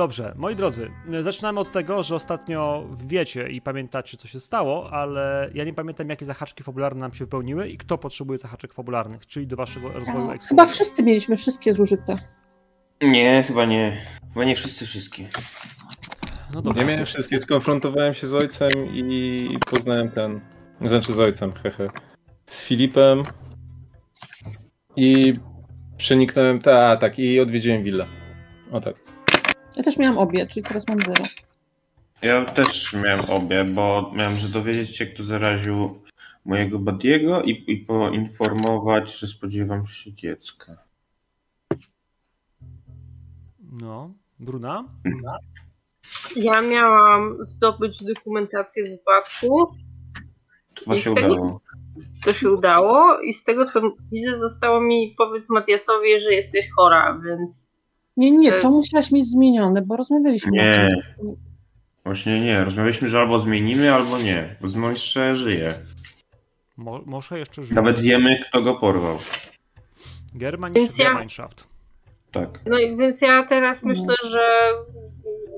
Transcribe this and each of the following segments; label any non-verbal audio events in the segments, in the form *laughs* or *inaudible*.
dobrze, moi drodzy, zaczynamy od tego, że ostatnio wiecie i pamiętacie, co się stało, ale ja nie pamiętam, jakie zahaczki fabularne nam się wypełniły i kto potrzebuje zahaczek fabularnych, czyli do waszego rozwoju ekspozycji. Chyba wszyscy mieliśmy wszystkie zużyte. Nie, chyba nie. Chyba nie wszyscy wszystkie. No dobra. Nie miałem wszystkie, skonfrontowałem się z ojcem i poznałem ten. Znaczy z ojcem, hehe. Z Filipem. I przeniknąłem, ta, tak, i odwiedziłem willę. O tak. Ja też miałam obie, czyli teraz mam zero. Ja też miałem obie, bo miałem, że dowiedzieć się, kto zaraził mojego Badiego i, i poinformować, że spodziewam się dziecka. No, Bruna? Ja miałam zdobyć dokumentację wypadku. To się udało. To się udało i z tego co widzę zostało mi powiedz Matiasowi, że jesteś chora, więc... Nie, nie, to musiałaś mieć zmienione, bo rozmawialiśmy. Nie. Właśnie nie. Rozmawialiśmy, że albo zmienimy, albo nie. Bo jeszcze żyje. Mo może jeszcze żyje. Nawet wiemy, kto go porwał. Germanische ja... Gemeinschaft. Tak. No i więc ja teraz mhm. myślę, że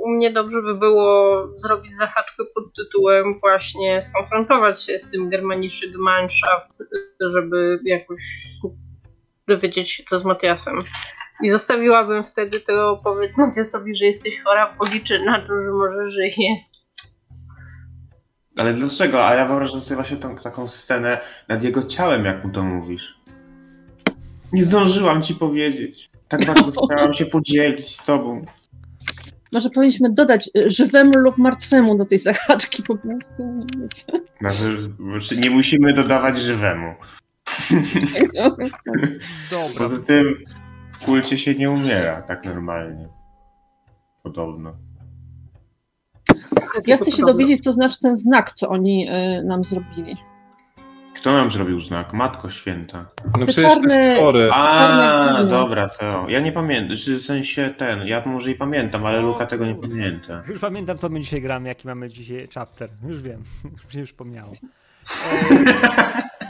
u mnie dobrze by było zrobić zahaczkę pod tytułem właśnie skonfrontować się z tym Germanische Gemeinschaft, żeby jakoś dowiedzieć się co z Matiasem. I zostawiłabym wtedy tego powiedz Matiasowi, że jesteś chora, policzę na to, że może żyje. Ale dlaczego? A ja wyobrażam sobie właśnie tą, taką scenę nad jego ciałem, jak mu to mówisz. Nie zdążyłam ci powiedzieć. Tak *laughs* bardzo chciałam się podzielić z tobą. Może powinniśmy dodać y, żywemu lub martwemu do tej zahaczki po prostu. Znaczy, nie musimy dodawać żywemu. *laughs* *laughs* Dobra. Poza tym w kulcie się nie umiera tak normalnie. Podobno. Ja chcę się dowiedzieć, co znaczy ten znak, co oni y, nam zrobili. Kto nam zrobił znak? Matko Święta. No przecież te stwory. A, dobra, to. Ja nie pamiętam, w sensie ten, ja może i pamiętam, ale Luka tego nie pamięta. Już pamiętam, co my dzisiaj gramy, jaki mamy dzisiaj chapter. Już wiem, *laughs* już się przypomniało. E, *laughs*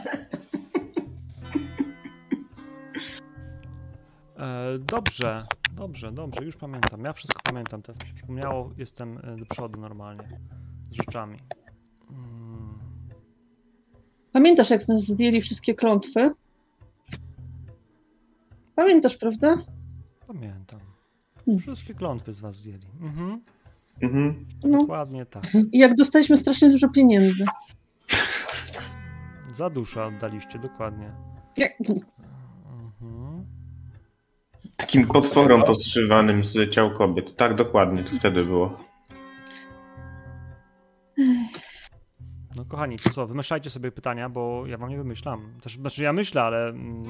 dobrze, dobrze, dobrze, już pamiętam. Ja wszystko pamiętam, teraz mi się przypomniało, jestem e, do przodu normalnie z rzeczami. Pamiętasz, jak nas zdjęli wszystkie klątwy? Pamiętasz, prawda? Pamiętam. Hmm. Wszystkie klątwy z was zdjęli. Mhm. Mhm. No. Dokładnie tak. I jak dostaliśmy strasznie dużo pieniędzy. Za duszę oddaliście, dokładnie. Takim potworom podszywanym z ciał kobiet. Tak, dokładnie, to wtedy było. No kochani, to co, wymyślajcie sobie pytania, bo ja wam nie wymyślam. Też, znaczy ja myślę, ale... Mm,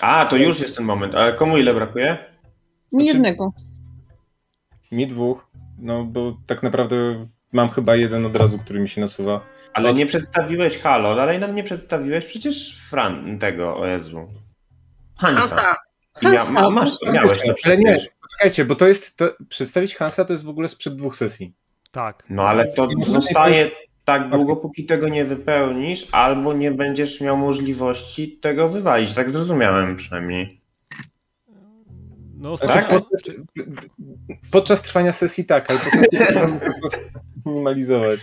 A, to już jest ten moment. Ale komu ile brakuje? Mi znaczy, jednego. Mi dwóch. No bo tak naprawdę mam chyba jeden od razu, który mi się nasuwa. Ale nie przedstawiłeś Halo, dalej nam nie przedstawiłeś przecież Fran tego, o Jezu. Hansa. Hansa. ma, masz to, miałeś Ale nie, poczekajcie, bo to jest, to, przedstawić Hansa to jest w ogóle sprzed dwóch sesji. Tak. No ale to zostaje tak długo, póki tego nie wypełnisz, albo nie będziesz miał możliwości tego wywalić. Tak zrozumiałem przynajmniej. No, tak? podczas, podczas trwania sesji tak, ale potem minimalizować.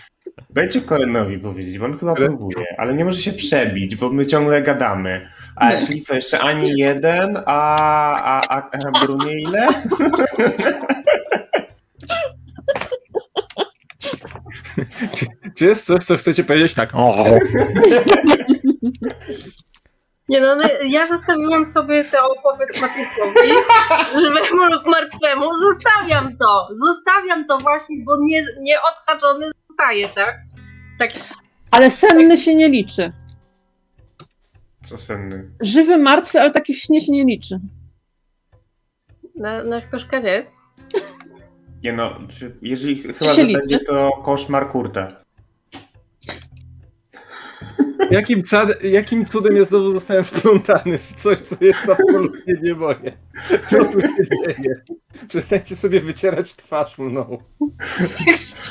Dajcie Kolenowi powiedzieć, bo on chyba ale... próbuje, ale nie może się przebić, bo my ciągle gadamy. A nie. czyli co, jeszcze ani jeden, a, a, a, a Brunie ile? czy, czy, jest coś, co chcecie powiedzieć tak? Nie no, no, ja zostawiłam sobie tę opowieść Matyczkowi, żywemu lub martwemu. Zostawiam to, zostawiam to właśnie, bo nie, nieodhaczony zostaje, tak? tak? Ale senny się nie liczy. Co senny? Żywy, martwy, ale taki w śnie się nie liczy. Na, na nie? Nie no, jeżeli chyba, że będzie to koszmar Kurta. Jakim, cad, jakim cudem ja znowu zostałem wplątany w coś, co jest absolutnie nie moje? Co tu się dzieje? Przestańcie sobie wycierać twarz mną.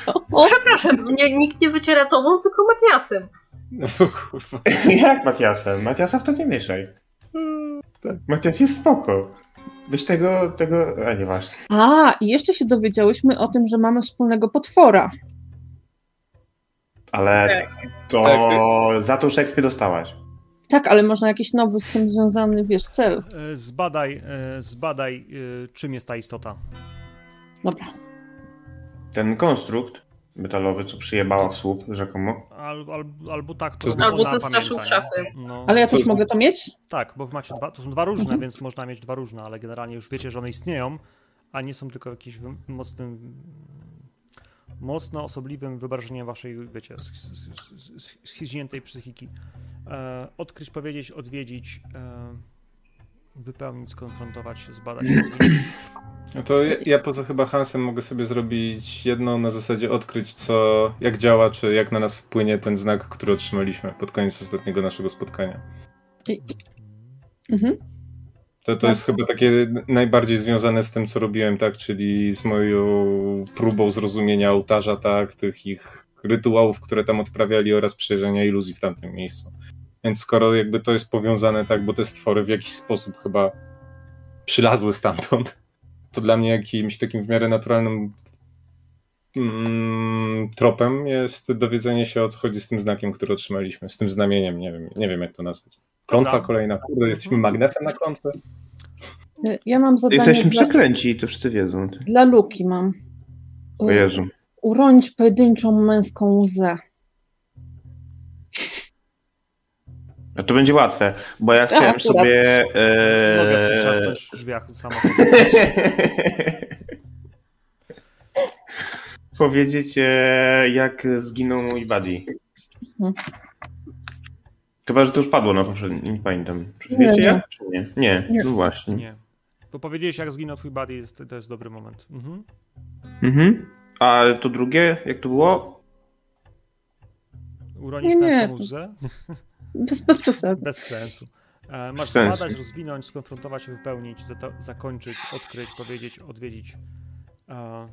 Co? Przepraszam, nie, nikt nie wyciera tobą, tylko Matiasem. No kurwa. Jak Matiasem? Matiasa w to nie mieszaj. Tak. Matias jest spoko. Byś tego, tego, a nieważne. A, i jeszcze się dowiedziałyśmy o tym, że mamy wspólnego potwora. Ale Tak. to Tak, za to Szekspir dostałaś. Tak, ale można jakiś nowy z tym związany, wiesz, cel. E, Zbadaj, e, zbadaj e, czym jest ta istota. Dobra. Ten konstrukt metalowy, co przyjebała w słup rzekomo. Al, al, albo tak, To Albo co straszył szafy. No. Ale ja też mogę to mieć? Tak, bo macie dwa, to są dwa różne, Mhm. więc można mieć dwa różne, ale generalnie już wiecie, że one istnieją, a nie są tylko jakimś mocnym, mocno osobliwym wyobrażeniem waszej, wiecie, sch- sch- sch- schiźniętej psychiki. E, odkryć, powiedzieć, odwiedzić, e, wypełnić, skonfrontować się, zbadać. No to ja, ja poza chyba Hansem mogę sobie zrobić jedno na zasadzie odkryć, co, jak działa, czy jak na nas wpłynie ten znak, który otrzymaliśmy pod koniec ostatniego naszego spotkania. Mhm. To, to jest chyba takie najbardziej związane z tym, co robiłem, tak, czyli z moją próbą zrozumienia ołtarza, tak, tych ich rytuałów, które tam odprawiali oraz przejrzenia iluzji w tamtym miejscu. Więc skoro jakby to jest powiązane, tak, bo te stwory w jakiś sposób chyba przylazły stamtąd, *laughs* to dla mnie jakimś takim w miarę naturalnym mm, tropem jest dowiedzenie się o co chodzi z tym znakiem, który otrzymaliśmy, z tym znamieniem, nie wiem, nie wiem jak to nazwać. Klątwa kolejna, kurde, jesteśmy magnesem na klątwę? Y, Ja mam zadanie Jesteśmy dla, przekręci i to wszyscy wiedzą. dla Luki mam. O Jezu. Uronić pojedynczą męską łzę. No to będzie łatwe, bo ja chciałem akurat. sobie... Mogę E... przytrzasnąć w drzwiach. *laughs* Powiedzieć, e, jak zginął mój buddy. Mhm. Chyba, że to już padło na poprzednim, nie pamiętam. Czy Nie, wiecie nie. jak? Czy nie? Nie, Nie. no właśnie. Nie. Bo powiedziałeś, jak zginął twój buddy, to jest dobry moment. Mhm. Mhm. A to drugie, jak to było? Uronić Nie, nie. łzę? *laughs* Bez, bez przesady. Bez sensu. E, Masz sensu. zbadać, rozwinąć, skonfrontować się, wypełnić, zakończyć, odkryć, powiedzieć, odwiedzić. E,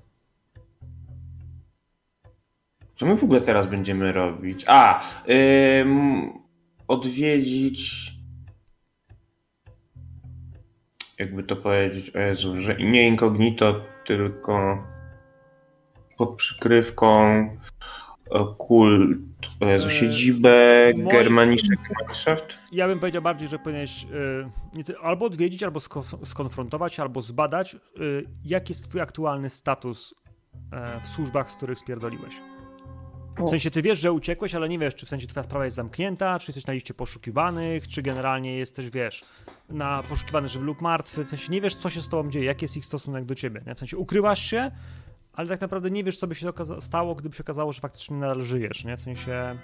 Co my w ogóle teraz będziemy robić? A, ym, odwiedzić. Jakby to powiedzieć, o Jezu, że nie incognito, tylko pod przykrywką e, kult, o Jezu, E, siedzibę moi- Germaniczek Microsoft. Ja bym powiedział bardziej, że powinieneś y, albo odwiedzić, albo sko- skonfrontować, albo zbadać, y, jaki jest twój aktualny status e, w służbach, z których spierdoliłeś. W sensie ty wiesz, że uciekłeś, ale nie wiesz, czy w sensie twoja sprawa jest zamknięta, czy jesteś na liście poszukiwanych, czy generalnie jesteś, wiesz, na poszukiwany żywy lub martwy. W sensie nie wiesz, co się z tobą dzieje, jaki jest ich stosunek do ciebie. Nie? W sensie ukrywasz się, ale tak naprawdę nie wiesz, co by się stało, gdyby się okazało, że faktycznie nadal żyjesz, nie? W sensie...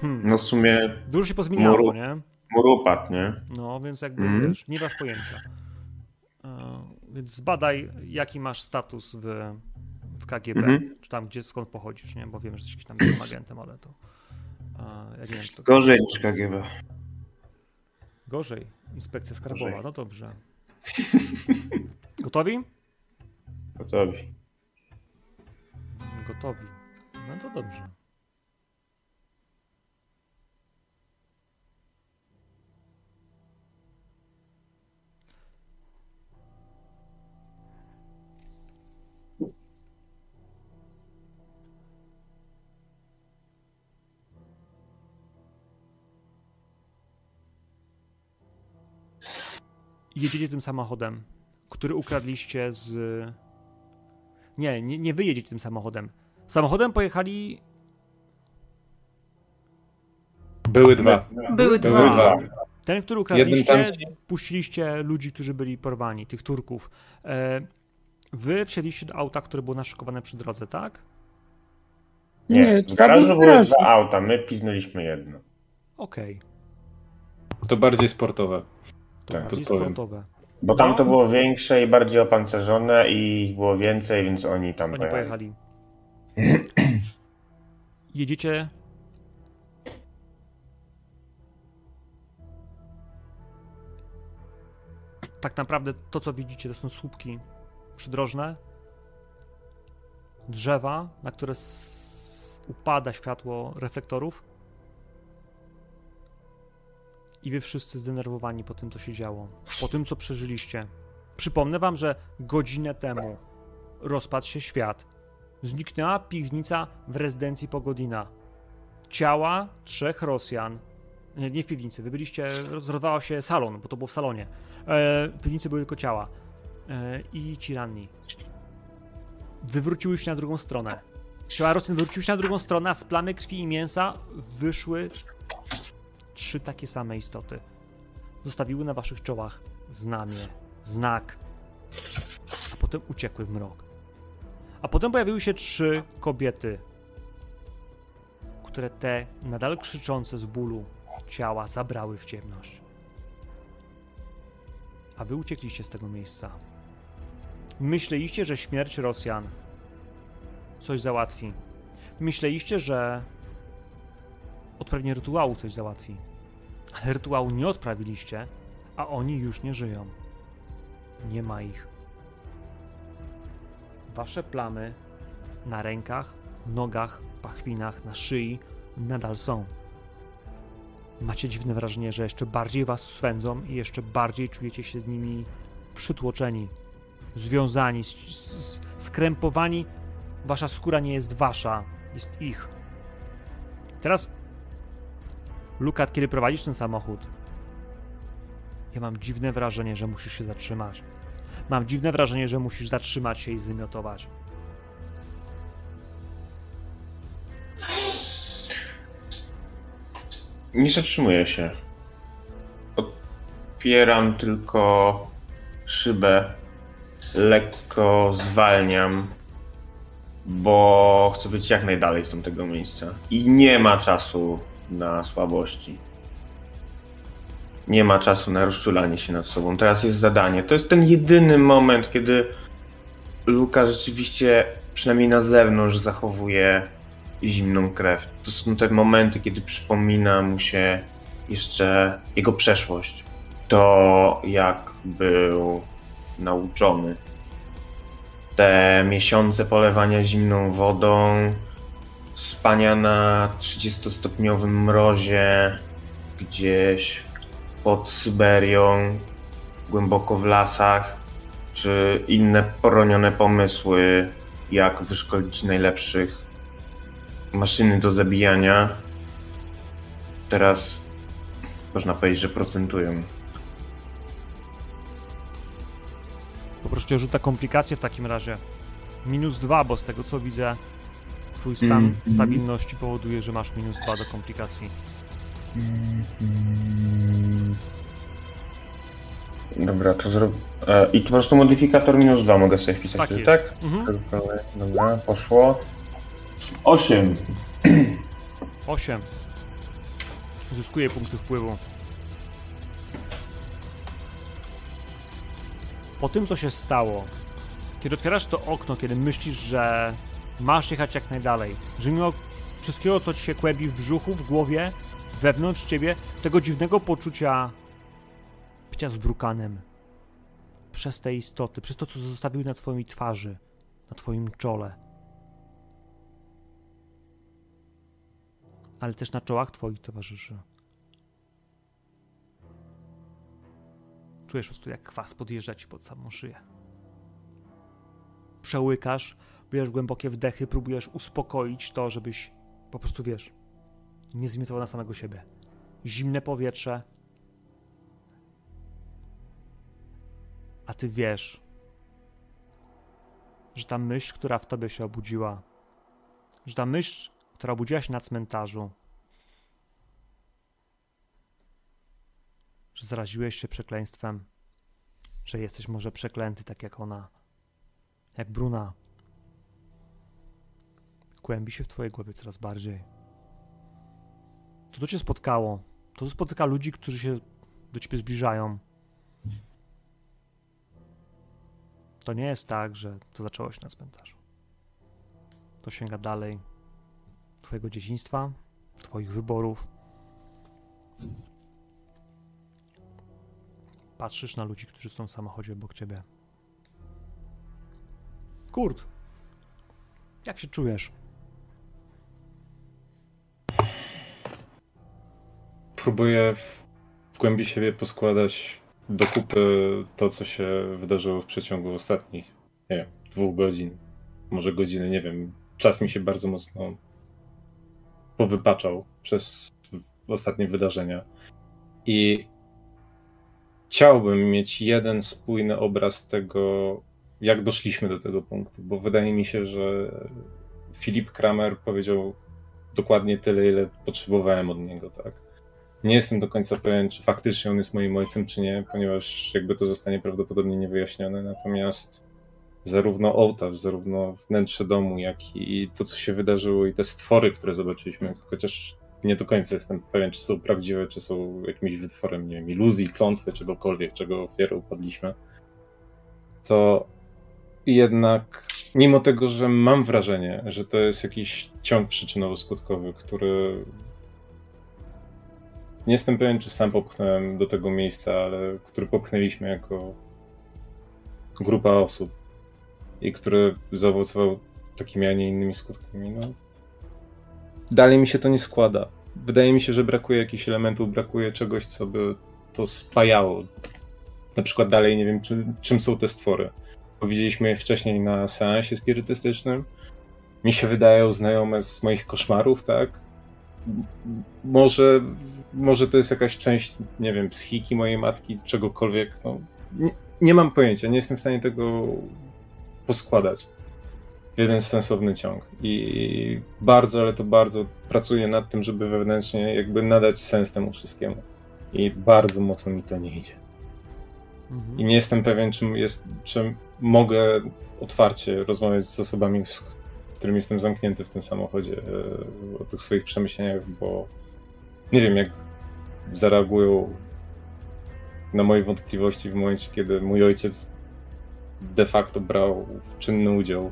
Hmm. No w sumie Dużo się pozmieniało, Muru. nie? murupat, nie? No, więc jakby Mhm. wiesz, nie masz pojęcia. E, więc zbadaj, jaki masz status w, w KGB, Mhm. czy tam, gdzie, skąd pochodzisz, nie? Bo wiem, że jesteś tam byłym *clears throat* agentem, ale to... Ja wiem, to Gorzej niż KGB. Gorzej. Inspekcja skarbowa, Gorzej. no dobrze. *laughs* Gotowi? Gotowi. Gotowi. No to dobrze. Jedziecie tym samochodem, który ukradliście z. Nie, nie, nie wyjedziecie tym samochodem. Samochodem pojechali. Były dwa. Były Były dwa. dwa. Ten, który ukradliście, puściliście ludzi, którzy byli porwani, tych Turków. E, wy wsiedliście do auta, które było naszykowane przy drodze, tak? Nie, w trzeba garażu było w były dwa auta, my piznęliśmy jedno. Okej. To bardziej sportowe. To Tak. Bo tam No. to było większe i bardziej opancerzone i ich było więcej, więc oni tam Oni pojechali. pojechali. *clears throat* Jedziecie. Tak naprawdę to, co widzicie, to są słupki przydrożne, drzewa, na które upada światło reflektorów. I wy wszyscy zdenerwowani po tym, co się działo. Po tym, co przeżyliście. Przypomnę wam, że godzinę temu rozpadł się świat. Zniknęła piwnica w rezydencji Pogodina. Ciała trzech Rosjan. Nie, nie w piwnicy, wy byliście, rozerwał się salon, bo to było w salonie. E, w piwnicy były tylko ciała. E, I ci ranni. Wywróciły się na drugą stronę. Ciała Rosjan wywróciły się na drugą stronę, a z plamy krwi i mięsa wyszły trzy takie same istoty. Zostawiły na waszych czołach znamię, znak, a potem uciekły w mrok. A potem pojawiły się trzy kobiety, które te nadal krzyczące z bólu ciała zabrały w ciemność. A wy uciekliście z tego miejsca. Myśleliście, że śmierć Rosjan coś załatwi. Myśleliście, że odprawienie rytuału coś załatwi. Ale rytuału nie odprawiliście, a oni już nie żyją. Nie ma ich. Wasze plamy na rękach, nogach, pachwinach, na szyi nadal są. Macie dziwne wrażenie, że jeszcze bardziej was swędzą i jeszcze bardziej czujecie się z nimi przytłoczeni, związani, skrępowani. Wasza skóra nie jest wasza, jest ich. Teraz, Lukat, kiedy prowadzisz ten samochód, ja mam dziwne wrażenie, że musisz się zatrzymać. Mam dziwne wrażenie, że musisz zatrzymać się i zymiotować. Nie zatrzymuję się. Otwieram tylko szybę. Lekko zwalniam, bo chcę być jak najdalej z tamtego miejsca. I nie ma czasu na słabości. Nie ma czasu na rozczulanie się nad sobą. Teraz jest zadanie. To jest ten jedyny moment, kiedy Luka rzeczywiście, przynajmniej na zewnątrz, zachowuje zimną krew. To są te momenty, kiedy przypomina mu się jeszcze jego przeszłość. To, jak był nauczony. Te miesiące polewania zimną wodą, spania na 30-stopniowym mrozie, gdzieś pod Syberią, głęboko w lasach, czy inne poronione pomysły, jak wyszkolić najlepszych maszyny do zabijania teraz można powiedzieć, że procentują. Poproszę rzut na komplikacje w takim razie. Minus dwa, bo z tego co widzę, twój stan Mhm. stabilności powoduje, że masz minus dwa do komplikacji. Dobra, to zrobię. I po prostu modyfikator minus 2 mogę sobie wpisać, Tak jest. tak? Mhm. Dobra, poszło. 8. 8. Zyskuje punkty wpływu. Po tym, co się stało, kiedy otwierasz to okno, kiedy myślisz, że masz jechać jak najdalej, że mimo wszystkiego, co ci się kłębi w brzuchu, w głowie, wewnątrz ciebie, tego dziwnego poczucia bycia zbrukanym przez te istoty, przez to, co zostawiły na twojej twarzy, na twoim czole, ale też na czołach twoich towarzyszy. Czujesz po prostu, jak kwas podjeżdża ci pod samą szyję. Przełykasz, bierzesz głębokie wdechy, próbujesz uspokoić to, żebyś po prostu, wiesz, nie zmietował na samego siebie. Zimne powietrze, a ty wiesz, że ta myśl, która w tobie się obudziła, że ta myśl, która obudziła się na cmentarzu, że zaraziłeś się przekleństwem, że jesteś może przeklęty tak jak ona, jak Bruna, kłębi się w twojej głowie coraz bardziej. To, co cię spotkało, to, co spotyka ludzi, którzy się do ciebie zbliżają, to nie jest tak, że to zaczęło się na cmentarzu. To sięga dalej Twojego dzieciństwa, Twoich wyborów. Patrzysz na ludzi, którzy są w samochodzie obok Ciebie. Kurt, jak się czujesz? Próbuję w głębi siebie poskładać do kupy to, co się wydarzyło w przeciągu ostatnich, nie wiem, dwóch godzin, może godziny, nie wiem. Czas mi się bardzo mocno powypaczał przez ostatnie wydarzenia. I chciałbym mieć jeden spójny obraz tego, jak doszliśmy do tego punktu, bo wydaje mi się, że Filip Kramer powiedział dokładnie tyle, ile potrzebowałem od niego, tak. Nie jestem do końca pewien, czy faktycznie on jest moim ojcem, czy nie, ponieważ jakby to zostanie prawdopodobnie niewyjaśnione, natomiast zarówno ołtarz, zarówno wnętrze domu, jak i to, co się wydarzyło i te stwory, które zobaczyliśmy, chociaż nie do końca jestem pewien, czy są prawdziwe, czy są jakimś wytworem, nie wiem, iluzji, klątwy, czegokolwiek, czego ofiarą upadliśmy, to jednak mimo tego, że mam wrażenie, że to jest jakiś ciąg przyczynowo-skutkowy, który nie jestem pewien, czy sam popchnąłem do tego miejsca, ale który popchnęliśmy jako grupa osób i który zaowocował takimi, a nie innymi skutkami. No, dalej mi się to nie składa. Wydaje mi się, że brakuje jakichś elementów, brakuje czegoś, co by to spajało. Na przykład dalej nie wiem, czym, czym są te stwory. Powiedzieliśmy je wcześniej na seansie spirytystycznym. Mi się wydają znajome z moich koszmarów, tak? Może, może to jest jakaś część, nie wiem, psychiki mojej matki, czegokolwiek. No, nie, nie mam pojęcia, nie jestem w stanie tego poskładać w jeden sensowny ciąg. I bardzo, ale to bardzo pracuję nad tym, żeby wewnętrznie jakby nadać sens temu wszystkiemu. I bardzo mocno mi to nie idzie. Mhm. I nie jestem pewien, czym jest, czym mogę otwarcie rozmawiać z osobami, z którymi jestem zamknięty w tym samochodzie, e, o tych swoich przemyśleniach, bo nie wiem, jak zareagują na moje wątpliwości w momencie, kiedy mój ojciec de facto brał czynny udział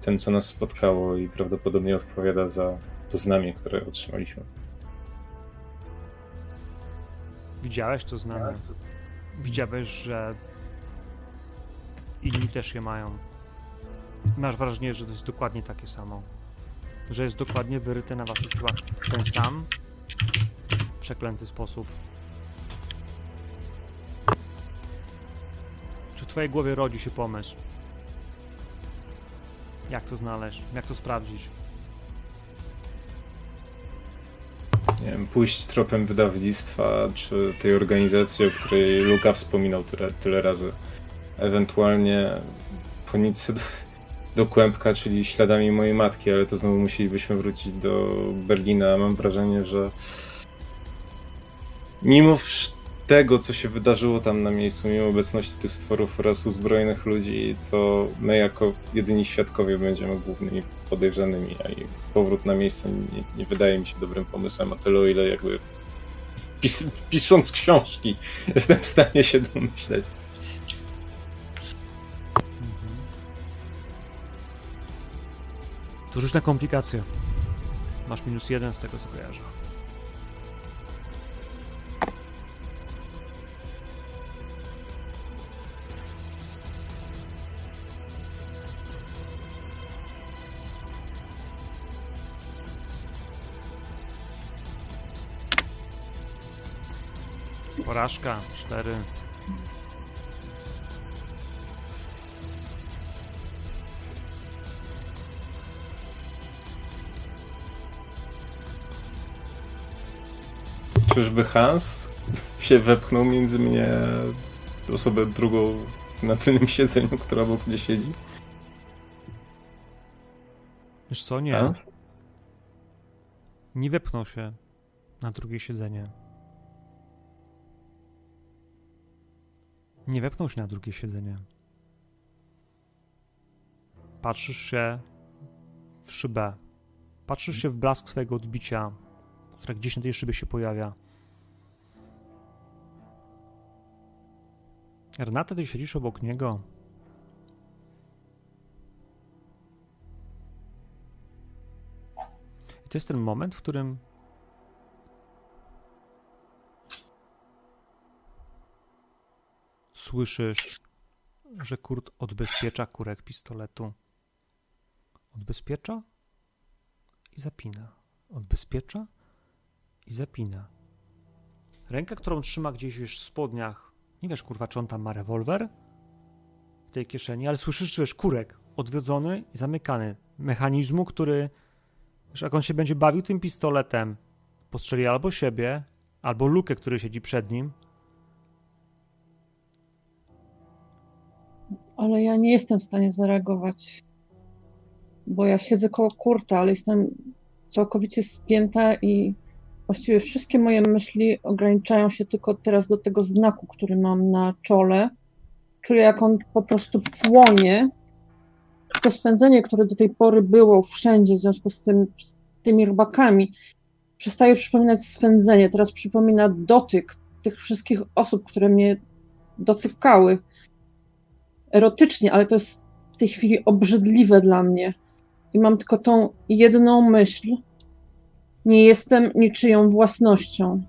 w tym, co nas spotkało i prawdopodobnie odpowiada za to znamię, które otrzymaliśmy. Widziałeś to znamię? Widziałeś, że inni też je mają. Masz wrażenie, że to jest dokładnie takie samo. Że jest dokładnie wyryte na waszych czułach ten sam przeklęty sposób. Czy w twojej głowie rodzi się pomysł? Jak to znaleźć? Jak to sprawdzić? Nie wiem, pójść tropem wydawnictwa, czy tej organizacji, o której Luka wspominał tyle, tyle razy. Ewentualnie po do, do kłębka, czyli śladami mojej matki, ale to znowu musielibyśmy wrócić do Berlina. Mam wrażenie, że mimo tego, co się wydarzyło tam na miejscu, mimo obecności tych stworów oraz uzbrojonych ludzi, to my jako jedyni świadkowie będziemy głównymi podejrzanymi, a i powrót na miejsce nie, nie wydaje mi się dobrym pomysłem, a tyle o ile jakby pis pisząc książki *laughs* jestem w stanie się domyśleć. To rzuć na komplikacje. Masz minus jeden z tego, co kojarzę. Porażka, cztery. Czyżby Hans się wepchnął między mnie osobę drugą na tylnym *laughs* siedzeniu, która obok mnie siedzi? Wiesz co, nie. Hans? Nie wepchnął się na drugie siedzenie. Nie wepchnął się na drugie siedzenie. Patrzysz się w szybę. Patrzysz się w blask swojego odbicia, które gdzieś na tej szybie się pojawia. Renata, ty siedzisz obok niego. I to jest ten moment, w którym słyszysz, że Kurt odbezpiecza kurek pistoletu. Odbezpiecza i zapina. Odbezpiecza i zapina. Ręka, którą trzyma gdzieś w spodniach. Nie wiesz, kurwa, czy on tam ma rewolwer w tej kieszeni, ale słyszysz, wiesz, kurek odwiedzony i zamykany mechanizmu, który, wiesz, jak on się będzie bawił tym pistoletem, postrzeli albo siebie, albo Lukę, który siedzi przed nim. Ale ja nie jestem w stanie zareagować, bo ja siedzę koło kurta, ale jestem całkowicie spięta i właściwie wszystkie moje myśli ograniczają się tylko teraz do tego znaku, który mam na czole. Czuję, jak on po prostu płonie. To swędzenie, które do tej pory było wszędzie w związku z, tym, z tymi robakami, przestaje przypominać swędzenie. Teraz przypomina dotyk tych wszystkich osób, które mnie dotykały erotycznie, ale to jest w tej chwili obrzydliwe dla mnie. I mam tylko tą jedną myśl. Nie jestem niczyją własnością.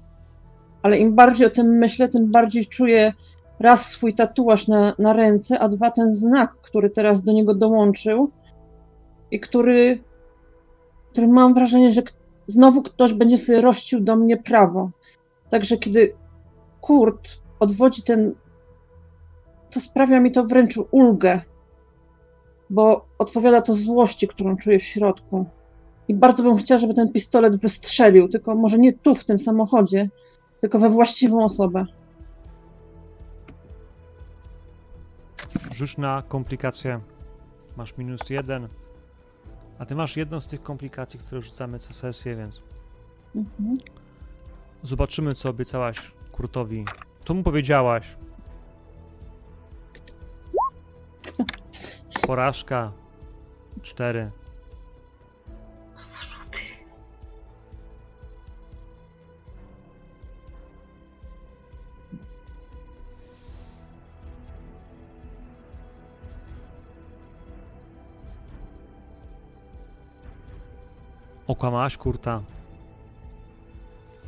Ale im bardziej o tym myślę, tym bardziej czuję raz swój tatuaż na, na ręce, a dwa ten znak, który teraz do niego dołączył i który, który mam wrażenie, że znowu ktoś będzie sobie rościł do mnie prawo. Także kiedy Kurt odwodzi ten to sprawia mi to wręcz ulgę, bo odpowiada to złości, którą czuję w środku. I bardzo bym chciała, żeby ten pistolet wystrzelił, tylko może nie tu, w tym samochodzie, tylko we właściwą osobę. Rzuć na komplikację. Masz minus jeden. A ty masz jedną z tych komplikacji, które rzucamy co sesję, więc Mhm. zobaczymy, co obiecałaś Kurtowi. Co mu powiedziałaś? *laughs* Porażka. Cztery. Okłamałaś Kurta.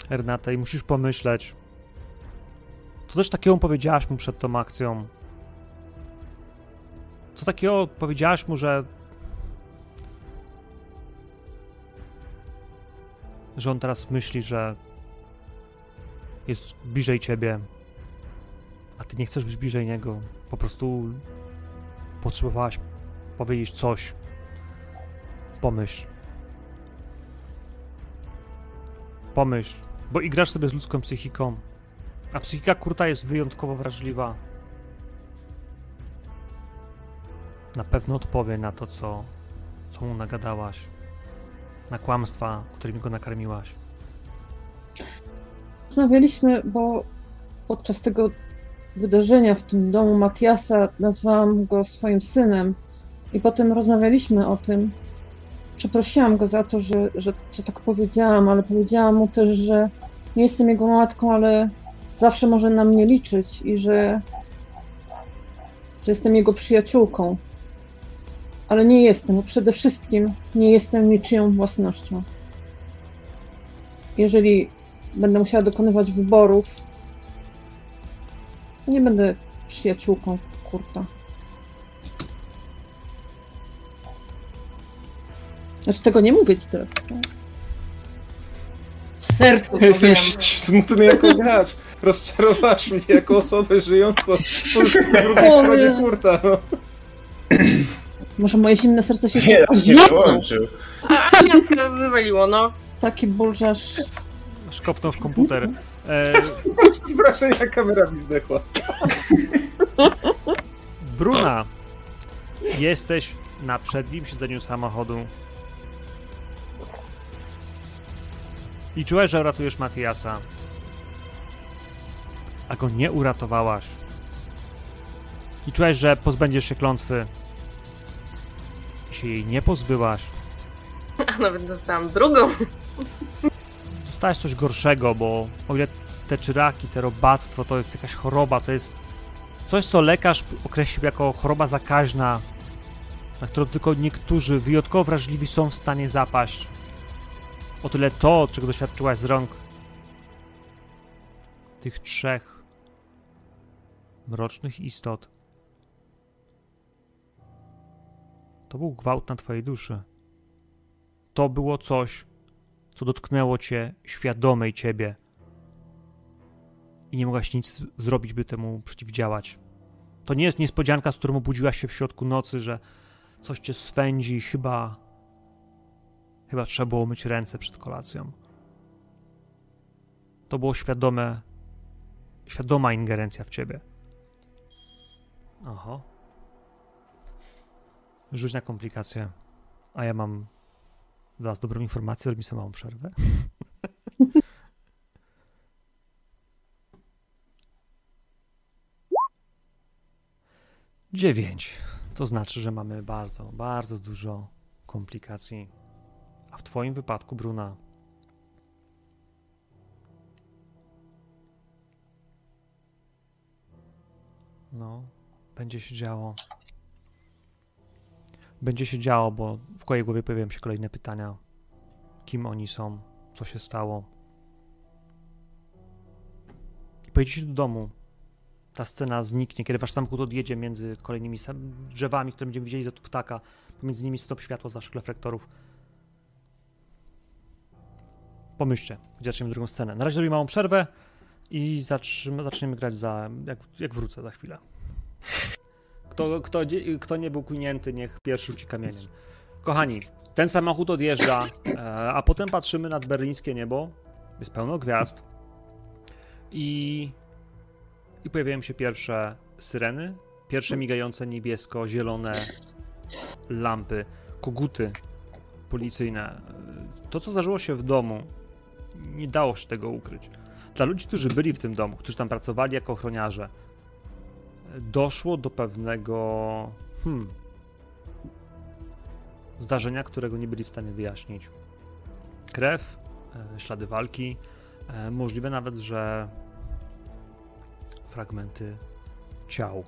Ernata i musisz pomyśleć. Co też takiego powiedziałaś mu przed tą akcją? Co takiego powiedziałaś mu, że. że on teraz myśli, że jest bliżej ciebie, a ty nie chcesz być bliżej niego. Po prostu potrzebowałaś powiedzieć coś. Pomyśl. Pomyśl, bo igrasz sobie z ludzką psychiką, a psychika Kurta jest wyjątkowo wrażliwa. Na pewno odpowie na to, co, co mu nagadałaś. Na kłamstwa, którymi go nakarmiłaś. Rozmawialiśmy, bo podczas tego wydarzenia w tym domu Matiasa nazwałam go swoim synem i potem rozmawialiśmy o tym. Przeprosiłam go za to, że, że, że tak powiedziałam, ale powiedziałam mu też, że nie jestem jego matką, ale zawsze może na mnie liczyć i że, że jestem jego przyjaciółką. Ale nie jestem, bo przede wszystkim nie jestem niczyją własnością. Jeżeli będę musiała dokonywać wyborów, nie będę przyjaciółką Kurta. Znaczy tego nie mówię ci teraz. tak? W sercu to jestem wiem. smutny jako gracz. Rozczarowałaś mnie jako osobę żyjącą po drugiej O stronie nie. hurta. No. Może moje zimne serce się Nie, się odwiedło. wyłączył. A mnie to wywaliło, no. Taki ból, że aż... Aż kopnął w komputer. E, Z wrażenia kamera mi zdechła. Bruna, jesteś na przednim siedzeniu samochodu. I czułeś, że uratujesz Matiasa. A go nie uratowałaś. I czułeś, że pozbędziesz się klątwy. I się jej nie pozbyłaś. A nawet dostałam drugą. Dostałeś coś gorszego, bo o ile te czyraki, te robactwo to jest jakaś choroba, to jest coś, co lekarz określił jako choroba zakaźna, na którą tylko niektórzy wyjątkowo wrażliwi są w stanie zapaść. O tyle to, czego doświadczyłaś z rąk tych trzech mrocznych istot, to był gwałt na twojej duszy. To było coś, co dotknęło cię świadomej ciebie. i nie mogłaś nic zrobić, by temu przeciwdziałać. To nie jest niespodzianka, z którą obudziłaś się w środku nocy, że coś cię swędzi, chyba. Chyba trzeba było myć ręce przed kolacją. To było świadome. Świadoma ingerencja w ciebie. Oho. Rzuć na komplikację. A ja mam dla was dobrą informację, zrobimy sobie małą przerwę. *laughs* Dziewięć. To znaczy, że mamy bardzo, bardzo dużo komplikacji. W Twoim wypadku, Bruna, no, będzie się działo. Będzie się działo, bo w twojej głowie pojawiają się kolejne pytania. Kim oni są? Co się stało? I pojedziecie do domu. Ta scena zniknie, kiedy wasz samochód odjedzie między kolejnymi drzewami, które będziemy widzieli za tu ptaka. Pomiędzy nimi stop światła z waszych reflektorów. Pomyślcie, zaczniemy drugą scenę. Na razie zrobimy małą przerwę i zaczniemy, zaczniemy grać za, jak, jak wrócę za chwilę. Kto, kto, kto nie był kunięty, niech pierwszy rzuci kamieniem. Kochani, ten samochód odjeżdża, e, a potem patrzymy nad berlińskie niebo. Jest pełno gwiazd. I, i pojawiają się pierwsze syreny, pierwsze migające niebiesko-zielone lampy, koguty policyjne. To, co zdarzyło się w domu, nie dało się tego ukryć. Dla ludzi, którzy byli w tym domu, którzy tam pracowali jako ochroniarze, doszło do pewnego hmm, zdarzenia, którego nie byli w stanie wyjaśnić. Krew, e, ślady walki, e, możliwe nawet, że fragmenty ciał.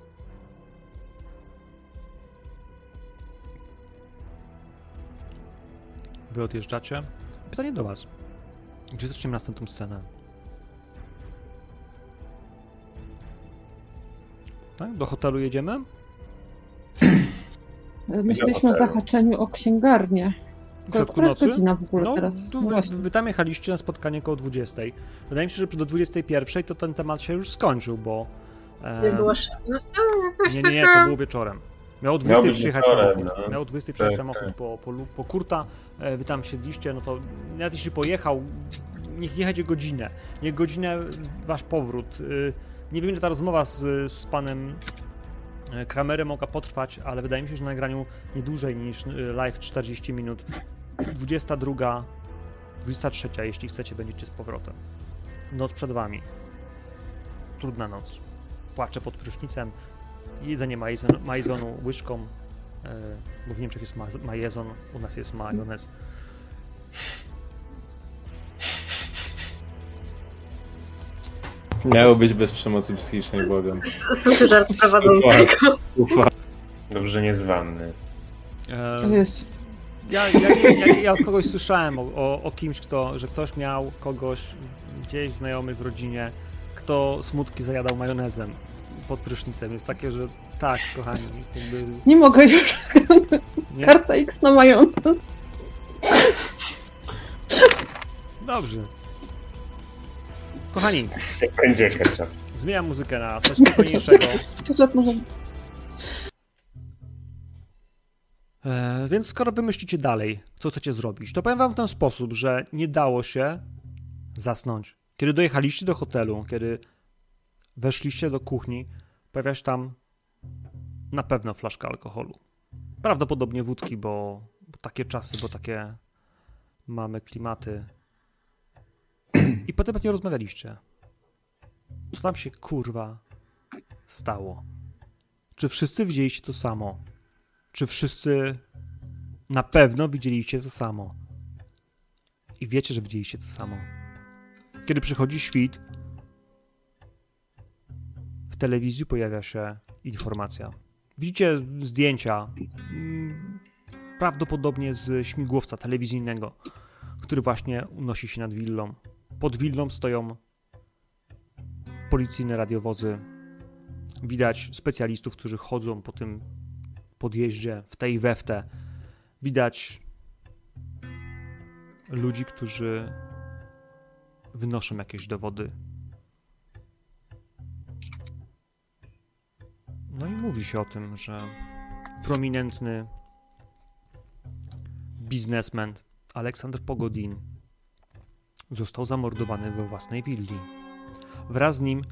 Wy odjeżdżacie. Pytanie do Was. Gdzie zaczniemy następną scenę? Tak? Do hotelu jedziemy? *clears throat* Myśleliśmy o zahaczeniu o księgarnię. W środku nocy? godzina w ogóle no, teraz? Tu No wy, wy tam jechaliście na spotkanie koło 20. Wydaje mi się, że do 21 to ten temat się już skończył, bo... e, Nie była 16? Jakaś Nie, nie, nie, to było wieczorem. Miał o Miał 20 być przyjechać samochód. no. Miał o 20 przyjechać Tak, samochód tak. po, po, po Kurta. E, Wy tam siedliście, no to nawet jeśli pojechał, niech jechać godzinę. Niech godzinę wasz powrót. Y, Nie wiem, ile ta rozmowa z, z panem e, Kramerem mogła potrwać, ale wydaje mi się, że na nagraniu nie dłużej niż live 40 minut. 22, 23, jeśli chcecie, będziecie z powrotem. Noc przed wami. Trudna noc. Płacze pod prysznicem. Jedzenie majzon, majzonu łyżką, e, bo w Niemczech jest ma, majezon, u nas jest majonez. Miało być bez przemocy psychicznej, błagam. Suchy żart prowadzącego. Ufa. Dobrze niezwanny. E, Wiesz, ja, ja, ja, ja, od kogoś słyszałem o, o, o kimś, kto, że ktoś miał kogoś gdzieś znajomych w rodzinie, kto smutki zajadał majonezem pod prysznicem. Jest takie, że tak, kochani, jakby, nie mogę już. nie? Karta X na majonez. Dobrze. Kochani, Jak będzie ketchup. zmieniam muzykę na coś spokojniejszego. Budżet może E, więc skoro wymyślicie dalej, co chcecie zrobić, to powiem wam w ten sposób, że nie dało się zasnąć. Kiedy dojechaliście do hotelu, kiedy weszliście do kuchni, pojawia się tam na pewno flaszka alkoholu. Prawdopodobnie wódki, bo, bo takie czasy, bo takie mamy klimaty. I potem pewnie rozmawialiście. Co tam się kurwa stało? Czy wszyscy widzieliście to samo? Czy wszyscy na pewno widzieliście to samo? I wiecie, że widzieliście to samo. Kiedy przychodzi świt, w telewizji pojawia się informacja. Widzicie zdjęcia, mm, prawdopodobnie z śmigłowca telewizyjnego, który właśnie unosi się nad willą. Pod willą stoją policyjne radiowozy. Widać specjalistów, którzy chodzą po tym podjeździe, w tej we w te. Widać ludzi, którzy wynoszą jakieś dowody. No i mówi się o tym, że prominentny biznesmen Aleksander Pogodin został zamordowany we własnej willi. Wraz z nim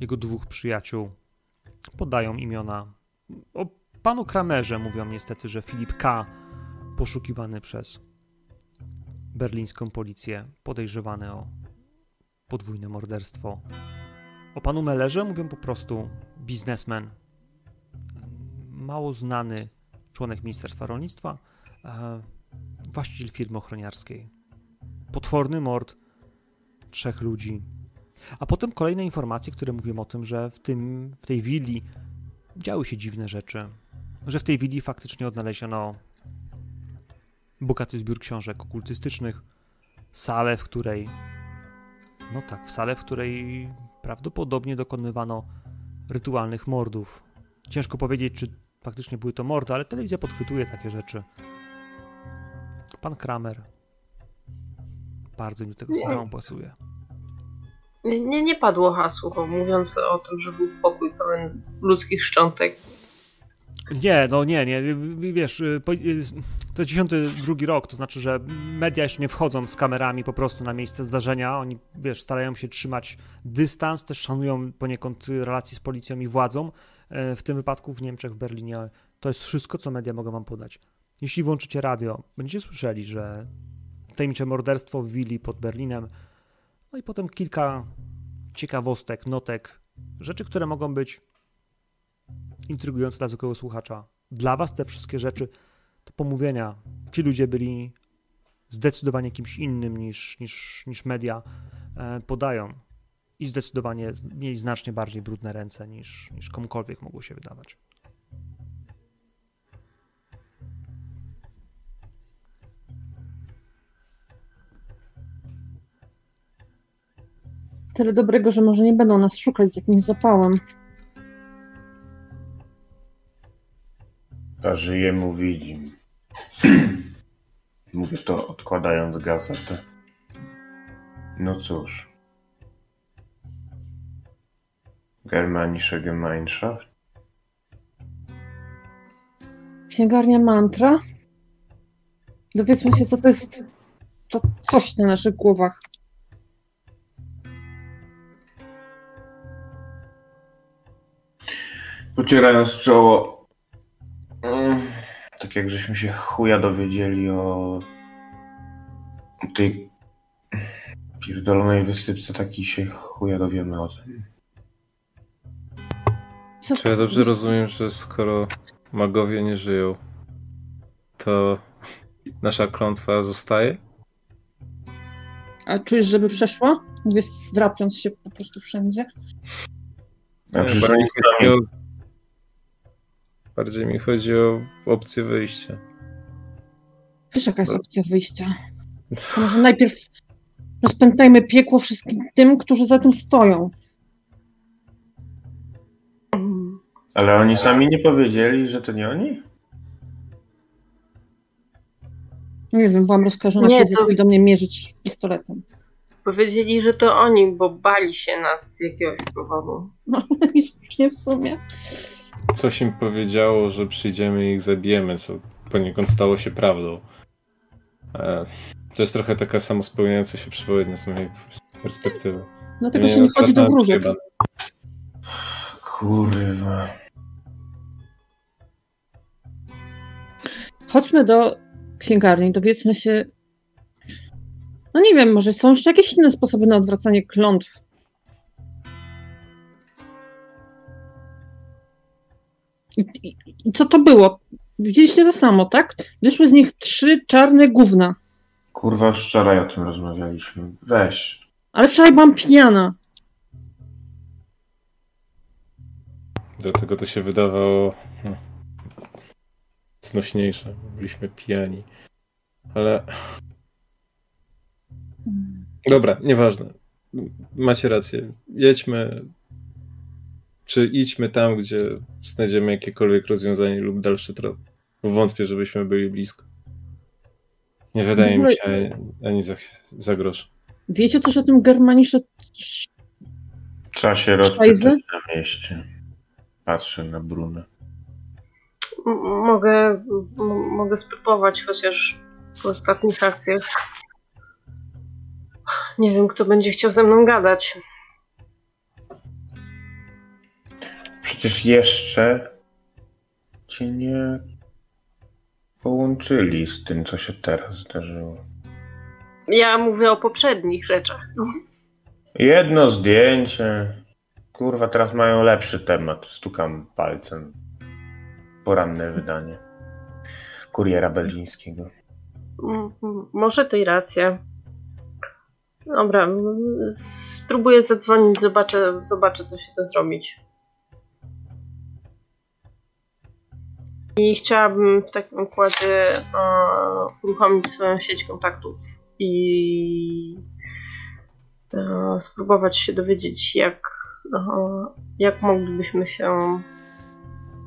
jego dwóch przyjaciół podają imiona. O panu Kramerze mówią niestety, że Filip K. poszukiwany przez berlińską policję, podejrzewany o podwójne morderstwo. O panu Mellerze mówią po prostu biznesmen, mało znany członek Ministerstwa Rolnictwa, e, właściciel firmy ochroniarskiej. Potworny mord trzech ludzi. A potem kolejne informacje, które mówią o tym, że w, tym, w tej willi działy się dziwne rzeczy. Że w tej willi faktycznie odnaleziono bogaty zbiór książek okultystycznych, salę, w której no tak, w salę, w której prawdopodobnie dokonywano rytualnych mordów. Ciężko powiedzieć, czy faktycznie były to mordy, ale telewizja podchwytuje takie rzeczy. Pan Kramer bardzo mi do tego samemu pasuje. Nie, nie padło hasło mówiąc o tym, że był pokój pełen ludzkich szczątek. Nie, no nie, nie. Wiesz, y, y, to jest 92 rok, to znaczy, że media jeszcze nie wchodzą z kamerami po prostu na miejsce zdarzenia. Oni, wiesz, starają się trzymać dystans, też szanują poniekąd relacje z policją i władzą. E, w tym wypadku w Niemczech, w Berlinie. To jest wszystko, co media mogą wam podać. Jeśli włączycie radio, będziecie słyszeli, że tajemnicze morderstwo w willi pod Berlinem, no i potem kilka ciekawostek, notek, rzeczy, które mogą być intrygujące dla zwykłego słuchacza. Dla was te wszystkie rzeczy to pomówienia. Ci ludzie byli zdecydowanie kimś innym niż, niż, niż media e, podają. I zdecydowanie mieli znacznie bardziej brudne ręce niż, niż komukolwiek mogło się wydawać. Tyle dobrego, że może nie będą nas szukać z jakimś zapałem. A żyjemy widzim. *clears throat* Mówię to odkładając gazetę. No cóż. Germanische Gemeinschaft. Księgarnia mantra. Dowiedzmy się, co to jest to coś na naszych głowach. Pocierając czoło. Tak jak żeśmy się chuja dowiedzieli o tej pierdolonej wysypce, taki się chuja dowiemy o tym. Co Czy ja dobrze rozumiem, że skoro magowie nie żyją, to nasza klątwa zostaje? A czujesz, żeby przeszło? Mówię, drapiąc się po prostu wszędzie. A Nie, przecież chodzi o, bardziej mi chodzi o opcję wyjścia. Wiesz, jaka jest opcja wyjścia? To może najpierw rozpętajmy piekło wszystkim tym, którzy za tym stoją. Ale oni sami nie powiedzieli, że to nie oni? Nie wiem, byłam rozkażona Nie, to- do mnie mierzyć pistoletem. Powiedzieli, że to oni, bo bali się nas z jakiegoś powodu. No *laughs* i słusznie w sumie. Coś im powiedziało, że przyjdziemy i ich zabijemy, co poniekąd stało się prawdą. E, To jest trochę taka samospełniająca się przepowiednia z mojej perspektywy. Dlatego Ja się nie chodzi do wróżek. Kurwa. Chodźmy do księgarni, dowiedzmy się. No nie wiem, może są jeszcze jakieś inne sposoby na odwracanie klątw. I, co to było? Widzieliście to samo, tak? Wyszły z nich trzy czarne gówna. Kurwa, już wczoraj o tym rozmawialiśmy. Weź. Ale wczoraj byłam pijana. Dlatego to się wydawało hmm, znośniejsze. Byliśmy pijani. Ale dobra, nieważne. Macie rację. Jedźmy. Czy idźmy tam, gdzie znajdziemy jakiekolwiek rozwiązanie lub dalszy trop. Wątpię, żebyśmy byli blisko. Nie wydaje mi się ani, ani za, za grosz. Wiecie coś o tym Germanisze? Trzeba się rozpytać na mieście. Patrzę na Brunę. M- mogę, mogę spróbować, chociaż po ostatnich akcjach nie wiem, kto będzie chciał ze mną gadać. Przecież jeszcze cię nie połączyli z tym, co się teraz zdarzyło. Ja mówię o poprzednich rzeczach. Jedno zdjęcie. Kurwa, teraz mają lepszy temat. Stukam palcem. Poranne wydanie. Kuriera belgińskiego. M- m- Może to i racja. Dobra, spróbuję zadzwonić, zobaczę, zobaczę co się da zrobić. I chciałabym w takim układzie e, uruchomić swoją sieć kontaktów i e, spróbować się dowiedzieć, jak, e, jak moglibyśmy się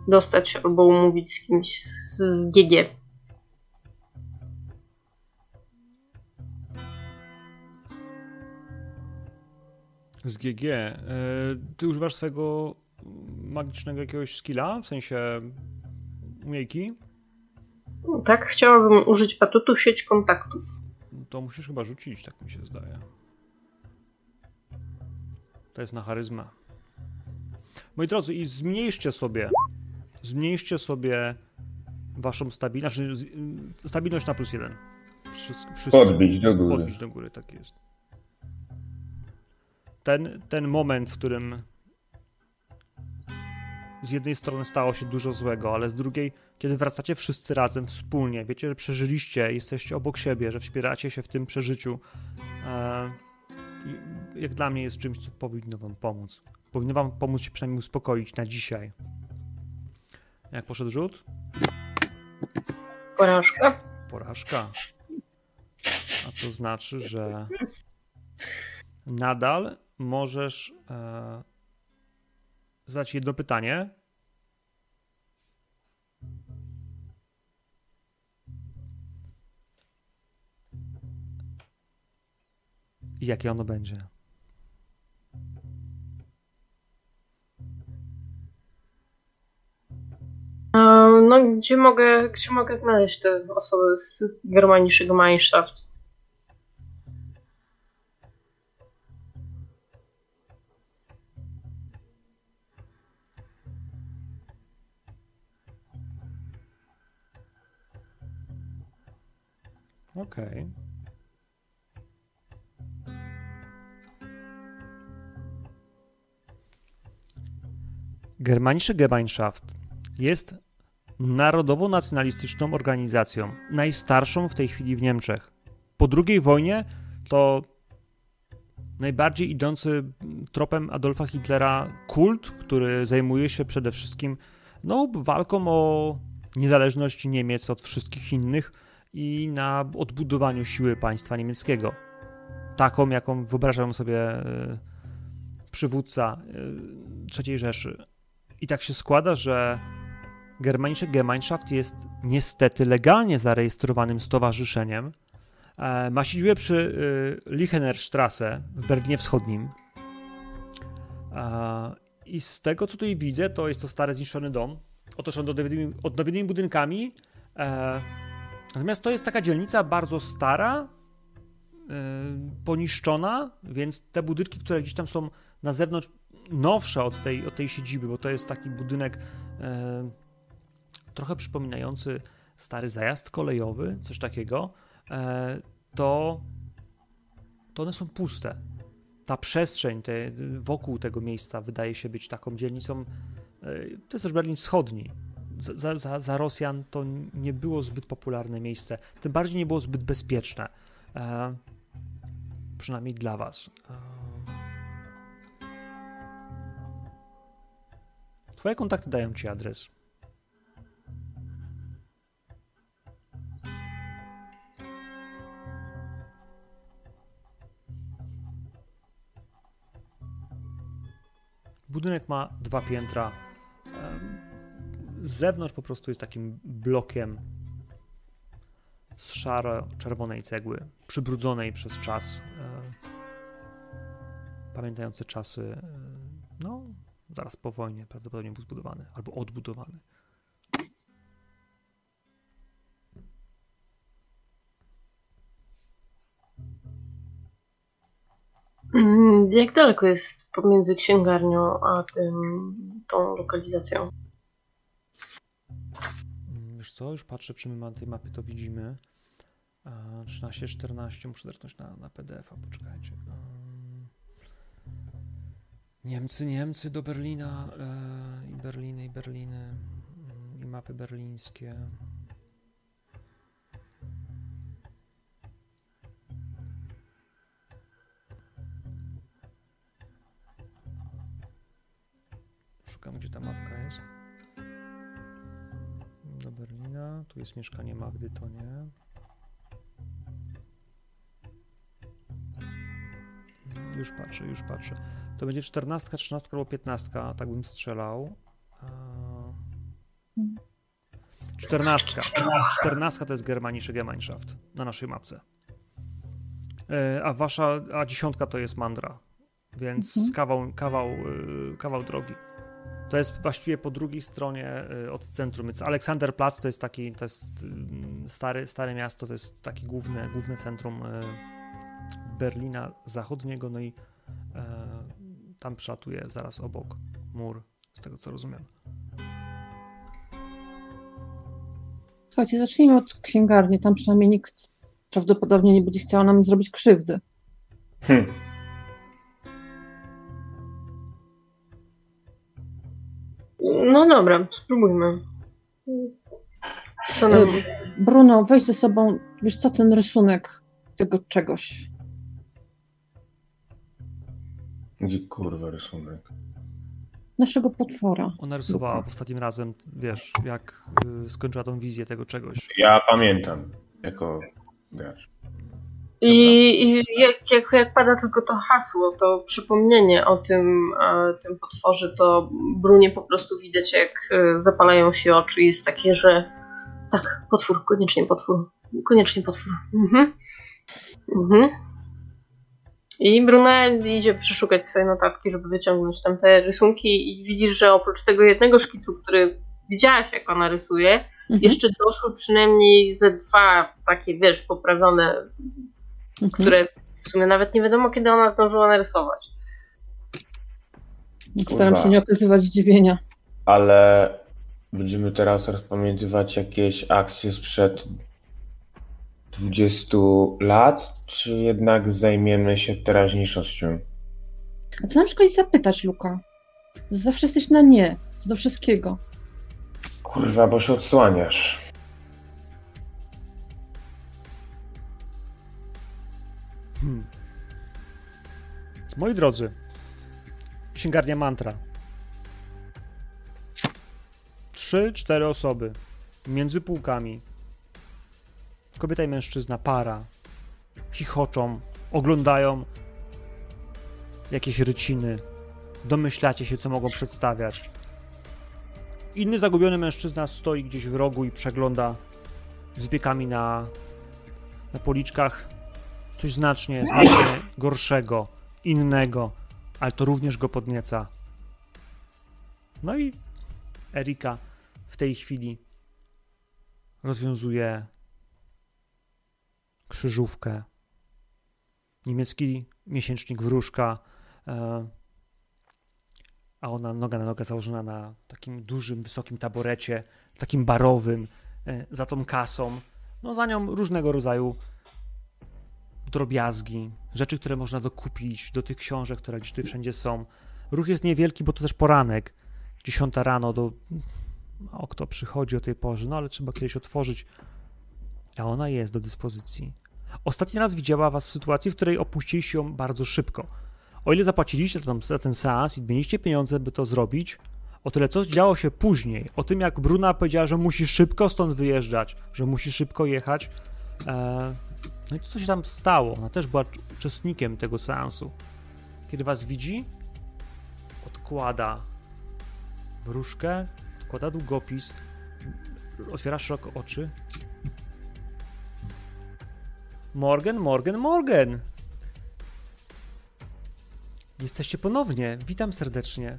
dostać albo umówić z kimś z, z GG. Z GG. E, Ty używasz swojego magicznego jakiegoś skilla, w sensie umiejki? Tak, chciałabym użyć atutu sieć kontaktów. To musisz chyba rzucić, tak mi się zdaje. To jest na charyzmę. Moi drodzy, i zmniejszcie sobie, zmniejszcie sobie waszą stabilność, znaczy y, stabilność na plus jeden. Wszyscy, wszyscy Podbić do góry. Podbić do góry, tak jest. Ten, ten moment, w którym z jednej strony stało się dużo złego, ale z drugiej, kiedy wracacie wszyscy razem, wspólnie, wiecie, że przeżyliście, jesteście obok siebie, że wspieracie się w tym przeżyciu, e, jak dla mnie jest czymś, co powinno wam pomóc. Powinno wam pomóc się przynajmniej uspokoić na dzisiaj. Jak poszedł rzut? Porażka. Porażka. A to znaczy, że nadal możesz e, zadać jedno pytanie. I jakie ono będzie? E, No, gdzie mogę, gdzie mogę znaleźć te osoby z Germanische Gemeinschaft? Okej. Germanische Gemeinschaft jest narodowo-nacjonalistyczną organizacją, najstarszą w tej chwili w Niemczech. Po II wojnie to najbardziej idący tropem Adolfa Hitlera kult, który zajmuje się przede wszystkim no, walką o niezależność Niemiec od wszystkich innych i na odbudowaniu siły państwa niemieckiego. Taką, jaką wyobrażał sobie e, przywódca e, III Rzeszy. I tak się składa, że Germanische Gemeinschaft jest niestety legalnie zarejestrowanym stowarzyszeniem. E, Ma siedzibę przy Lichenerstrasse w Berlinie Wschodnim. I z tego, co tutaj widzę, to jest to stary, zniszczony dom, otoczony odnowionymi budynkami. E, Natomiast to jest taka dzielnica bardzo stara, yy, poniszczona, więc te budynki, które gdzieś tam są na zewnątrz, nowsze od tej, od tej siedziby, bo to jest taki budynek yy, trochę przypominający stary zajazd kolejowy, coś takiego, yy, to, to one są puste. Ta przestrzeń te, wokół tego miejsca wydaje się być taką dzielnicą. To jest też Berlin Wschodni, za, za, za Rosjan to nie było zbyt popularne miejsce, tym bardziej nie było zbyt bezpieczne. E, przynajmniej dla Was. E, twoje kontakty dają Ci adres. Budynek ma dwa piętra. Z zewnątrz po prostu jest takim blokiem z szaro-czerwonej cegły, przybrudzonej przez czas, e, pamiętający czasy, e, no, zaraz po wojnie prawdopodobnie był zbudowany albo odbudowany. Mm, Jak daleko jest pomiędzy księgarnią a tym, tą lokalizacją? Co, już patrzę, czy my na tej mapie to widzimy. A, 13, 14, muszę zerknąć na, na PDF-a, poczekajcie. Um, Niemcy, Niemcy do Berlina e, i Berliny, i Berliny mm, i mapy berlińskie. Szukam, gdzie ta mapka jest. Do Berlina. Tu jest mieszkanie Magdy, to nie. Już patrzę, już patrzę. To będzie 14, 13 albo 15, tak bym strzelał. A... 14. 14 to jest Germanische Gemeinschaft na naszej mapce. E, A wasza, a dziesiątka to jest Mandra, więc Mhm. kawał, kawał, y, kawał drogi. To jest właściwie po drugiej stronie y, od centrum. Więc Aleksanderplatz to jest taki, to jest ym, stary, stare miasto, to jest takie główne, główne centrum y, Berlina Zachodniego, no i e, tam przelatuje zaraz obok mur, z tego co rozumiem. Słuchajcie, zacznijmy od księgarni. Tam przynajmniej nikt prawdopodobnie nie będzie chciał nam zrobić krzywdy. Hm. No dobra, spróbujmy. Co nam... Bruno, weź ze sobą, wiesz co, ten rysunek tego czegoś. Gdzie kurwa rysunek? Naszego potwora. Ona rysowała Luka. ostatnim razem, wiesz, jak y, skończyła tą wizję tego czegoś. Ja pamiętam, jako gracz. I, i jak, jak, jak pada tylko to hasło, to przypomnienie o tym, e, tym potworze, to Brunie po prostu widać, jak e, zapalają się oczy. Jest takie, że tak, potwór, koniecznie potwór, koniecznie potwór. Mhm. Mhm. I Bruna idzie przeszukać swoje notatki, żeby wyciągnąć tam te rysunki i widzisz, że oprócz tego jednego szkicu, który widziałaś, jak ona rysuje, Mhm. jeszcze doszły przynajmniej ze dwa takie, wiesz, poprawione Mhm. które w sumie nawet nie wiadomo, kiedy ona zdążyła narysować. Staram Kurwa. się nie okazywać zdziwienia. Ale będziemy teraz rozpamiętywać jakieś akcje sprzed 20 lat, czy jednak zajmiemy się teraźniejszością? A co na przykład zapytać, Luka? Zawsze jesteś na nie, co do wszystkiego. Kurwa, bo się odsłaniasz. Hmm. Moi drodzy, księgarnia mantra. Trzy, cztery osoby między półkami. Kobieta i mężczyzna, para. Chichoczą, oglądają jakieś ryciny. Domyślacie się, co mogą przedstawiać. Inny zagubiony mężczyzna stoi gdzieś w rogu i przegląda z wypiekami na, na policzkach coś znacznie, znacznie gorszego, innego, ale to również go podnieca. No i Erika w tej chwili rozwiązuje krzyżówkę. Niemiecki miesięcznik wróżka, e, a ona noga na nogę założona na takim dużym, wysokim taborecie, takim barowym, e, za tą kasą. No za nią różnego rodzaju drobiazgi, rzeczy, które można dokupić do tych książek, które gdzieś tu wszędzie są. Ruch jest niewielki, bo to też poranek. 10 rano do. Mało kto przychodzi o tej porze, no ale trzeba kiedyś otworzyć. A ona jest do dyspozycji. Ostatni raz widziała was w sytuacji, w której opuściliście ją bardzo szybko. O ile zapłaciliście za ten, za ten seans i mieliście pieniądze, by to zrobić, o tyle co działo się później, o tym jak Bruna powiedziała, że musi szybko stąd wyjeżdżać, że musi szybko jechać. E, no i to, co się tam stało, ona też była uczestnikiem tego seansu. Kiedy was widzi, odkłada wróżkę, odkłada długopis, otwiera szeroko oczy. Morgan, Morgan, Morgan! Jesteście ponownie. Witam serdecznie.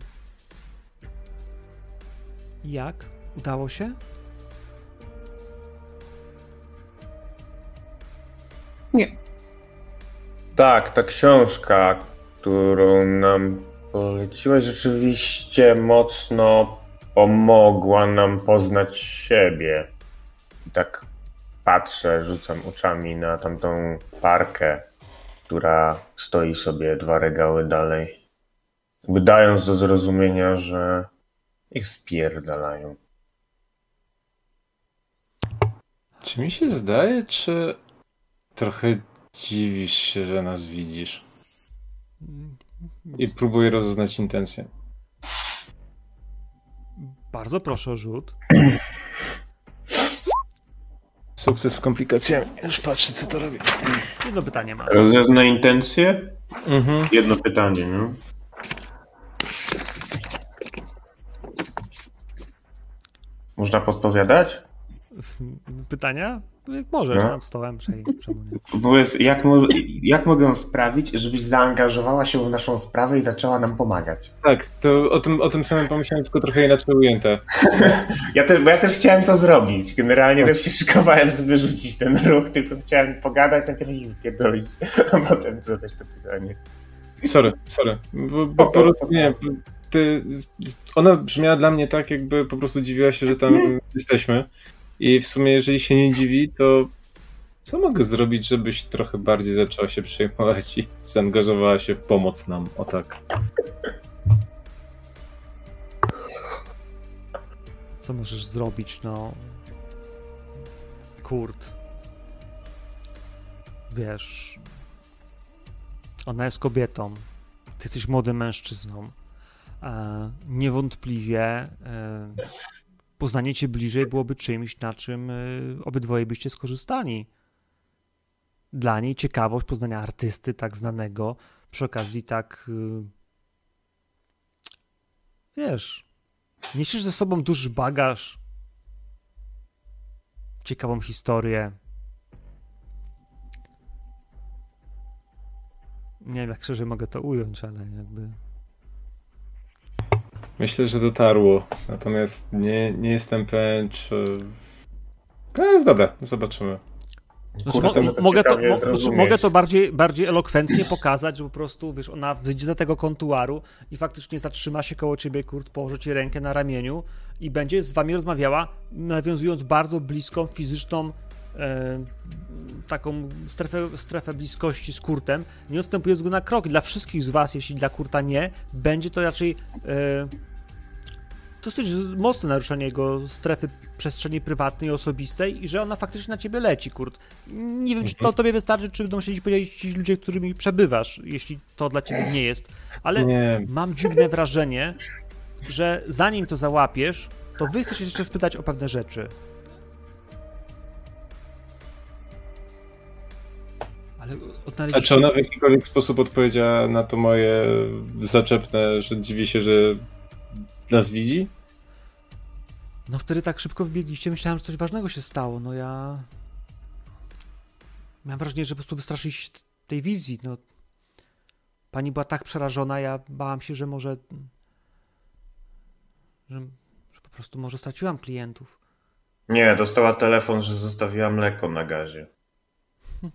Jak? Udało się? Nie. Tak, ta książka, którą nam poleciłeś, rzeczywiście mocno pomogła nam poznać siebie. I tak patrzę, rzucam oczami na tamtą parkę, która stoi sobie dwa regały dalej. Jakby dając do zrozumienia, że ich spierdalają. Czy mi się zdaje, czy trochę dziwisz się, że nas widzisz? I próbuję rozeznać intencje. Bardzo proszę o rzut. Sukces z komplikacjami. Już patrzę, co to robi. Jedno pytanie masz. Rozwiązane intencje? Mhm. Jedno pytanie, no. Można podpowiadać? Pytania? Jak możesz, No. nad stołem, przej- czemu nie? Bo jest, jak, mo- jak mogę sprawić, żebyś zaangażowała się w naszą sprawę i zaczęła nam pomagać? Tak, to o tym, o tym samym pomyślałem, tylko trochę inaczej ujęte. *laughs* Ja też, bo ja też chciałem to zrobić. Generalnie też się szykowałem, żeby rzucić ten ruch, tylko chciałem pogadać, najpierw ich wypierdolić, a potem zadać to pytanie. Sorry, sorry. Bo, bo po prostu nie. Ty, ona brzmiała dla mnie tak, jakby po prostu dziwiła się, że tam jesteśmy. I w sumie, jeżeli się nie dziwi, to co mogę zrobić, żebyś trochę bardziej zaczęła się przejmować i zaangażowała się w pomoc nam? O tak. Co możesz zrobić, no? Kurt. Wiesz. Ona jest kobietą. Ty jesteś młodym mężczyzną. E, niewątpliwie e, poznanie cię bliżej byłoby czymś, na czym e, obydwoje byście skorzystali. Dla niej ciekawość poznania artysty tak znanego, przy okazji tak. e, wiesz, Niesiesz ze sobą duży bagaż, ciekawą historię. Nie wiem, jak szerzej mogę to ująć, ale jakby. Myślę, że dotarło. Natomiast nie, nie jestem pewien, czy. No, dobra, zobaczymy. Znaczy, Kurde, mo- to mogę, to, mo- zrozumieć. mogę to bardziej, bardziej elokwentnie pokazać, że po prostu, wiesz, ona wyjdzie za tego kontuaru i faktycznie zatrzyma się koło ciebie, Kurt, położy ci rękę na ramieniu i będzie z wami rozmawiała, nawiązując bardzo bliską, fizyczną e, taką strefę, strefę bliskości z Kurtem, nie odstępując go na krok. Dla wszystkich z was, jeśli dla Kurta nie, będzie to raczej e, dosyć mocne naruszenie jego strefy przestrzeni prywatnej, osobistej i że ona faktycznie na ciebie leci, Kurt. Nie wiem, czy to tobie wystarczy, czy będą chcieli powiedzieć ci ludzie, którymi przebywasz, jeśli to dla ciebie nie jest. Ale Nie, mam dziwne wrażenie, że zanim to załapiesz, to wy chcesz jeszcze spytać o pewne rzeczy. Ale A odnaleźliście... czy ona w jakikolwiek sposób odpowiedziała na to moje zaczepne, że dziwi się, że nas widzi? No wtedy tak szybko wbiegliście, myślałem, że coś ważnego się stało. No ja. Miałem wrażenie, że po prostu wystraszyliście tej wizji. No. Pani była tak przerażona, ja bałam się, że może. Że, że po prostu może straciłam klientów. Nie, dostała telefon, że zostawiła mleko na gazie. *laughs*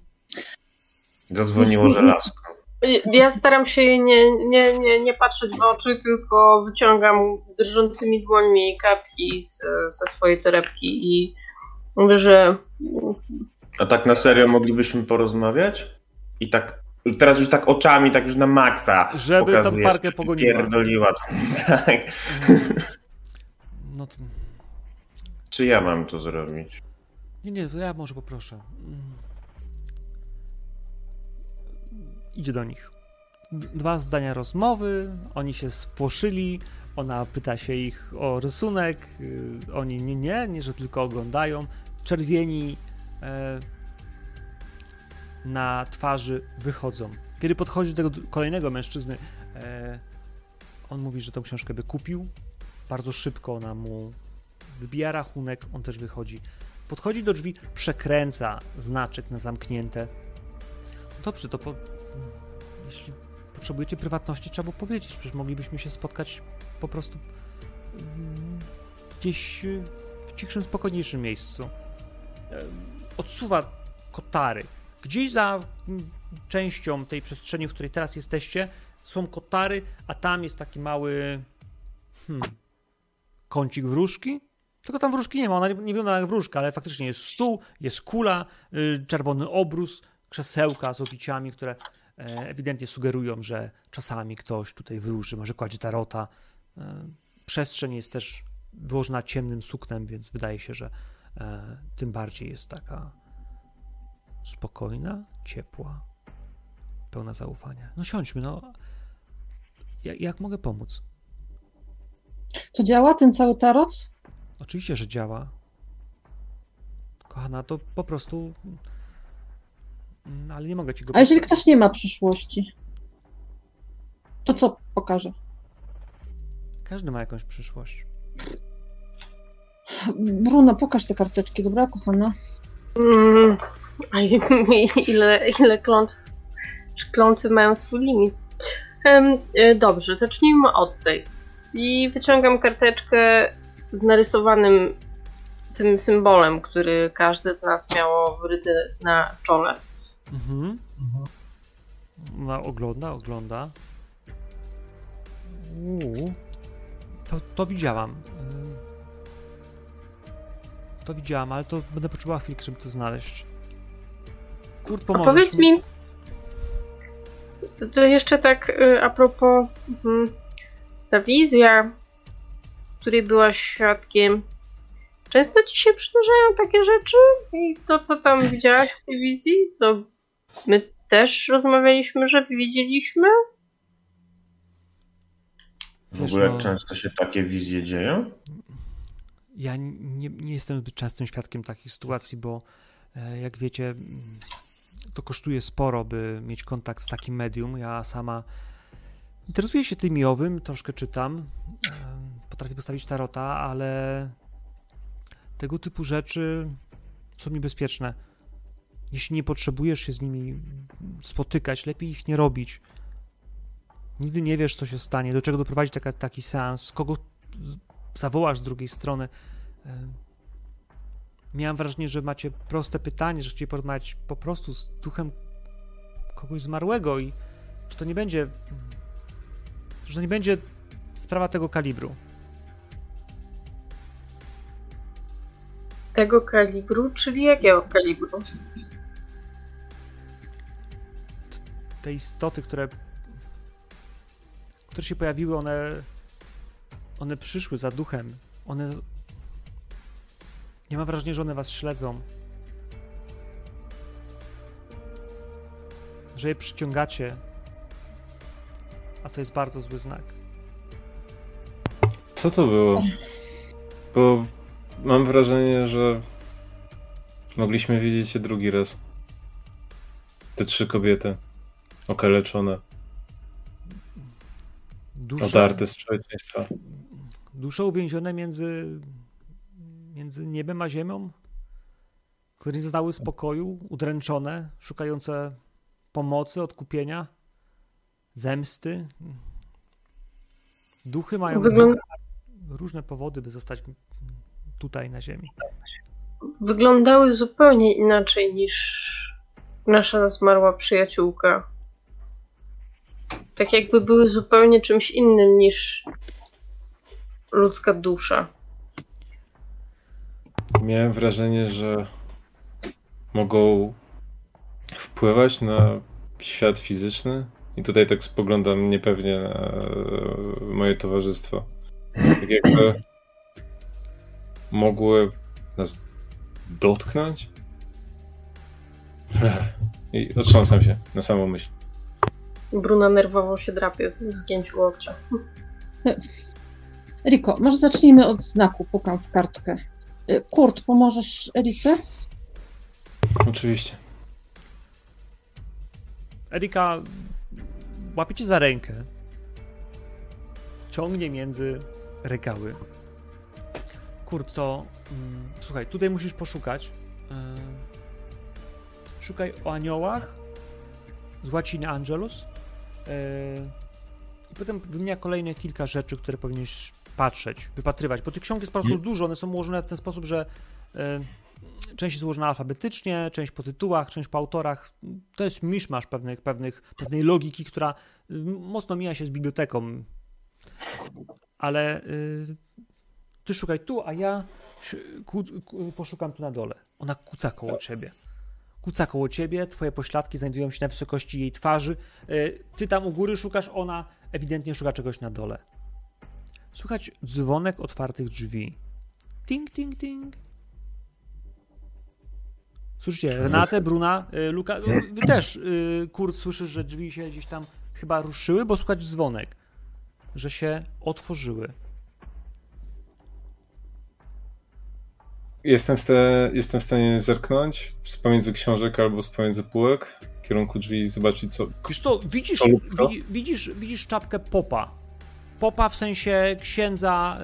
Zadzwoniło żelazko. Ja staram się jej nie, nie, nie, nie patrzeć w oczy, tylko wyciągam drżącymi dłońmi kartki z, ze swojej torebki i mówię, że A tak na serio moglibyśmy porozmawiać? I tak, teraz już tak oczami, tak już na maksa Żeby tą pokazujesz, parkę pogoniła. Pierdoliła. *laughs* tak. No to... Czy ja mam to zrobić? Nie, nie, to ja może poproszę. Idzie do nich. Dwa zdania rozmowy, oni się spłoszyli, ona pyta się ich o rysunek, y, oni nie, nie, nie, że tylko oglądają. Czerwieni e, na twarzy wychodzą. Kiedy podchodzi do tego kolejnego mężczyzny, e, on mówi, że tą książkę by kupił. Bardzo szybko ona mu wybija rachunek, on też wychodzi. Podchodzi do drzwi, przekręca znaczek na zamknięte. Dobrze, to po... jeśli potrzebujecie prywatności, trzeba było powiedzieć. Przecież moglibyśmy się spotkać po prostu mm, gdzieś y, w cichszym, spokojniejszym miejscu. Odsuwa kotary. Gdzieś za mm, częścią tej przestrzeni, w której teraz jesteście, są kotary, a tam jest taki mały hmm, kącik wróżki. Tylko tam wróżki nie ma, ona nie nie wygląda jak wróżka, ale faktycznie jest stół, jest kula, y, czerwony obrus, krzesełka z opiciami, które ewidentnie sugerują, że czasami ktoś tutaj wróży, może kładzie tarota. E, Przestrzeń jest też wyłożona ciemnym suknem, więc wydaje się, że e, tym bardziej jest taka spokojna, ciepła, pełna zaufania. No siądźmy, no. Jak, jak mogę pomóc? To działa ten cały tarot? Oczywiście, że działa. Kochana, to po prostu. Mm, Ale nie mogę ci go. A jeżeli ktoś nie ma przyszłości? To co pokaże? Każdy ma jakąś przyszłość. Bruno, pokaż te karteczki, dobra, kochana? Mm, a *laughs* ile, ile klątw, czy klątwy mają swój limit? E, dobrze, zacznijmy od tej. I wyciągam karteczkę z narysowanym tym symbolem, który każde z nas miało wryty na czole. Mhm. No, ogląda, ogląda. Uuu. To, to widziałam. Ym. To widziałam, ale to będę potrzebowała chwilkę, żeby to znaleźć. Kurt, A pomożesz powiedz mi, to, to jeszcze tak y, a propos mhm, ta wizja, której byłaś świadkiem. Często ci się przydarzają takie rzeczy? I to, co tam widziałaś w tej wizji, co my też rozmawialiśmy, że widzieliśmy? W Wiesz, ogóle no- często się takie wizje dzieją? Ja nie, nie jestem zbyt częstym świadkiem takich sytuacji, bo e, jak wiecie, mm, to kosztuje sporo, by mieć kontakt z takim medium. Ja sama interesuję się tym owym, troszkę czytam, potrafię postawić tarota, ale tego typu rzeczy są niebezpieczne. Jeśli nie potrzebujesz się z nimi spotykać, lepiej ich nie robić. Nigdy nie wiesz, co się stanie, do czego doprowadzi taka, taki seans, kogo zawołasz z drugiej strony. Miałem wrażenie, że macie proste pytanie, że chcecie porozmawiać po prostu z duchem kogoś zmarłego i to nie będzie. że to nie będzie sprawa tego kalibru. Tego kalibru, czyli jakiego kalibru? Te istoty, które. które się pojawiły, one. one przyszły za duchem. One. Nie mam wrażenia, że one was śledzą. Że je przyciągacie. A to jest bardzo zły znak. Co to było? Bo mam wrażenie, że mogliśmy widzieć się drugi raz. Te trzy kobiety. Okaleczone, Dusze, odarte z człowieczeństwa. dusze uwięzione między, między niebem a ziemią, które nie zaznały spokoju, udręczone, szukające pomocy, odkupienia, zemsty. Duchy mają Wygląda, różne powody, by zostać tutaj na ziemi. wyglądały zupełnie inaczej niż nasza zmarła przyjaciółka. Tak jakby były zupełnie czymś innym niż ludzka dusza. Miałem wrażenie, że mogą wpływać na świat fizyczny. I tutaj tak spoglądam niepewnie na e, moje towarzystwo. Tak jakby mogły nas dotknąć. *laughs* I otrząsam się na samą myśl. Bruna nerwowo się drapie w zgięciu łokcia. *laughs* Riko, może zacznijmy od znaku. Pukam w kartkę. Y, Kurt, pomożesz Erice? Oczywiście. Erika łapie cię za rękę, ciągnie między regały. Kurt, to mm, słuchaj, tutaj musisz poszukać. Yy, szukaj o aniołach z łaciny Angelus. Yy, I potem wymienia kolejne kilka rzeczy, które powinieneś patrzeć, wypatrywać, bo tych ksiąg jest po prostu dużo, one są ułożone w ten sposób, że e, część jest ułożona alfabetycznie, część po tytułach, część po autorach. To jest miszmasz pewnych, pewnych, pewnej logiki, która y, mocno mija się z biblioteką. Ale ty szukaj tu, a ja poszukam tu na dole. Ona kuca koło ciebie. Kuca koło ciebie, twoje pośladki znajdują się na wysokości jej twarzy. Y, ty tam u góry szukasz, ona ewidentnie szuka czegoś na dole. Słychać dzwonek otwartych drzwi. Ting, ting, ting. Słyszycie, Renatę, Bruna, y, Luka, wy też, y, Kurt, słyszysz, że drzwi się gdzieś tam chyba ruszyły, bo słychać dzwonek, że się otworzyły. Jestem w, te, jestem w stanie zerknąć z pomiędzy książek albo z pomiędzy półek w kierunku drzwi i zobaczyć co... Wiesz co, widzisz, widzi, widzisz, widzisz czapkę popa. Popa w sensie księdza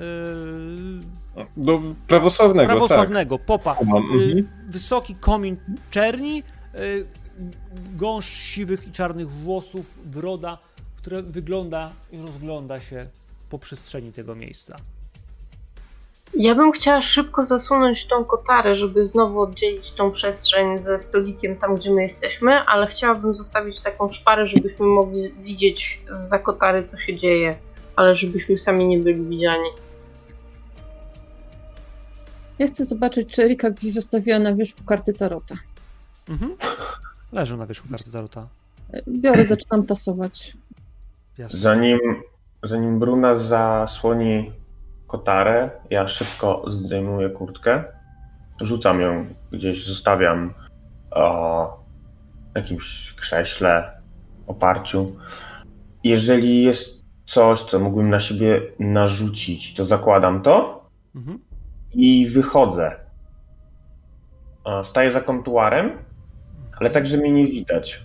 yy, Do prawosławnego, prawosławnego, popa. tak. Kumam, Y, mhm. wysoki komin czerni, y, gąszcz siwych i czarnych włosów, broda, które wygląda i rozgląda się po przestrzeni tego miejsca. Ja bym chciała szybko zasunąć tą kotarę, żeby znowu oddzielić tą przestrzeń ze stolikiem tam, gdzie my jesteśmy, ale chciałabym zostawić taką szparę, żebyśmy mogli widzieć za kotary, co się dzieje, ale żebyśmy sami nie byli widziani. Ja chcę zobaczyć, czy Erika gdzieś zostawiła na wierzchu karty Tarota. Mhm. Leżą na wierzchu karty Zarota. Biorę, zaczynam tasować. Jasne. Zanim, zanim Bruna zasłoni kotarę, ja szybko zdejmuję kurtkę, rzucam ją gdzieś, zostawiam o jakimś krześle, oparciu. Jeżeli jest coś, co mógłbym na siebie narzucić, to zakładam to Mhm. i wychodzę. Staję za kontuarem, ale tak, że mnie nie widać.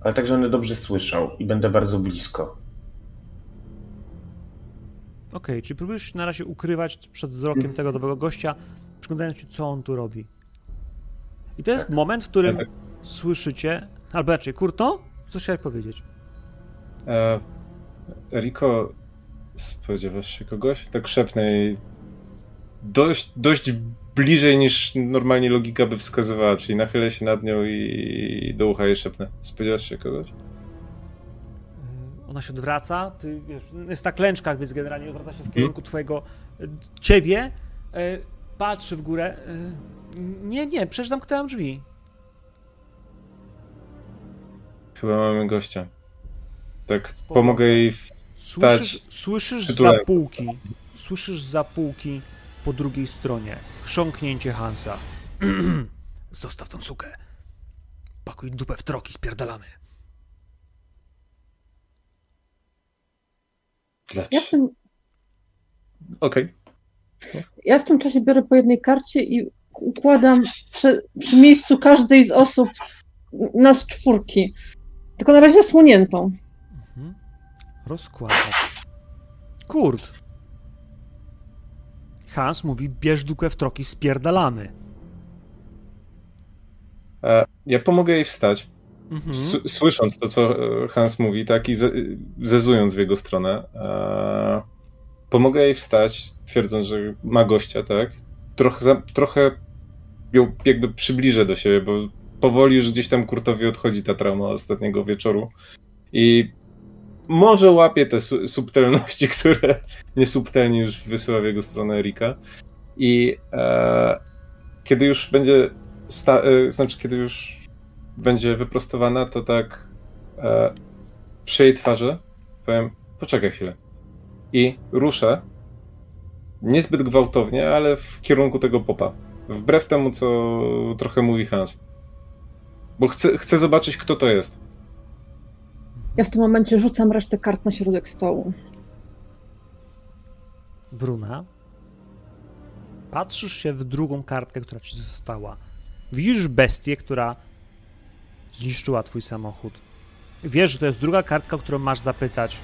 Ale tak, że dobrze słyszą i będę bardzo blisko. Okej, czy próbujesz na razie ukrywać przed wzrokiem tego nowego gościa, przyglądając się, co on tu robi. I to jest Tak. moment, w którym Tak. słyszycie, albo raczej, Kurto, co chciałeś powiedzieć? E, Riko, spodziewasz się kogoś? Tak szepnę jej dość, dość bliżej niż normalnie logika by wskazywała, czyli nachylę się nad nią i do ucha jej szepnę. Spodziewasz się kogoś? Ona się odwraca, ty wiesz, jest na klęczkach, więc generalnie odwraca się w kierunku twojego, y, ciebie, y, patrzy w górę. y, Nie, nie, przecież zamknęłam drzwi. Chyba mamy gościa. Tak, Spoko. pomogę jej. W... Słyszysz, słyszysz przy za tuleniu. półki, słyszysz za półki po drugiej stronie chrząknięcie Hansa. *clears throat* Zostaw tą sukę. Pakuj dupę w troki, spierdalamy. Ja w tym, Okej. ja w tym czasie biorę po jednej karcie i układam przy, przy miejscu każdej z osób nas czwórki. Tylko na razie zasłoniętą. Mhm. Rozkładać. Kurt. Hans mówi, bierz dupę w troki, spierdalamy. E, Ja pomogę jej wstać. Mhm. Słysząc to, co e, Hans mówi, tak, i ze- zezując w jego stronę, e, pomogę jej wstać, twierdząc, że ma gościa, tak. Trochę, za, trochę ją jakby przybliżę do siebie, bo powoli już gdzieś tam Kurtowi odchodzi ta trauma ostatniego wieczoru. I może łapie te su- subtelności, *laughs* które niesubtelnie już wysyła w jego stronę Erika. I e, kiedy już będzie, sta- e, znaczy kiedy już będzie wyprostowana, to tak e, przy jej twarzy powiem, poczekaj chwilę. I ruszę niezbyt gwałtownie, ale w kierunku tego popa. Wbrew temu, co trochę mówi Hans. Bo chcę, chcę zobaczyć, kto to jest. Ja w tym momencie rzucam resztę kart na środek stołu. Bruna. Patrzysz się w drugą kartkę, która ci została. Widzisz bestię, która zniszczyła twój samochód. Wiesz, że to jest druga kartka, o którą masz zapytać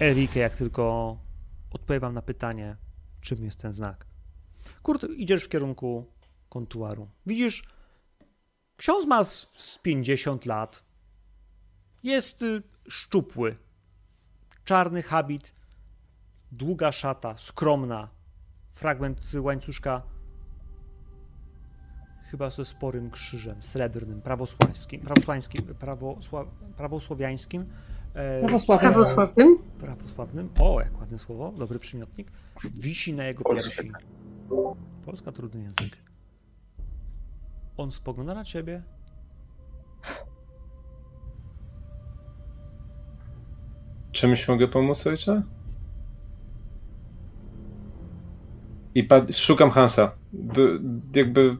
Erikę, jak tylko odpowie wam na pytanie, czym jest ten znak. Kurt, idziesz w kierunku kontuaru. Widzisz, ksiądz ma z, z 50 lat. Jest y, szczupły. Czarny habit, Długa szata, skromna. Fragment łańcuszka chyba ze sporym krzyżem srebrnym, prawosławskim, prawosłańskim, prawosła, prawosłowiańskim. E, prawosławnym. Prawosławnym? Prawosławnym. O, jak ładne słowo, dobry przymiotnik. Wisi na jego piersi. Polska trudny język. On spogląda na ciebie. Czymś mogę pomóc, ojcze? I szukam Hansa. D jakby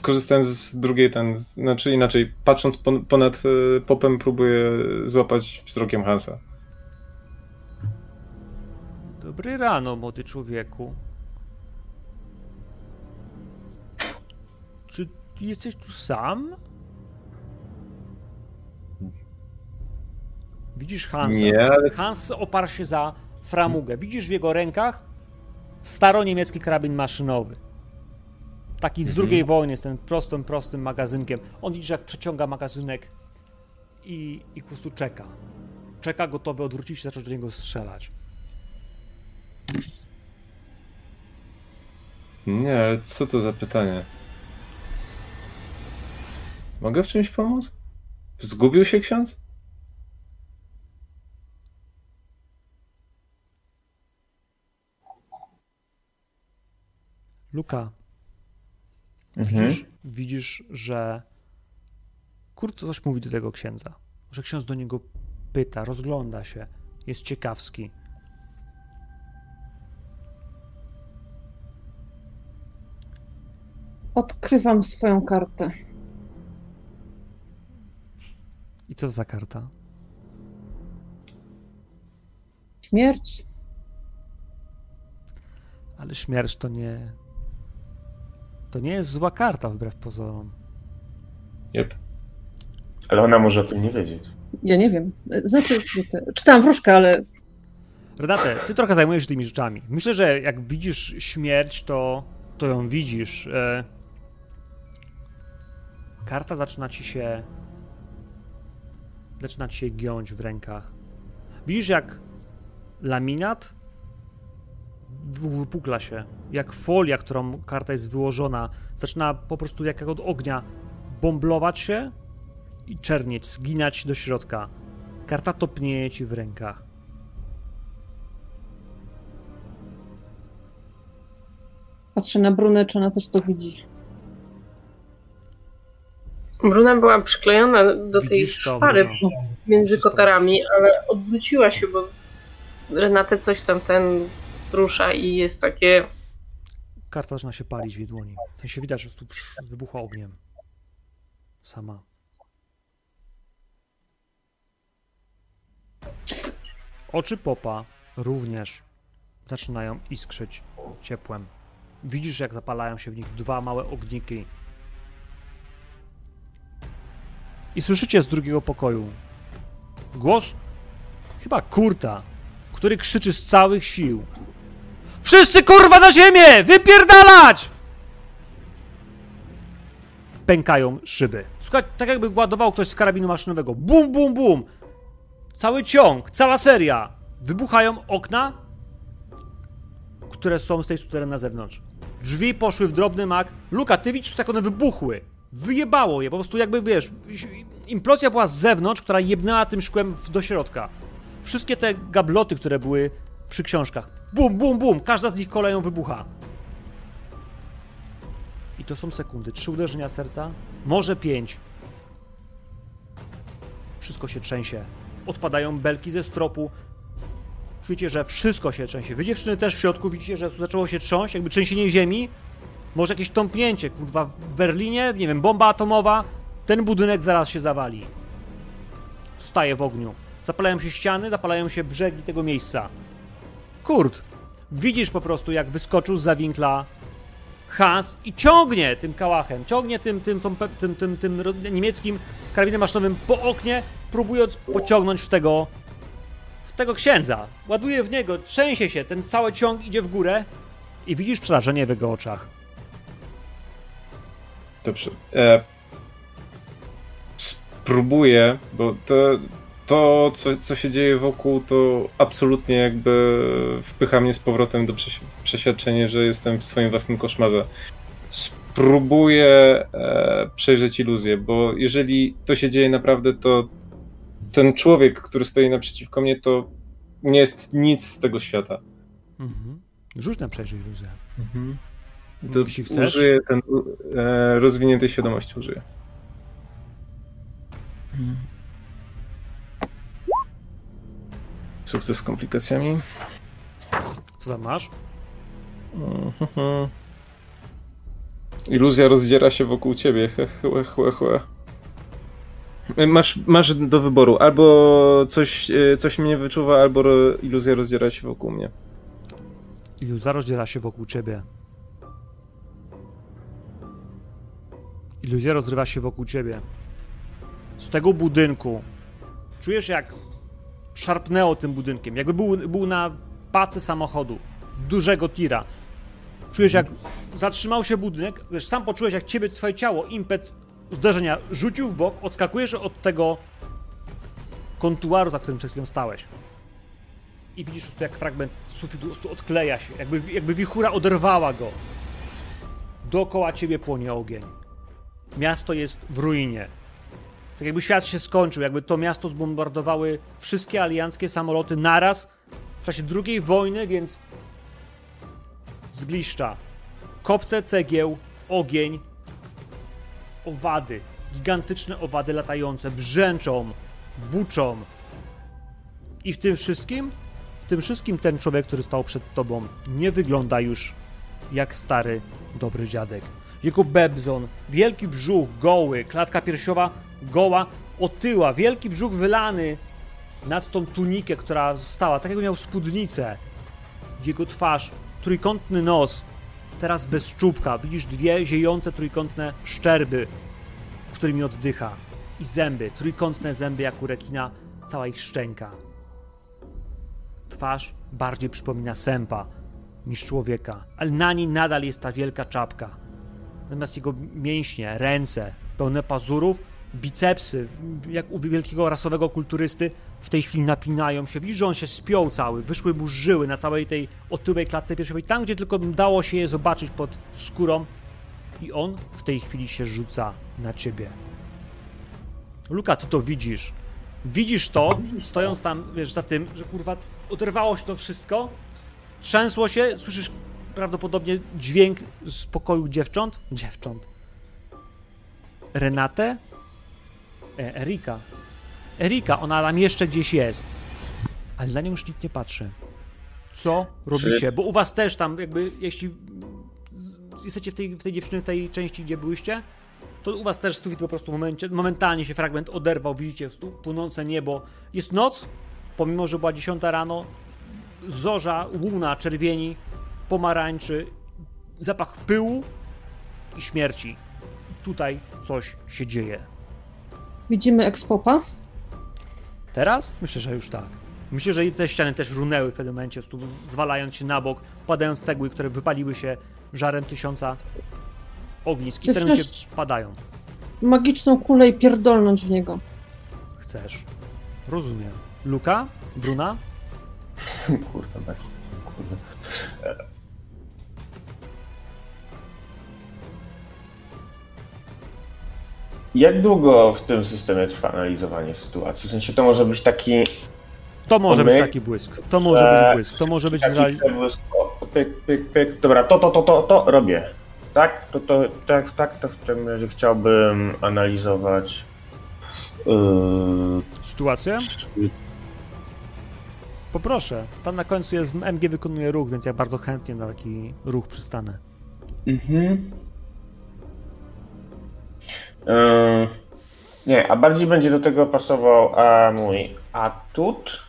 korzystając z drugiej, ten, znaczy inaczej, patrząc ponad e, popem, próbuję złapać wzrokiem Hansa. Dobry rano, młody człowieku. Czy jesteś tu sam? Widzisz Hansa. Nie, ale... Hans oparł się za framugę. Widzisz w jego rękach staroniemiecki karabin maszynowy. Taki z mhm. drugiej wojny, z tym prostym, prostym magazynkiem. On widzisz, jak przeciąga magazynek i, i prostu czeka. Czeka gotowy odwrócić się, zacząć do niego strzelać. Nie, ale co to za pytanie? Mogę w czymś pomóc? Zgubił się ksiądz? Luka, mhm. widzisz, widzisz, że Kurt coś mówi do tego księdza, że ksiądz do niego pyta, rozgląda się, jest ciekawski. Odkrywam swoją kartę. I co to za karta? Śmierć. Ale śmierć to nie. To nie jest zła karta wbrew pozorom. Yep. Ale ona może o tym nie wiedzieć. Ja nie wiem. Znaczy, czytałam wróżkę, ale. Renate, ty trochę zajmujesz się tymi rzeczami. Myślę, że jak widzisz śmierć, to, to ją widzisz. E... Karta zaczyna ci się. Zaczyna ci się giąć w rękach. Widzisz, jak laminat wypukla się, jak folia, którą karta jest wyłożona, zaczyna po prostu jak od ognia bomblować się i czernieć, zginać do środka. Karta topnieje ci w rękach. Patrzę na Brunę, czy ona też to widzi. Bruna była przyklejona do tej szpary między kotarami, ale odwróciła się, bo Renate coś tam ten rusza i jest takie... Karta zaczyna się palić w jej dłoni. To się widać, że tu wybuchła ogniem. Sama. Oczy popa również zaczynają iskrzyć ciepłem. Widzisz, jak zapalają się w nich dwa małe ogniki. I słyszycie z drugiego pokoju głos chyba kurta, który krzyczy z całych sił. Wszyscy kurwa na ziemię! Wypierdalać! Pękają szyby. Słuchaj, tak jakby ładował ktoś z karabinu maszynowego. Bum, bum, bum! Cały ciąg, cała seria. Wybuchają okna, które są z tej sutery na zewnątrz. Drzwi poszły w drobny mak. Luka, ty widzisz, jak one wybuchły. Wyjebało je, po prostu jakby, wiesz, implozja była z zewnątrz, która jebnęła tym szkłem do środka. Wszystkie te gabloty, które były przy książkach. Bum, bum, bum! Każda z nich koleją wybucha. I to są sekundy. Trzy uderzenia serca, może pięć. Wszystko się trzęsie. Odpadają belki ze stropu. Czujecie, że wszystko się trzęsie. Wy dziewczyny też w środku widzicie, że zaczęło się trząść, jakby trzęsienie ziemi. Może jakieś tąpnięcie, kurwa, w Berlinie, nie wiem, bomba atomowa. Ten budynek zaraz się zawali. Staje w ogniu. Zapalają się ściany, zapalają się brzegi tego miejsca. Kurt, widzisz po prostu, jak wyskoczył z zawinkla Hans i ciągnie tym kałachem, ciągnie tym, tym, tym, tym, tym, tym niemieckim karabinem maszynowym po oknie, próbując pociągnąć w tego, w tego księdza. Ładuje w niego, trzęsie się, ten cały ciąg idzie w górę i widzisz przerażenie w jego oczach. Dobrze. E, spróbuję, bo to to, co, co się dzieje wokół, to absolutnie jakby wpycha mnie z powrotem do przeświadczenia, że jestem w swoim własnym koszmarze. Spróbuję e, przejrzeć iluzję, bo jeżeli to się dzieje naprawdę, to ten człowiek, który stoi naprzeciwko mnie, to nie jest nic z tego świata. Mhm. Rzuć na przejrzyj iluzję. Mhm. To Jeśli chcesz. Użyję ten e, rozwiniętej świadomości użyję. Mhm. Sukces z komplikacjami. Co tam masz? Mhm. Iluzja rozdziera się wokół ciebie. He, he, he, he. Masz, masz do wyboru. Albo coś, e, coś mnie wyczuwa, albo iluzja rozdziera się wokół mnie. Iluzja rozdziera się wokół ciebie. Iluzja rozrywa się wokół ciebie. Z tego budynku czujesz jak szarpnęło tym budynkiem, jakby był, był na pace samochodu, dużego tira. Czujesz jak zatrzymał się budynek, wiesz, sam poczułeś jak ciebie, twoje ciało, impet uderzenia rzucił w bok, odskakujesz od tego kontuaru, za którym przed chwilą stałeś. I widzisz po prostu jak fragment sufitu odkleja się, jakby, jakby wichura oderwała go. Dookoła ciebie płonie ogień. Miasto jest w ruinie. Tak jakby świat się skończył, jakby to miasto zbombardowały wszystkie alianckie samoloty naraz w czasie II wojny, więc zgliszcza. Kopce cegieł, ogień, owady, gigantyczne owady latające, brzęczą, buczą. I w tym wszystkim, w tym wszystkim ten człowiek, który stał przed tobą, nie wygląda już jak stary, dobry dziadek. Jego bebzon, wielki brzuch, goły, klatka piersiowa goła, otyła, wielki brzuch wylany nad tą tunikę, która została, tak jakby miał spódnicę. Jego twarz, trójkątny nos, teraz bez czubka. Widzisz dwie ziejące trójkątne szczerby, którymi oddycha. I zęby, trójkątne zęby jak u rekina, cała ich szczęka. Twarz bardziej przypomina sępa niż człowieka, ale na niej nadal jest ta wielka czapka. Natomiast jego mięśnie, ręce, pełne pazurów, bicepsy, jak u wielkiego rasowego kulturysty, w tej chwili napinają się. Widzisz, że on się spiął cały, wyszły mu żyły na całej tej otyłej klatce piersiowej, tam gdzie tylko dało się je zobaczyć pod skórą. I on w tej chwili się rzuca na ciebie. Luka, ty to widzisz. Widzisz to, stojąc tam, wiesz, za tym, że kurwa oderwało się to wszystko, trzęsło się, słyszysz prawdopodobnie dźwięk z pokoju dziewcząt. Dziewcząt. Renate? E, Erika. Erika, ona tam jeszcze gdzieś jest. Ale na nią już nikt nie patrzy. Co robicie? Bo u was też tam jakby, jeśli jesteście w tej, w tej dziewczyny, w tej części, gdzie byłyście, to u was też sufit po prostu momencie, momentalnie się fragment oderwał, widzicie płynące niebo. Jest noc, pomimo, że była 10 rano, zorza, łuna, czerwieni, pomarańczy, zapach pyłu i śmierci. Tutaj coś się dzieje. Widzimy ekspopa? Teraz? Myślę, że już tak. Myślę, że te ściany też runęły w pewnym momencie, zwalając się na bok, padając cegły, które wypaliły się żarem tysiąca ognisk i w momencie padają. Magiczną kulę i pierdolnąć w niego. Chcesz. Rozumiem. Luka? Bruna? Kurwa, tak. Kurwa. Jak długo w tym systemie trwa analizowanie sytuacji? W sensie to może być taki. To może być taki błysk. To może być błysk. To może być. Taki błysk. pyk, pyk, pyk. Dobra, to, to, to, to, to robię. Tak? To, to, tak, tak, to w takim razie chciałbym analizować. Yy... Sytuację? Poproszę. Tam na końcu jest MG wykonuje ruch, więc ja bardzo chętnie na taki ruch przystanę. Mhm. Yy, nie, a bardziej będzie do tego pasował a mój atut,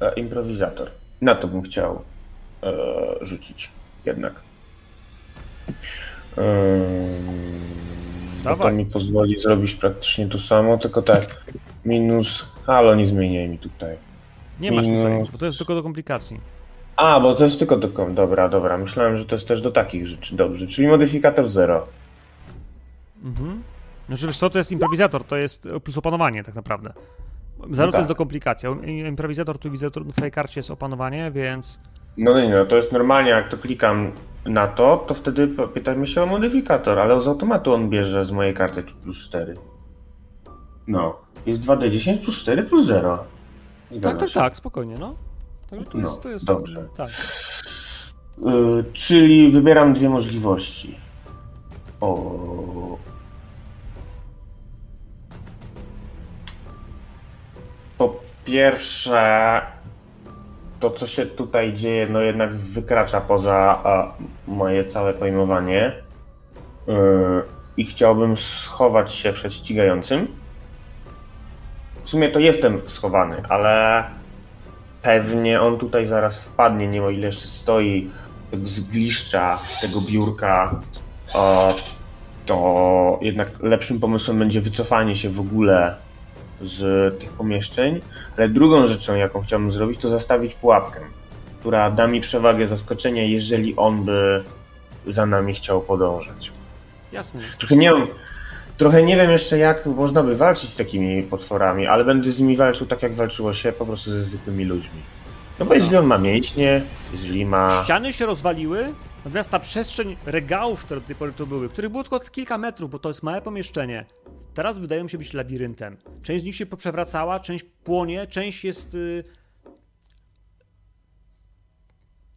a e, improwizator. Na to bym chciał e, rzucić jednak. Yy, to mi pozwoli zrobić praktycznie to samo, tylko tak, minus, ale nie zmieniaj mi tutaj. Nie minus... masz tutaj, bo to jest tylko do komplikacji. A, bo to jest tylko do kom. Dobra, dobra. Myślałem, że to jest też do takich rzeczy. Dobrze, czyli modyfikator 0. Mhm. Znaczy, wiesz co, to jest improwizator, to jest plus opanowanie tak naprawdę. Zero to tak. jest do komplikacji. Improwizator tu widzę, na twojej karcie jest opanowanie, więc... No nie, no to jest normalnie, jak to klikam na to, to wtedy p- pytajmy się o modyfikator, ale z automatu on bierze z mojej karty plus 4. No, jest 2D10 plus 4 plus 0. Tak, Zgadza tak, się. tak, spokojnie, no. Także to No, jest, to jest... dobrze. Tak. Y, czyli wybieram dwie możliwości. O. Po pierwsze, to co się tutaj dzieje, no jednak wykracza poza a, moje całe pojmowanie. Y, I chciałbym schować się przed ścigającym. W sumie to jestem schowany, ale pewnie on tutaj zaraz wpadnie, nie o ile jeszcze stoi z gliszcza tego biurka, o, to jednak lepszym pomysłem będzie wycofanie się w ogóle z tych pomieszczeń. Ale drugą rzeczą, jaką chciałbym zrobić, to zastawić pułapkę, która da mi przewagę zaskoczenia, jeżeli on by za nami chciał podążać. Jasne. Trochę nie trochę nie wiem jeszcze, jak można by walczyć z takimi potworami, ale będę z nimi walczył tak, jak walczyło się po prostu ze zwykłymi ludźmi. No bo jeżeli on ma mięśnie, jeżeli ma... Ściany się rozwaliły, natomiast ta przestrzeń regałów, które do tej pory tu były, których było tylko kilka metrów, bo to jest małe pomieszczenie, teraz wydają się być labiryntem. Część z nich się poprzewracała, część płonie, część jest y...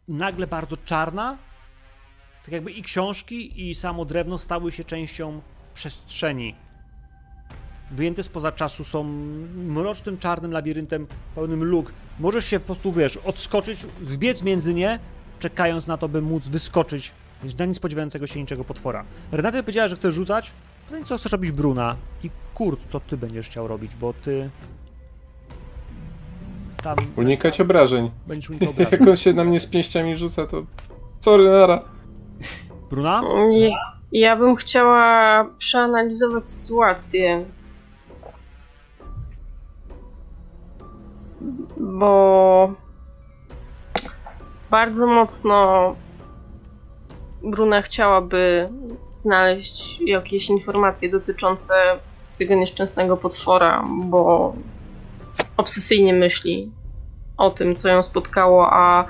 nagle bardzo czarna. Tak jakby i książki, i samo drewno stały się częścią przestrzeni. Wyjęte spoza czasu są mrocznym, czarnym labiryntem pełnym luk. Możesz się po prostu, wiesz, odskoczyć, wbiec między nie, czekając na to, by móc wyskoczyć na nic spodziewającego się niczego potwora. Renata powiedziała, że chcesz rzucać. Pytanie, co chcesz robić Bruna? I Kurt, co ty będziesz chciał robić, bo ty... Tam Unikać obrażeń. będziesz unikał *laughs* Jak obrażeń. on się na mnie z pięściami rzuca, to... Sorry, nara. Bruna? Nie, Ja bym chciała przeanalizować sytuację. Bo bardzo mocno Bruna chciałaby znaleźć jakieś informacje dotyczące tego nieszczęsnego potwora, bo obsesyjnie myśli o tym, co ją spotkało, a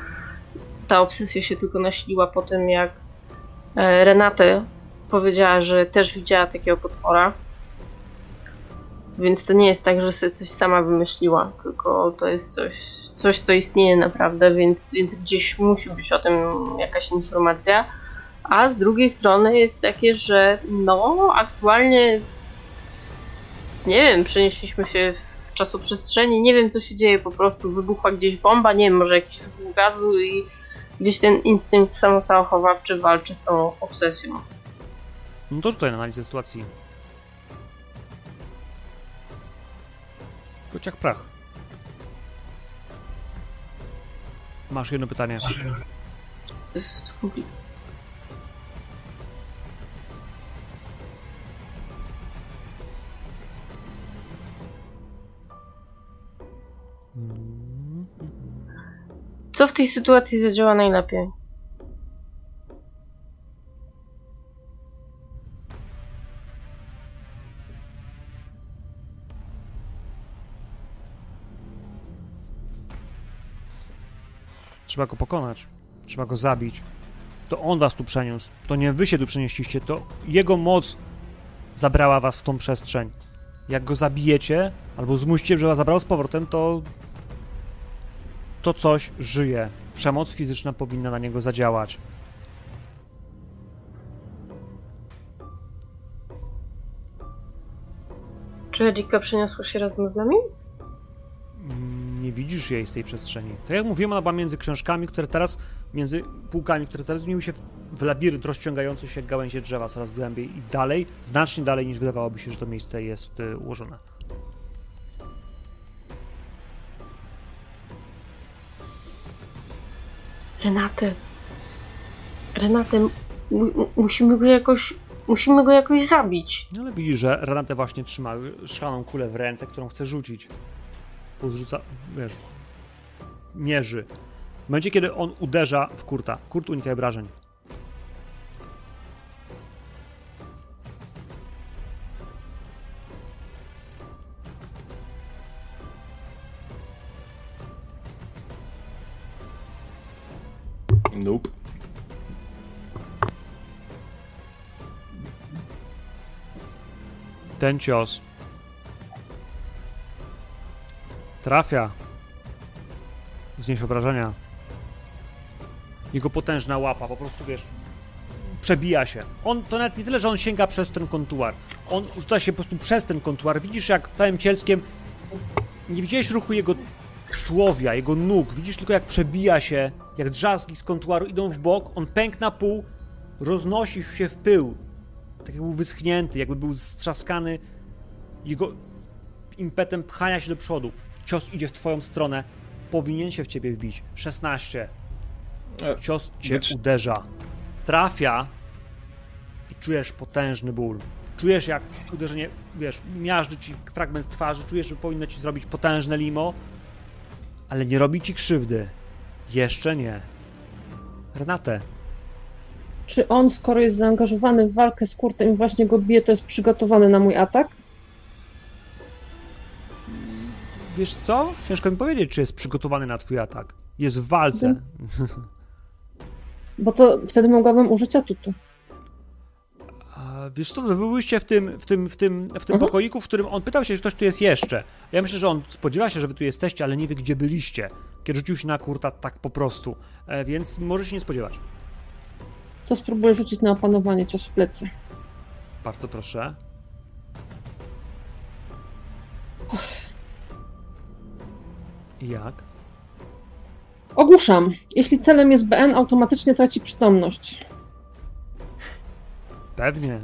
ta obsesja się tylko nasiliła po tym, jak e, Renate powiedziała, że też widziała takiego potwora. Więc to nie jest tak, że sobie coś sama wymyśliła, tylko to jest coś, coś co istnieje naprawdę, więc, więc gdzieś musi być o tym jakaś informacja. A z drugiej strony jest takie, że no, aktualnie nie wiem, przenieśliśmy się w czasoprzestrzeni, nie wiem co się dzieje, po prostu wybuchła gdzieś bomba, nie wiem, może jakiś wybuch gazu i gdzieś ten instynkt samozachowawczy walczy z tą obsesją. No to rzucaj na analizę sytuacji. Kociak prach. Masz jedno pytanie. To jest skomplikowane. Co w tej sytuacji zadziała najlepiej? Trzeba go pokonać. Trzeba go zabić. To on was tu przeniósł. To nie wy się tu przenieśliście. To jego moc zabrała was w tą przestrzeń. Jak go zabijecie, albo zmusicie, że was zabrał z powrotem, to. To coś żyje. Przemoc fizyczna powinna na niego zadziałać. Czy Erika przeniosła się razem z nami? Mm, nie widzisz jej z tej przestrzeni. Tak jak mówiłem, ona była między książkami, które teraz, między półkami, które teraz zmieniły się w, labirynt rozciągający się gałęzie drzewa coraz głębiej i dalej, znacznie dalej niż wydawałoby się, że to miejsce jest y, ułożone. Renaty. Renaty, mu- mu- musimy go jakoś. Musimy go jakoś zabić. No ale widzisz, że Renate właśnie trzyma szklaną kulę w ręce, którą chce rzucić. Pozrzuca, wiesz, mierzy. W momencie, kiedy on uderza w Kurta, Kurt unika obrażeń. Nope. Ten cios trafia. Znieś obrażenia. Jego potężna łapa po prostu, wiesz, przebija się. On to nawet nie tyle, że on sięga przez ten kontuar. On rzuca się po prostu przez ten kontuar. Widzisz, jak całym cielskiem nie widziałeś ruchu jego tułowia, jego nóg. Widzisz tylko, jak przebija się, jak drzazgi z kontuaru idą w bok. On pęk na pół, roznosi się w pył. Tak jakby był wyschnięty, jakby był strzaskany jego impetem pchania się do przodu. Cios idzie w twoją stronę. Powinien się w ciebie wbić. 16. E, Cios cię Wycz- uderza. Trafia i czujesz potężny ból. Czujesz jak uderzenie, wiesz, miażdży ci fragment twarzy, czujesz, że powinno ci zrobić potężne limo, ale nie robi ci krzywdy. Jeszcze nie. Renate, Czy on, skoro jest zaangażowany w walkę z Kurtem i właśnie go bije, to jest przygotowany na mój atak? wiesz co? Ciężko mi powiedzieć, czy jest przygotowany na twój atak. Jest w walce. Bo to wtedy mogłabym użyć atutu. Wiesz co, wy byłyście w tym, w tym, w tym, w tym Mhm. pokoiku, w którym on pytał się, czy ktoś tu jest jeszcze. Ja myślę, że on spodziewa się, że wy tu jesteście, ale nie wie, gdzie byliście. Kiedy rzucił się na kurta tak po prostu. E, więc może się nie spodziewać. To spróbuję rzucić na opanowanie cios w plecy. Bardzo proszę. Jak? Ogłuszam. Jeśli celem jest BN, automatycznie traci przytomność. Pewnie.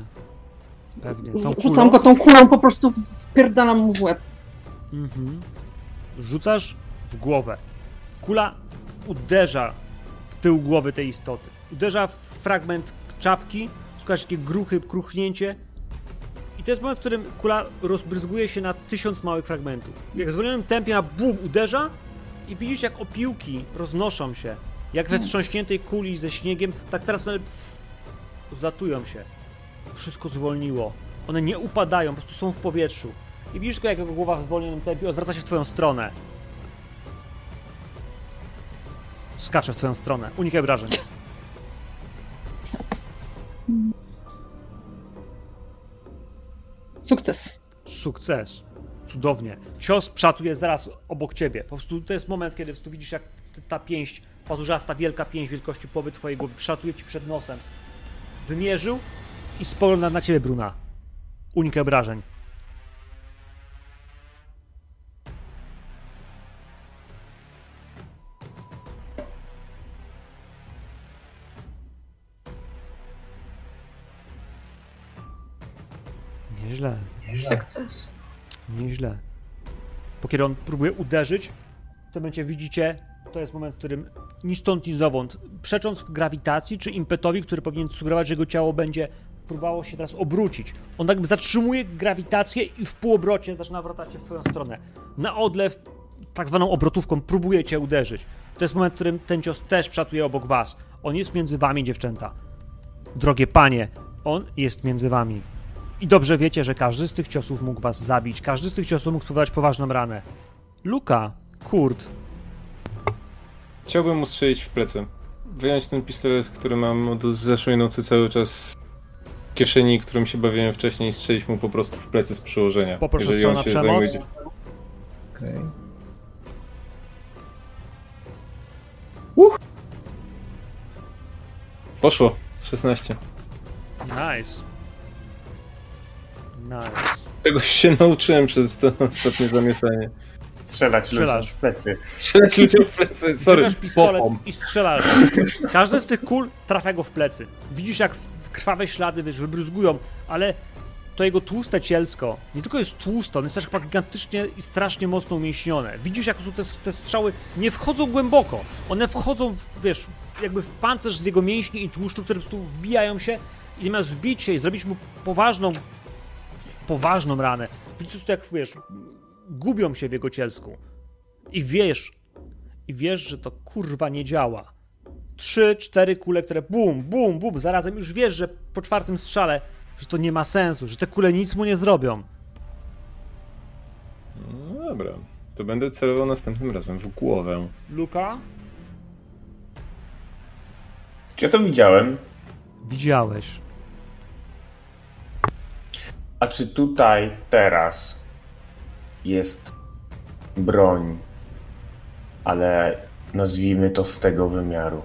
Pewnie. Tą Rzu- kulą- Rzucam go tą kulą, po prostu wpierdalam mu w łeb. Mhm. Rzucasz w głowę. Kula uderza w tył głowy tej istoty. Uderza w fragment czapki, słychać takie gruchy, kruchnięcie. I to jest moment, w którym kula rozbryzguje się na tysiąc małych fragmentów. Jak w zwolnionym tempie na bum uderza i widzisz jak opiłki roznoszą się. Jak we wstrząśniętej kuli ze śniegiem, tak teraz one zlatują się. Wszystko zwolniło. One nie upadają, po prostu są w powietrzu. I widzisz tylko, jak jego głowa w zwolnionym tempie odwraca się w twoją stronę. Skacze w twoją stronę. Unikaj obrażeń. Sukces. Sukces. Cudownie. Cios przatuje zaraz obok ciebie. Po prostu to jest moment, kiedy prostu widzisz, jak ta pięść, pazurzasta, wielka pięść wielkości połowy twojej głowy przatuje ci przed nosem. Wymierzył i spogląda na ciebie, Bruna. Unikaj obrażeń. Nieźle. Sukces. Nieźle. Bo kiedy on próbuje uderzyć, tym momencie widzicie, to jest moment, w którym ni stąd, ni zowąd, przecząc grawitacji czy impetowi, który powinien sugerować, że jego ciało będzie próbowało się teraz obrócić. On jakby zatrzymuje grawitację i w półobrocie zaczyna wracać się w twoją stronę. Na odlew, tak zwaną obrotówką, próbuje cię uderzyć. To jest moment, w którym ten cios też przatuje obok was. On jest między wami, dziewczęta. Drogie panie, on jest między wami. I dobrze wiecie, że każdy z tych ciosów mógł was zabić, każdy z tych ciosów mógł spowodować poważną ranę. Luka, Kurt, Chciałbym mu strzelić w plecy. Wyjąć ten pistolet, który mam od zeszłej nocy cały czas kieszeni, którym się bawiłem wcześniej strzelić mu po prostu w plecy z przyłożenia. Poproszę jeżeli on na się przemoc. zajmuje... Okej. Poszło. 16. nice. Nice. Czegoś się nauczyłem przez to *laughs* ostatnie zamieszanie. Strzelać Strzelasz. ludziom w plecy. Strzelać ludziom w plecy, sorry. Wyciągasz pistolet popom. i strzelasz. Każde z tych kul trafia go w plecy. Widzisz, jak w- krwawe ślady, wiesz, wybryzgują, ale to jego tłuste cielsko nie tylko jest tłuste, on jest też gigantycznie i strasznie mocno umięśnione. Widzisz, jak te, te strzały nie wchodzą głęboko. One wchodzą, w, wiesz, jakby w pancerz z jego mięśni i tłuszczu, które po prostu wbijają się i zamiast wbić się i zrobić mu poważną, poważną ranę, widzisz, jak, wiesz, gubią się w jego cielsku. I wiesz, i wiesz, że to kurwa nie działa. Trzy, cztery kule, które bum, bum, bum, zarazem już wiesz, że po czwartym strzale, że to nie ma sensu, że te kule nic mu nie zrobią. No dobra, to będę celował następnym razem w głowę. Luka? Czy ja to widziałem? Widziałeś. A czy tutaj teraz jest broń, ale nazwijmy to z tego wymiaru?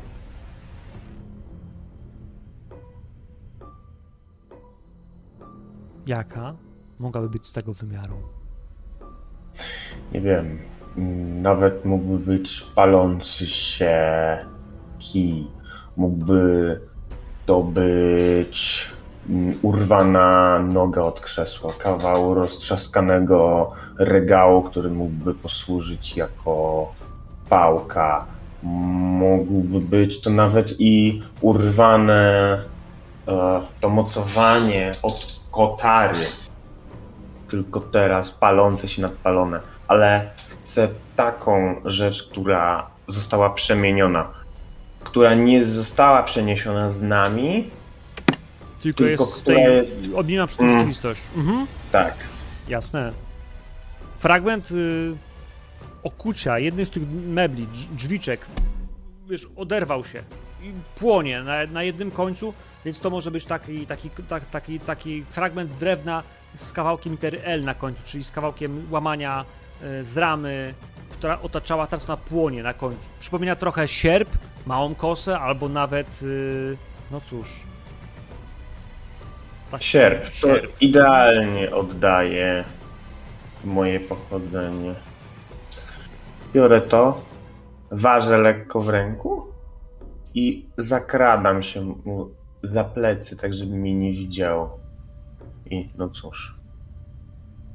Jaka mogłaby być z tego wymiaru? Nie wiem. Nawet mógłby być palący się kij. Mógłby to być mm, urwana noga od krzesła, kawał roztrzaskanego regału, który mógłby posłużyć jako pałka. Mógłby być to nawet i urwane e, to mocowanie od kotary. Tylko teraz palące się nadpalone. Ale chcę taką rzecz, która została przemieniona. Która nie została przeniesiona z nami, Tylko, Tylko jest która tej... jest- Odmieniona przez Mm. rzeczywistość. Mhm. tak. Jasne. Fragment y, okucia jednej z tych mebli, drz- drzwiczek, wiesz, oderwał się i płonie na, na jednym końcu, więc to może być taki, taki, tak, taki, taki fragment drewna z kawałkiem litery L na końcu, czyli z kawałkiem łamania y, z ramy, która otaczała, teraz ona płonie na końcu. Przypomina trochę sierp, małą kosę, albo nawet, y, no cóż... Tak, Sierp. To sierp. idealnie oddaje moje pochodzenie. Biorę to, ważę lekko w ręku i zakradam się mu za plecy, tak żeby mnie nie widział. I no cóż.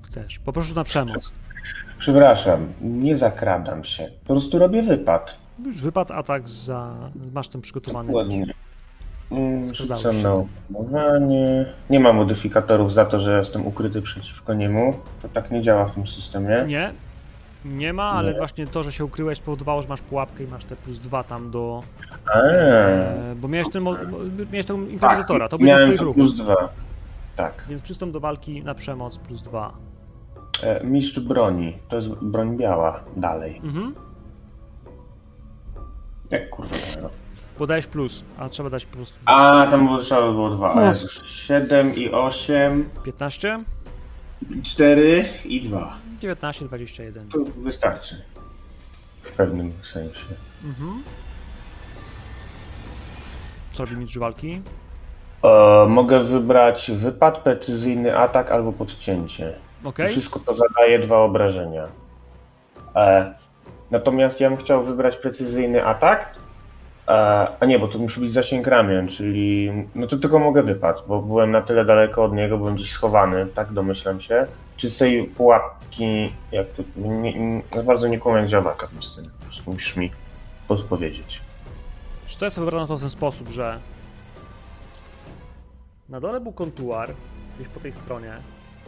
Chcesz. Poproszę na przemoc. Przepraszam, nie zakradam się. Po prostu robię wypad. Już wypadł atak za. Masz ten przygotowany. Ładnie. Mm, Rzucam na opanowanie. Nie ma modyfikatorów za to, że jestem ukryty przeciwko niemu. To tak nie działa w tym systemie. Nie. Nie ma, ale Nie. właśnie to, że się ukryłeś, spowodowało, że masz pułapkę i masz te plus dwa tam do. Eee. E, bo miałeś ten. mo- Miałeś tego improwizatora, to był ruchów. plus dwa. Tak. Więc przystąp do walki na przemoc plus dwa. E, mistrz broni. To jest broń biała. Dalej. Mhm. Jak kurwa zero. Podajesz plus, a trzeba dać prostu A, tam było, trzeba było dwa. No. A Jezus. 7 i 8, 15, 4 i 2. 19, 21. To wystarczy. W pewnym sensie. Mhm. Co robi mistrz walki? E, mogę wybrać wypad, precyzyjny atak albo podcięcie. Okej. Wszystko to zadaje dwa obrażenia. E, natomiast ja bym chciał wybrać precyzyjny atak. A nie, bo to musi być zasięg ramion, czyli. No to tylko mogę wypad, bo byłem na tyle daleko od niego, byłem gdzieś schowany, tak domyślam się. Czy z tej pułapki, jak to. Nie, nie, bardzo nie kumam jak działa walka w tym prostu musisz mi podpowiedzieć. Czy to jest wybrane w ten sposób, że na dole był kontuar, gdzieś po tej stronie,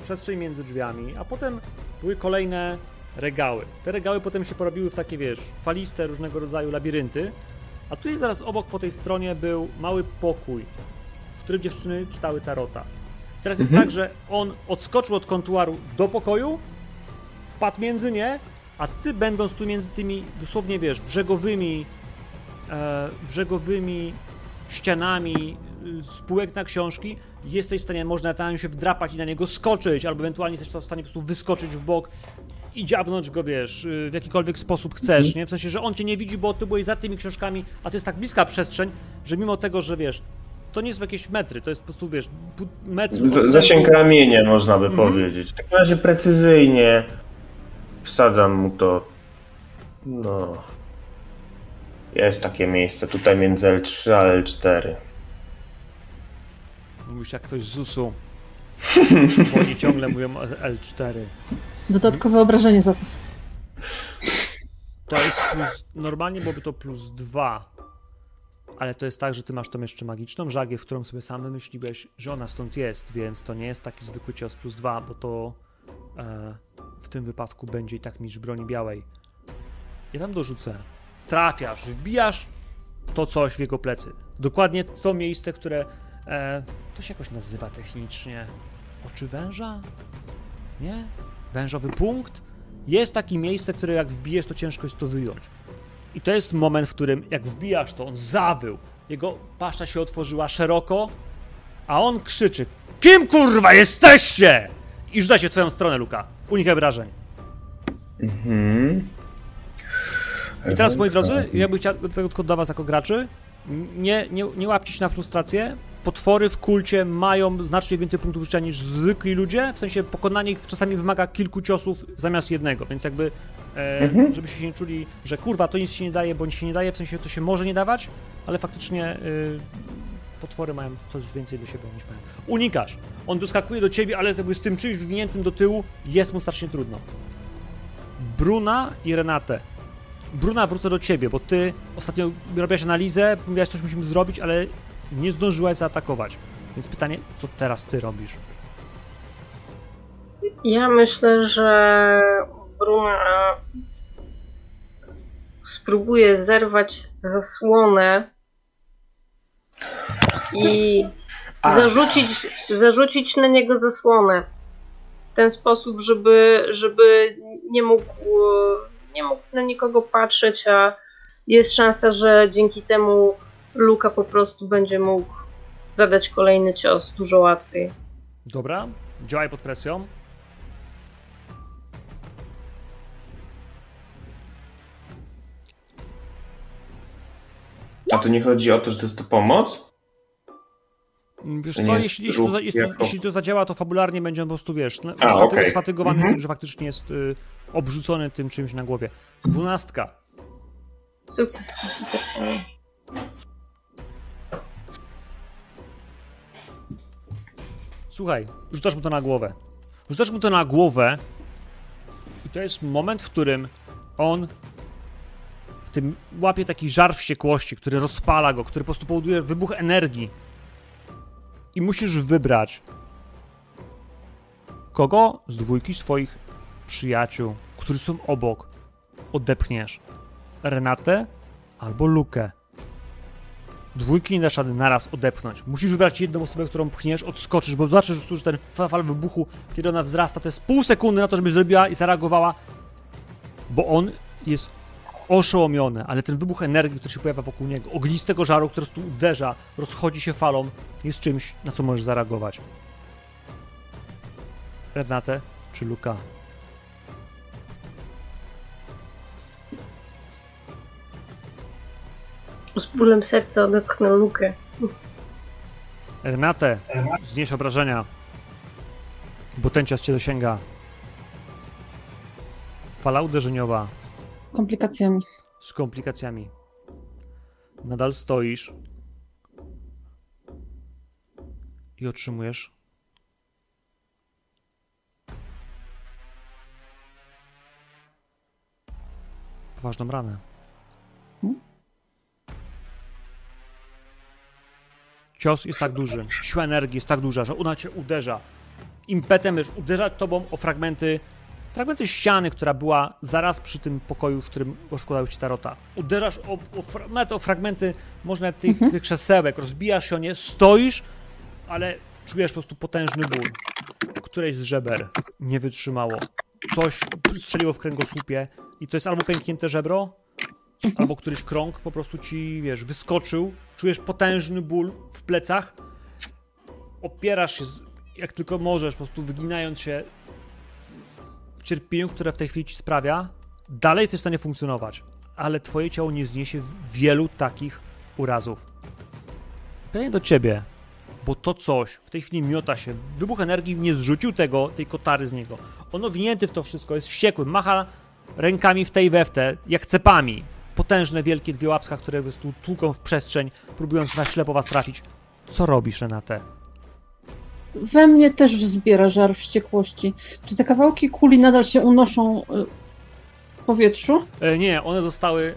przestrzeń między drzwiami, a potem były kolejne regały. Te regały potem się porobiły w takie, wiesz, faliste różnego rodzaju labirynty, a tu jest zaraz obok po tej stronie był mały pokój, w którym dziewczyny czytały tarota. Teraz jest tak, że on odskoczył od kontuaru do pokoju, wpadł między nie, a ty będąc tu między tymi dosłownie, wiesz, brzegowymi e, brzegowymi ścianami y, spółek na książki, jesteś w stanie, można tam się wdrapać i na niego skoczyć, albo ewentualnie jesteś w stanie po prostu wyskoczyć w bok i dziabnąć go, wiesz, y, w jakikolwiek sposób chcesz, nie? W sensie, że on cię nie widzi, bo ty byłeś za tymi książkami, a to jest tak bliska przestrzeń, że mimo tego, że wiesz, to nie są jakieś metry, to jest po prostu, wiesz, metr Z, zasięg ramienia, można by Mhm. powiedzieć. W takim razie precyzyjnie wsadzam mu to. No. Jest takie miejsce tutaj między L3 a L4. Mówisz jak ktoś z USU, *laughs* bo oni ciągle mówią o L4. Dodatkowe obrażenie za to. To jest plus. Normalnie byłoby to plus 2. Ale to jest tak, że ty masz tą jeszcze magiczną żagię, w którą sobie sam wymyśliłeś, że ona stąd jest, więc to nie jest taki zwykły cios plus 2, bo to e, w tym wypadku będzie i tak mistrz broni białej. Ja tam dorzucę. Trafiasz, wbijasz to coś w jego plecy. Dokładnie to miejsce, które e, to się jakoś nazywa technicznie. Oczy węża? Nie? Wężowy punkt? Jest takie miejsce, które jak wbijesz, to ciężko jest to wyjąć. I to jest moment, w którym jak wbijasz, to on zawył, jego paszcza się otworzyła szeroko, a on krzyczy Kim kurwa jesteście? I rzuca się w twoją stronę, Luka. Unikaj wrażeń. Mhm. I teraz, moi drodzy, ja bym chciał tylko dla was jako graczy, nie, nie, nie łapcie się na frustrację. Potwory w kulcie mają znacznie więcej punktów życia niż zwykli ludzie, w sensie pokonanie ich czasami wymaga kilku ciosów zamiast jednego, więc jakby, e, Mhm. żebyście się nie czuli, że kurwa, to nic się nie daje, bądź się nie daje, w sensie to się może nie dawać, ale faktycznie y, potwory mają coś więcej do siebie niż mają. Unikasz. On doskakuje do ciebie, ale jakby z tym czymś wywiniętym do tyłu jest mu strasznie trudno. Bruna i Renatę. Bruna, wrócę do ciebie, bo ty ostatnio robiłaś analizę, mówiłaś, coś musimy zrobić, ale nie zdążyłaś zaatakować. Więc pytanie, co teraz ty robisz? Ja myślę, że Bruna spróbuje zerwać zasłonę i zarzucić, zarzucić na niego zasłonę. W ten sposób, żeby, żeby nie mógł nie mógł na nikogo patrzeć, a jest szansa, że dzięki temu Luka po prostu będzie mógł zadać kolejny cios dużo łatwiej. Dobra, działaj pod presją. A to nie chodzi o to, że to jest to pomoc? Wiesz To co, jeśli, jeśli, to, jeśli, jako- jeśli to zadziała, to fabularnie będzie on po prostu, wiesz, no, A, sfatygowany Mhm. tym, że faktycznie jest y, obrzucony tym czymś na głowie. Dwunastka. Sukces Słuchaj, rzucasz mu to na głowę. Rzucasz mu to na głowę i to jest moment, w którym on w tym łapie taki żar wściekłości, który rozpala go, który po prostu powoduje wybuch energii. I musisz wybrać kogo z dwójki swoich przyjaciół, którzy są obok, odepchniesz. Renatę albo Lukę. Dwójki nie dasz rady naraz odepchnąć. Musisz wybrać jedną osobę, którą pchniesz, odskoczysz, bo zobaczysz, że ten fa- fal wybuchu, kiedy ona wzrasta, to jest pół sekundy na to, żeby zrobiła i zareagowała, bo on jest oszołomiony, ale ten wybuch energii, który się pojawia wokół niego, ognistego żaru, który tu uderza, rozchodzi się falą, jest czymś, na co możesz zareagować. Renate czy Luka? Z bólem serca odepchnę Lukę. Renate, znieś obrażenia, bo ten cios cię dosięga. Fala uderzeniowa komplikacjami. z komplikacjami. Nadal stoisz i otrzymujesz poważną ranę. Cios jest tak duży, siła energii jest tak duża, że ona cię uderza. Impetem wiesz, uderza tobą o fragmenty, fragmenty ściany, która była zaraz przy tym pokoju, w którym rozkładał się tarota. Uderzasz o, o, nawet o fragmenty, może nawet tych, tych krzesełek, rozbijasz się o nie, stoisz, ale czujesz po prostu potężny ból. Któreś z żeber nie wytrzymało. Coś strzeliło w kręgosłupie i to jest albo pęknięte żebro, albo któryś krąg po prostu ci, wiesz, wyskoczył, czujesz potężny ból w plecach, opierasz się jak tylko możesz, po prostu wyginając się w cierpieniu, które w tej chwili ci sprawia, dalej jesteś w stanie funkcjonować, ale twoje ciało nie zniesie wielu takich urazów. Pytanie do ciebie, bo to coś w tej chwili miota się. Wybuch energii nie zrzucił tego, tej kotary z niego. On owinięty w to wszystko, jest wściekły, macha rękami w tej we w te, jak cepami. Potężne, wielkie dwie łapska, które po tłuką w przestrzeń, próbując na ślepo was trafić. Co robisz, Renate? We mnie też zbiera żar wściekłości. Czy te kawałki kuli nadal się unoszą y, w powietrzu? E, nie, one zostały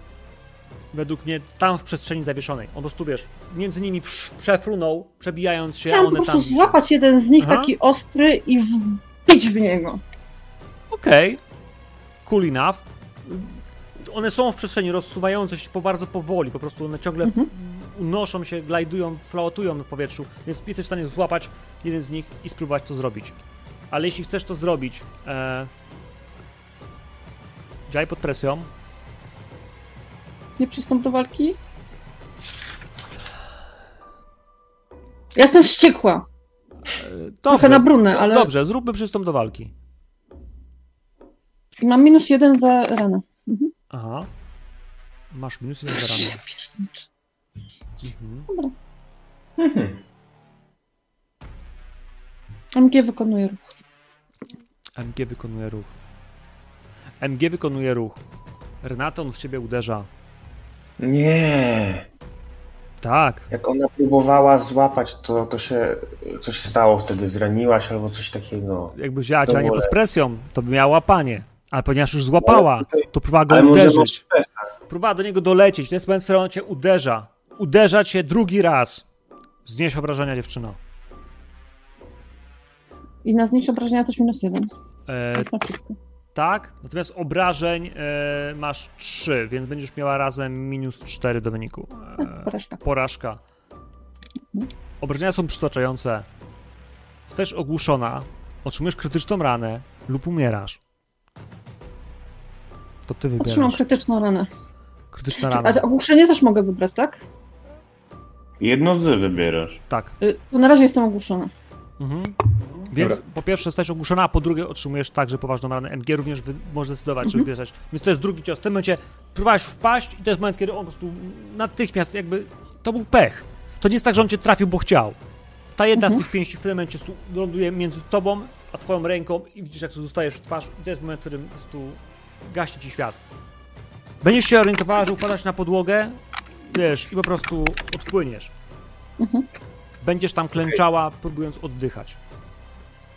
według mnie tam w przestrzeni zawieszonej. On po prostu, wiesz, między nimi przefrunął, przebijając się, a po one tam prostu wiszą. złapać jeden z nich Aha. taki ostry i wbić w niego. Okej. Cool enough. One są w przestrzeni rozsuwające się po bardzo powoli, po prostu one ciągle Mhm. unoszą się, glajdują, floatują w powietrzu, więc jesteś w stanie złapać jeden z nich i spróbować to zrobić. Ale jeśli chcesz to zrobić, e... działaj pod presją. Nie przystąp do walki? Ja jestem wściekła. Dobrze, Trochę na brunę, ale Dobrze, zróbmy przystąp do walki. i mam minus jeden za ranę. Mhm. Aha. Masz minus jeden za pierniczę. Mhm. Mhm. MG wykonuje ruch. MG wykonuje ruch. MG wykonuje ruch. Renata, on w ciebie uderza. Nie. Tak. Jak ona próbowała złapać, to, to się coś stało wtedy. Zraniłaś albo coś takiego. Jakby wzięła cię, To a nie wolę. pod presją, to by miała łapanie. Ale ponieważ już złapała, to próbowała go uderzyć. Próbowała do niego dolecieć. To jest moment, w którym on cię uderza. Uderza cię drugi raz. Znieś obrażenia, dziewczyno. I na znieść obrażenia też minus jeden. E, tak, natomiast obrażeń e, masz 3, więc będziesz miała razem minus 4 do wyniku. Tak, E, porażka. porażka. Obrażenia są przytłaczające. Zostajesz ogłuszona, otrzymujesz krytyczną ranę lub umierasz. To ty Otrzymam wybierasz. krytyczną ranę. Krytyczna A rana. te ogłuszenie też mogę wybrać, tak? Jedno z wybierasz. Tak. Y, To na razie jestem ogłuszona. Mhm. Więc Dobra. po pierwsze jesteś ogłuszona, a po drugie otrzymujesz także poważną ranę. MG również wy, może decydować, czy Mhm. wybierać. Więc to jest drugi cios. W tym momencie próbowałeś wpaść i to jest moment, kiedy on po prostu natychmiast jakby... To był pech. To nie jest tak, że on cię trafił, bo chciał. Ta jedna Mhm. z tych pięści w tym momencie stu- ląduje między tobą a twoją ręką i widzisz, jak to dostajesz w twarz i to jest moment, w którym po prostu gaśnie ci świat. Będziesz się orientowała, że upadasz na podłogę, wiesz, i po prostu odpłyniesz. Mhm. Będziesz tam klęczała, próbując oddychać.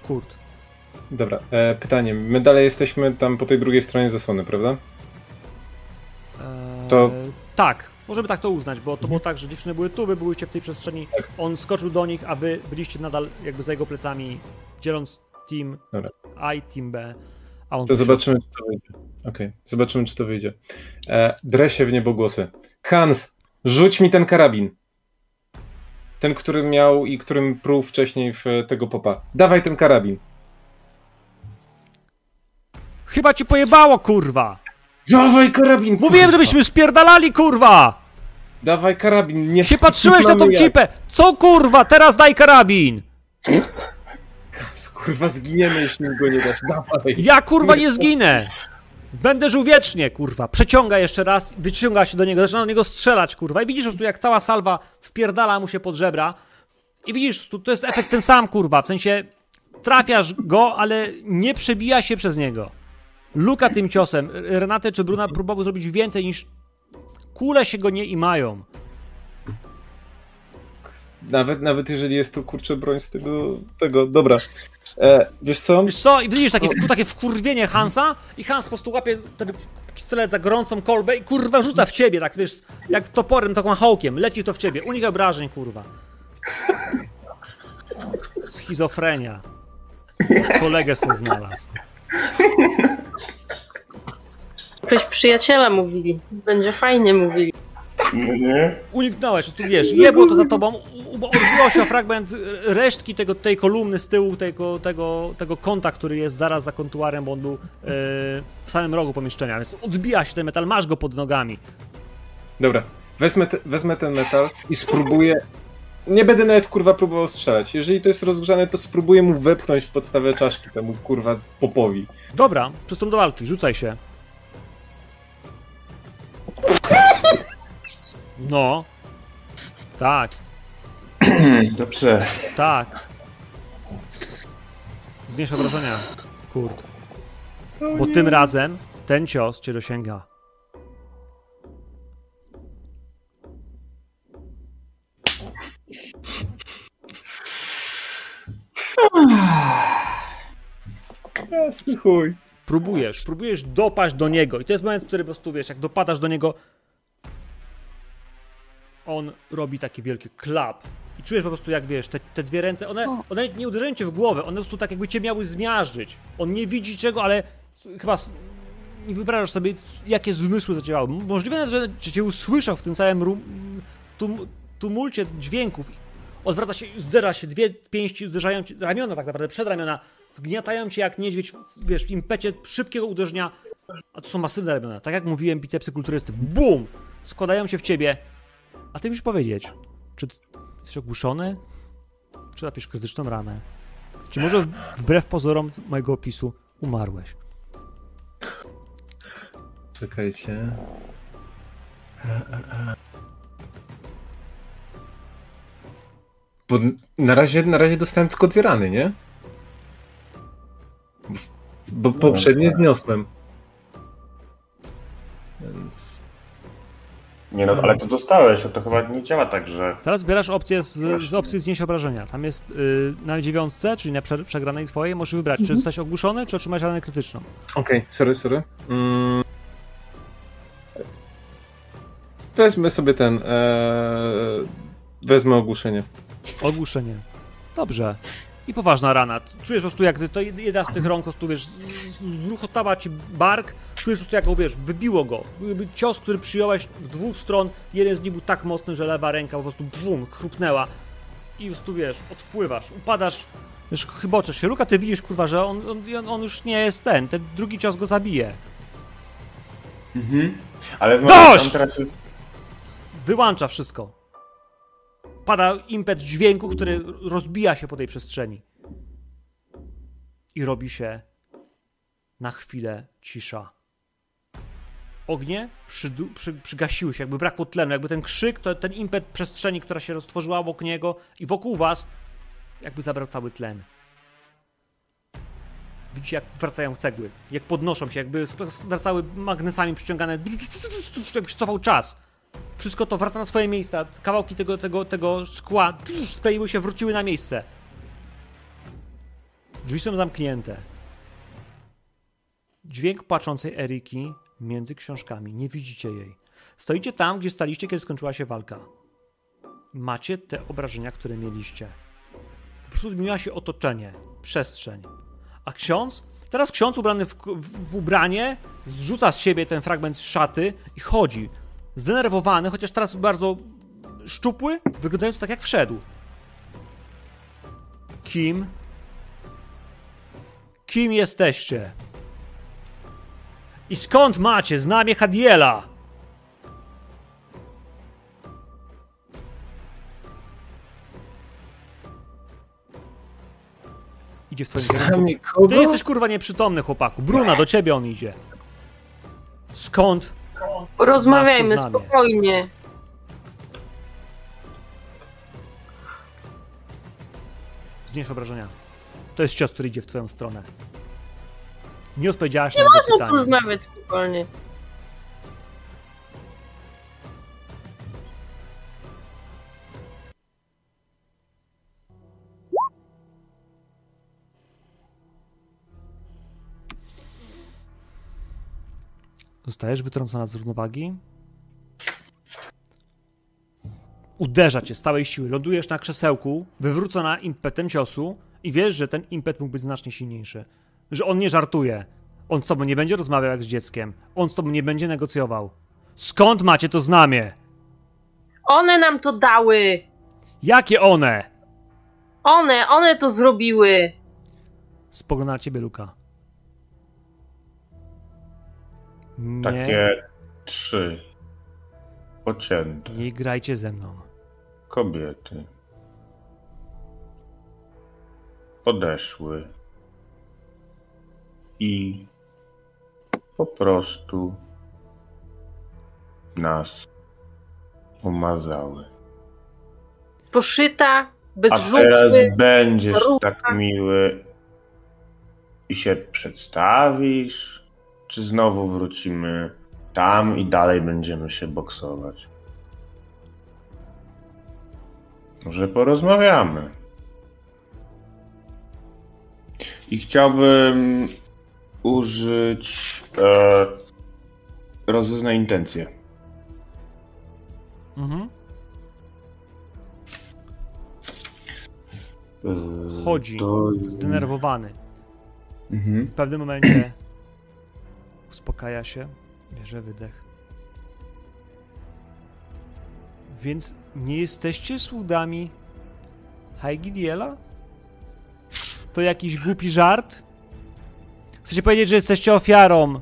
Kurt. Dobra, e, pytanie. My dalej jesteśmy tam po tej drugiej stronie zasłony, prawda? Eee, To- Tak, możemy tak to uznać, bo to było tak, że dziewczyny były tu, wy byliście w tej przestrzeni, Tak. on skoczył do nich, a wy byliście nadal jakby za jego plecami, dzieląc team Dobra. A i team B, To zobaczymy, czy to wyjdzie. Okej, zobaczymy, czy to wyjdzie. E, dresie w niebogłosy. Hans, rzuć mi ten karabin. Ten, który miał i którym pruł wcześniej w e, tego popa. Dawaj ten karabin. Chyba ci pojebało, kurwa! Dawaj karabin! Mówiłem, kurwa! żebyśmy spierdalali, kurwa! Dawaj karabin, nie Się patrzyłeś na tą cipę! Co kurwa, teraz daj karabin! *laughs* Kurwa, zginiemy, jeśli go nie dasz. Dawaj! Ja kurwa nie zginę! Będę żył wiecznie, kurwa. Przeciąga jeszcze raz, wyciąga się do niego, zaczyna do niego strzelać, kurwa. I widzisz po prostu, jak cała salwa wpierdala mu się pod żebra. I widzisz, tu, to jest efekt ten sam, kurwa. W sensie trafiasz go, ale nie przebija się przez niego. Luka tym ciosem. Renate czy Bruna próbowały zrobić więcej niż kule się go nie imają. Nawet, nawet jeżeli jest to kurczę broń z tego. tego. Dobra. E, wiesz co? Wiesz co? I widzisz takie, takie wkurwienie Hansa i Hans po prostu łapie ten pistolet za gorącą kolbę i kurwa rzuca w ciebie, tak wiesz, jak toporem, taką hołkiem, leci to w ciebie. Unik obrażeń, kurwa. Schizofrenia. Kolegę sobie znalazł. Ktoś przyjaciela mówili. Będzie fajnie mówili. Nie? Uniknąłeś, tu wiesz, jebło to za tobą, odbiło się o fragment resztki tego, tej kolumny z tyłu, tego, tego, tego kąta, który jest zaraz za kontuarem, bo on był e, w samym rogu pomieszczenia, więc odbija się ten metal, masz go pod nogami. Dobra. Wezmę, te, wezmę ten metal i spróbuję. Nie będę nawet kurwa próbował strzelać. Jeżeli to jest rozgrzane, to spróbuję mu wepchnąć w podstawę czaszki temu kurwa popowi. Dobra, przystąp do walki, rzucaj się. No. Tak, *clears throat* Dobrze. tak. Znieś obrażenia, kurt. Bo tym razem ten cios cię dosięga. Jasny chuj. Próbujesz, próbujesz dopaść do niego i to jest moment, w którym po prostu wiesz, jak dopadasz do niego, on robi taki wielki klap i czujesz po prostu jak wiesz, te, te dwie ręce, one, O. one nie uderzają cię w głowę, one po prostu tak jakby cię miały zmiażdżyć. On nie widzi czego, ale chyba nie wyobrażasz sobie, jakie zmysły zadziałały. Możliwe, nawet, że cię usłyszał w tym całym rum, tum, tumulcie dźwięków. Odwraca się, zderza się, dwie pięści zderzają cię, ramiona tak naprawdę, przedramiona, zgniatają cię jak niedźwiedź, wiesz, w impecie szybkiego uderzenia, a to są masywne ramiona. Tak jak mówiłem, bicepsy kulturysty, BUM! Składają się w ciebie. A ty musisz powiedzieć, czy ty jesteś ogłuszony? Czy napisz krytyczną ranę? Czy może wbrew pozorom mojego opisu umarłeś? Czekajcie. Bo na razie, na razie dostałem tylko dwie rany, nie? Bo No, poprzednie tak. zniosłem. Więc. Nie no, ale to dostałeś, a to chyba nie działa tak, że... Teraz zbierasz opcję z, z opcji znieść obrażenia. Tam jest y, na dziewiątce, czyli na prze, przegranej twojej, możesz wybrać, czy Mhm. zostać ogłuszony, czy otrzymać ranę krytyczną. Okej, sorry, sorry. Mm. Wezmę sobie ten. Eee... Wezmę ogłuszenie. Ogłuszenie. Dobrze. I poważna rana. Czujesz po prostu jak to jedna z tych rąk, po prostu wiesz, zruchotała ci bark, czujesz po prostu jak go, wiesz, wybiło go. Cios, który przyjąłeś z dwóch stron, jeden z nich był tak mocny, że lewa ręka po prostu bum, chrupnęła. I po prostu, wiesz, odpływasz, upadasz, wiesz, chyboczesz się. Luka, ty widzisz, kurwa, że on, on, on już nie jest ten, ten drugi cios go zabije. Mhm. Ale Dość! teraz wyłącza wszystko. Pada impet dźwięku, który rozbija się po tej przestrzeni. I robi się na chwilę cisza. Ognie przydu- przy, przygasiły się, jakby brakło tlenu, jakby ten krzyk, to, ten impet przestrzeni, która się roztworzyła obok niego i wokół was, jakby zabrał cały tlen. Widzicie, jak wracają cegły, jak podnoszą się, jakby wracały magnesami przyciągane, jakby cofał czas. Wszystko to wraca na swoje miejsca. Kawałki tego, tego, tego szkła skleiły się, wróciły na miejsce. Drzwi są zamknięte. Dźwięk płaczącej Eriki między książkami. Nie widzicie jej. Stoicie tam, gdzie staliście, kiedy skończyła się walka. Macie te obrażenia, które mieliście. Po prostu zmieniła się otoczenie, przestrzeń. A ksiądz? Teraz ksiądz ubrany w, w, w ubranie zrzuca z siebie ten fragment szaty i chodzi zdenerwowany, chociaż teraz bardzo szczupły, wyglądając tak jak wszedł. Kim? Kim jesteście? I skąd macie znamie Hadiela? Idzie w twoim kierunku. Ty jesteś kurwa nieprzytomny, chłopaku. Bruna, do ciebie on idzie. Skąd Porozmawiajmy Masz to znamie. spokojnie. Znieś obrażenia. To jest cios, który idzie w twoją stronę. Nie odpowiedziałaś na jego Można pytanie. porozmawiać spokojnie. Zostajesz wytrącona z równowagi. Uderza cię z całej siły. Lądujesz na krzesełku, wywrócona impetem ciosu i wiesz, że ten impet mógł być znacznie silniejszy. Że on nie żartuje. On z tobą nie będzie rozmawiał jak z dzieckiem. On z tobą nie będzie negocjował. Skąd macie to znamie? One nam to dały. Jakie one? One, one to zrobiły. Spogląda na ciebie Luka. Nie, Takie trzy. Pocięte. nie grajcie ze mną. Kobiety. Podeszły. I po prostu nas umazały. Poszyta, bez A żółty. teraz będziesz tak miły i się przedstawisz? Czy znowu wrócimy tam i dalej będziemy się boksować? Może porozmawiamy. I chciałbym użyć e, rozeznaj intencje. Mhm. E, Chodzi. Zdenerwowany. Mhm. W pewnym momencie uspokaja się, bierze wydech. Więc nie jesteście sługami Haigidiela? To jakiś głupi żart? Chcecie powiedzieć, że jesteście ofiarą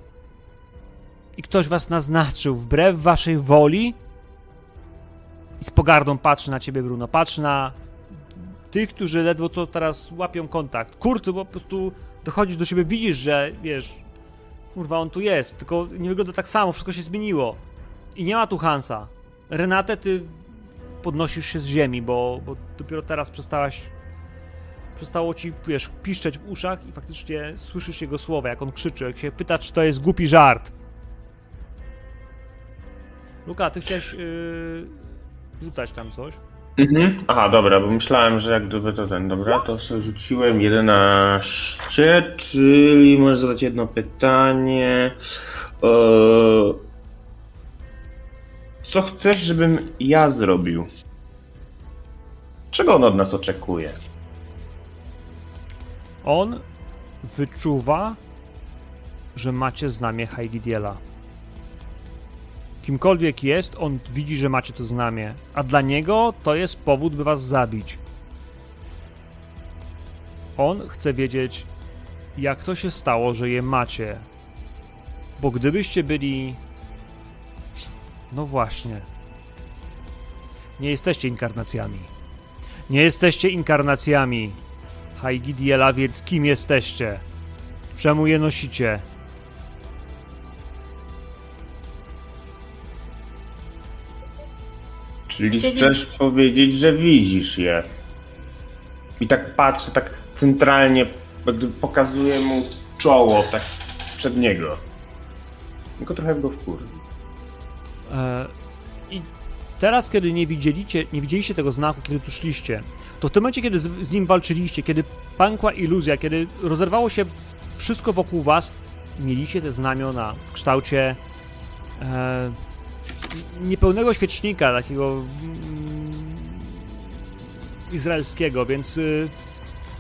i ktoś was naznaczył wbrew waszej woli? I z pogardą patrzy na ciebie, Bruno. Patrzy na tych, którzy ledwo co teraz łapią kontakt. Kurt, po prostu dochodzisz do siebie, widzisz, że wiesz, kurwa, on tu jest, tylko nie wygląda tak samo, wszystko się zmieniło. I nie ma tu Hansa. Renatę, ty podnosisz się z ziemi, bo, bo dopiero teraz przestałaś przestało ci, wiesz, piszczeć w uszach i faktycznie słyszysz jego słowa, jak on krzyczy, jak się pyta, czy to jest głupi żart. Luka, ty chciałeś yy, rzucać tam coś? Mhm. Aha, dobra, bo myślałem, że jak gdyby to ten, dobra, to sobie rzuciłem 11, czyli możesz zadać jedno pytanie. Eee, Co chcesz, żebym ja zrobił? Czego on od nas oczekuje? On wyczuwa, że macie znamie Haigidiela. Kimkolwiek jest, on widzi, że macie to znamie, a dla niego to jest powód, by was zabić. On chce wiedzieć, jak to się stało, że je macie. Bo gdybyście byli. No właśnie. Nie jesteście inkarnacjami. Nie jesteście inkarnacjami. Haigidiela, więc kim jesteście? Czemu je nosicie? Czyli Chcieli- chcesz powiedzieć, że widzisz je. I tak patrzę, tak centralnie, jakby pokazuję mu czoło, tak przed niego. Tylko trochę go wkurwi. E, I teraz, kiedy nie widzieliście, nie widzieliście tego znaku, kiedy tu szliście, to w tym momencie, kiedy z, z nim walczyliście, kiedy pękła iluzja, kiedy rozerwało się wszystko wokół was, mieliście te znamiona w kształcie e, niepełnego świecznika, takiego mm, izraelskiego, więc y,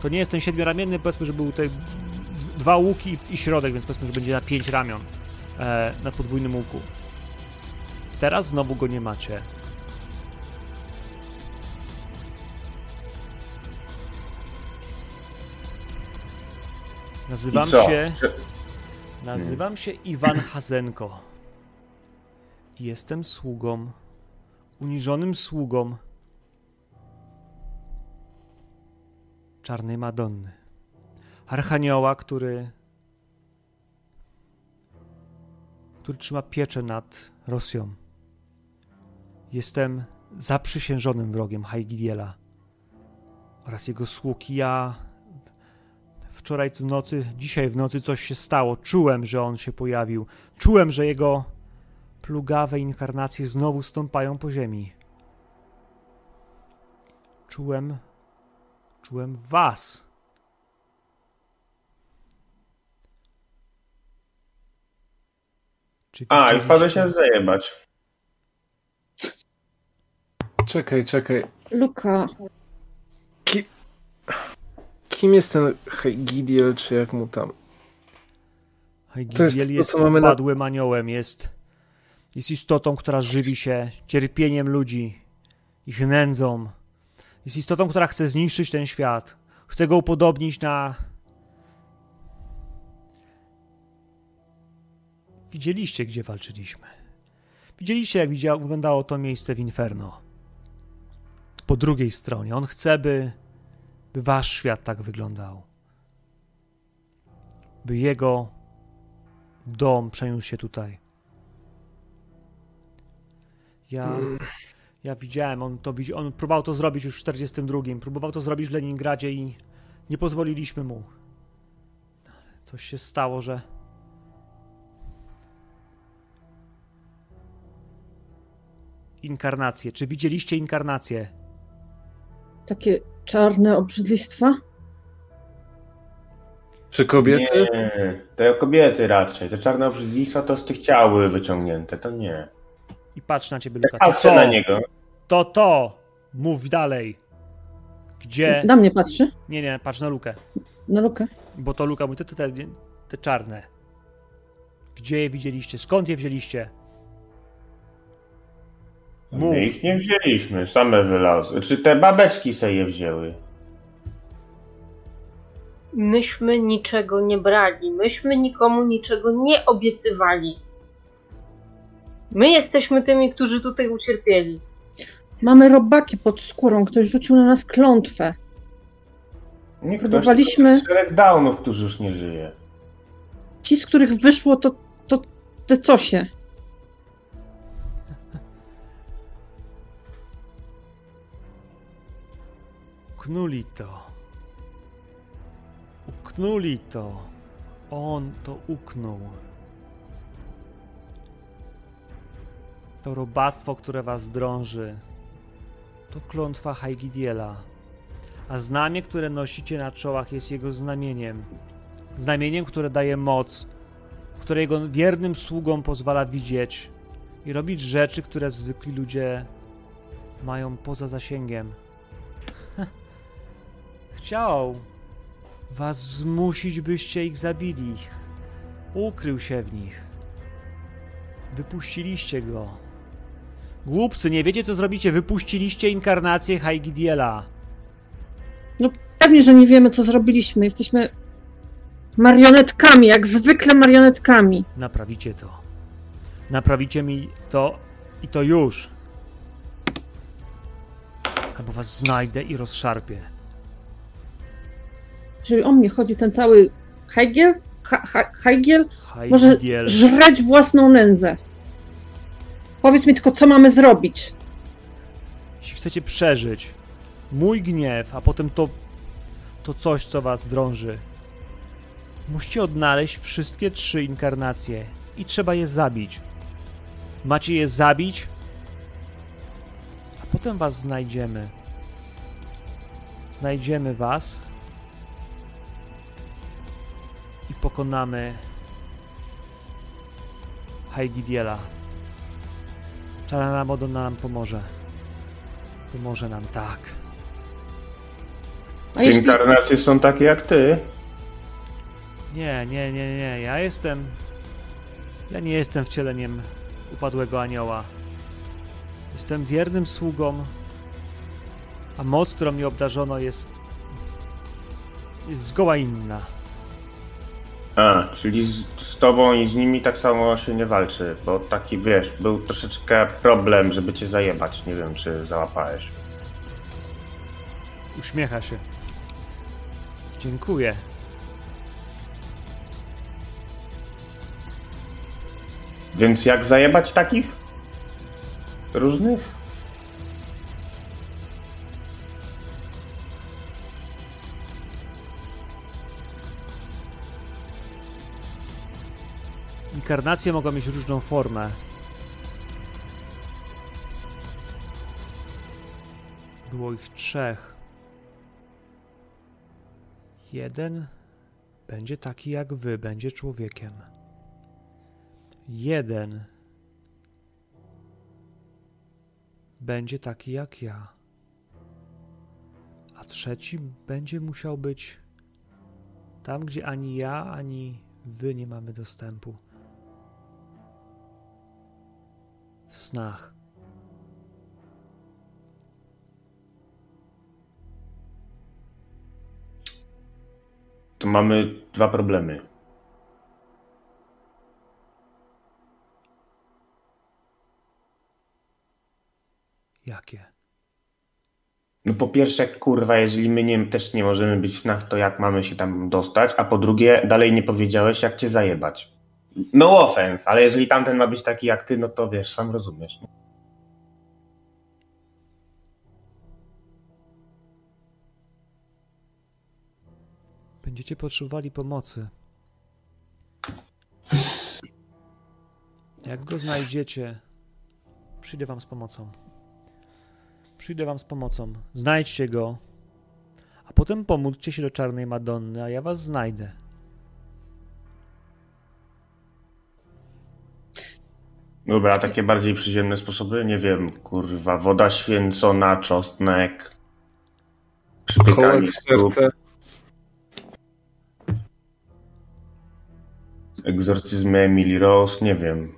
to nie jest ten siedmioramienny, powiedzmy, że był tutaj dwa łuki i środek, więc powiedzmy, że będzie na pięć ramion e, na podwójnym łuku. Teraz znowu go nie macie. Nazywam się. Nazywam się Iwan Hazenko. Jestem sługą. Uniżonym sługą. Czarnej Madonny. Archanioła, który. który trzyma pieczę nad Rosją. Jestem zaprzysiężonym wrogiem Haigidiela oraz jego sług. Ja wczoraj w nocy, dzisiaj w nocy coś się stało. Czułem, że on się pojawił. Czułem, że jego plugawe inkarnacje znowu stąpają po ziemi. Czułem, czułem was. Czy A, i widzieliście- wpadłeś się zajebać. Czekaj, czekaj. Luka, Ki... Kim jest ten Heigidiel, czy jak mu tam? To jest Haigidiel to, jest co mamy na- upadłym aniołem, jest, jest istotą, która żywi się cierpieniem ludzi, ich nędzą. Jest istotą, która chce zniszczyć ten świat. Chce go upodobnić na... Widzieliście, gdzie walczyliśmy. Widzieliście, jak widzia- wyglądało to miejsce w Inferno. Po drugiej stronie. On chce, by, by wasz świat tak wyglądał. By jego dom przeniósł się tutaj. Ja, ja widziałem, on to widzi, on próbował to zrobić już w 42, próbował to zrobić w Leningradzie i nie pozwoliliśmy mu. Ale Coś się stało, że Inkarnację. Czy widzieliście inkarnację? takie czarne obrzydlistwa? Czy kobiety? Nie, to kobiety raczej. Te czarne obrzydlistwa to z tych ciały wyciągnięte, to nie. I patrz na ciebie, Luka. Patrzę to, na niego. to to! Mów dalej. Gdzie? Na mnie patrzy? Nie, nie, patrz na Lukę. Na Lukę? Bo to Luka mówi, te, te, te, czarne. Gdzie je widzieliście? Skąd je wzięliście? Mów. My ich nie wzięliśmy, same wylazły. Czy te babeczki sobie je wzięły? Myśmy niczego nie brali, myśmy nikomu niczego nie obiecywali. My jesteśmy tymi, którzy tutaj ucierpieli. Mamy robaki pod skórą, ktoś rzucił na nas klątwę. Nie ktoś, Próbowaliśmy- Szereg downów, którzy już nie żyje. Ci, z których wyszło, to, to te cosie. Uknuli to. Uknuli to. On to uknął. To robactwo, które was drąży, to klątwa Haigidiela. A znamię, które nosicie na czołach, jest jego znamieniem. Znamieniem, które daje moc, które jego wiernym sługom pozwala widzieć i robić rzeczy, które zwykli ludzie mają poza zasięgiem. *laughs* Chciał was zmusić, byście ich zabili. Ukrył się w nich. Wypuściliście go. Głupcy, nie wiecie co zrobicie. Wypuściliście inkarnację Haigidiela. Pewnie, że nie wiemy, co zrobiliśmy. Jesteśmy marionetkami, jak zwykle marionetkami. Naprawicie to. Naprawicie mi to i to już. Albo was znajdę i rozszarpię. Jeżeli o mnie chodzi ten cały Hegel, ha, ha, może żreć własną nędzę. Powiedz mi tylko, co mamy zrobić. Jeśli chcecie przeżyć mój gniew, a potem to, to coś, co was drąży, musicie odnaleźć wszystkie trzy inkarnacje i trzeba je zabić. Macie je zabić, a potem was znajdziemy. Znajdziemy was i pokonamy Haigidiela. Czarna Madonna nam pomoże. Pomoże nam, tak. A Te jeśli inkarnacje są takie jak ty. Nie, nie, nie, nie. Ja jestem. Ja nie jestem wcieleniem upadłego anioła. Jestem wiernym sługą, a moc, którą mi obdarzono, jest. jest zgoła inna. A, czyli z, z tobą i z nimi tak samo się nie walczy, bo taki, wiesz, był troszeczkę problem, żeby cię zajebać. Nie wiem, czy załapałeś. Uśmiecha się. Dziękuję. Więc jak zajebać takich? Różnych? Inkarnacje mogą mieć różną formę. Było ich trzech. Jeden będzie taki jak wy, będzie człowiekiem. Jeden będzie taki jak ja. A trzeci będzie musiał być tam, gdzie ani ja, ani wy nie mamy dostępu. W snach. To mamy dwa problemy. Jakie? No po pierwsze, kurwa, jeżeli my nie, też nie możemy być w snach, to jak mamy się tam dostać? A po drugie, dalej nie powiedziałeś, jak cię zajebać. No offense, ale jeżeli tamten ma być taki jak ty, no to wiesz, sam rozumiesz. nie? Będziecie potrzebowali pomocy. Jak go znajdziecie, przyjdę wam z pomocą. Przyjdę wam z pomocą. Znajdźcie go, a potem pomódlcie się do czarnej Madonny, a ja was znajdę. Dobra, takie bardziej przyziemne sposoby? Nie wiem, kurwa, woda święcona, czosnek, przypykanie w serce. egzorcyzmy Emily Rose, nie wiem.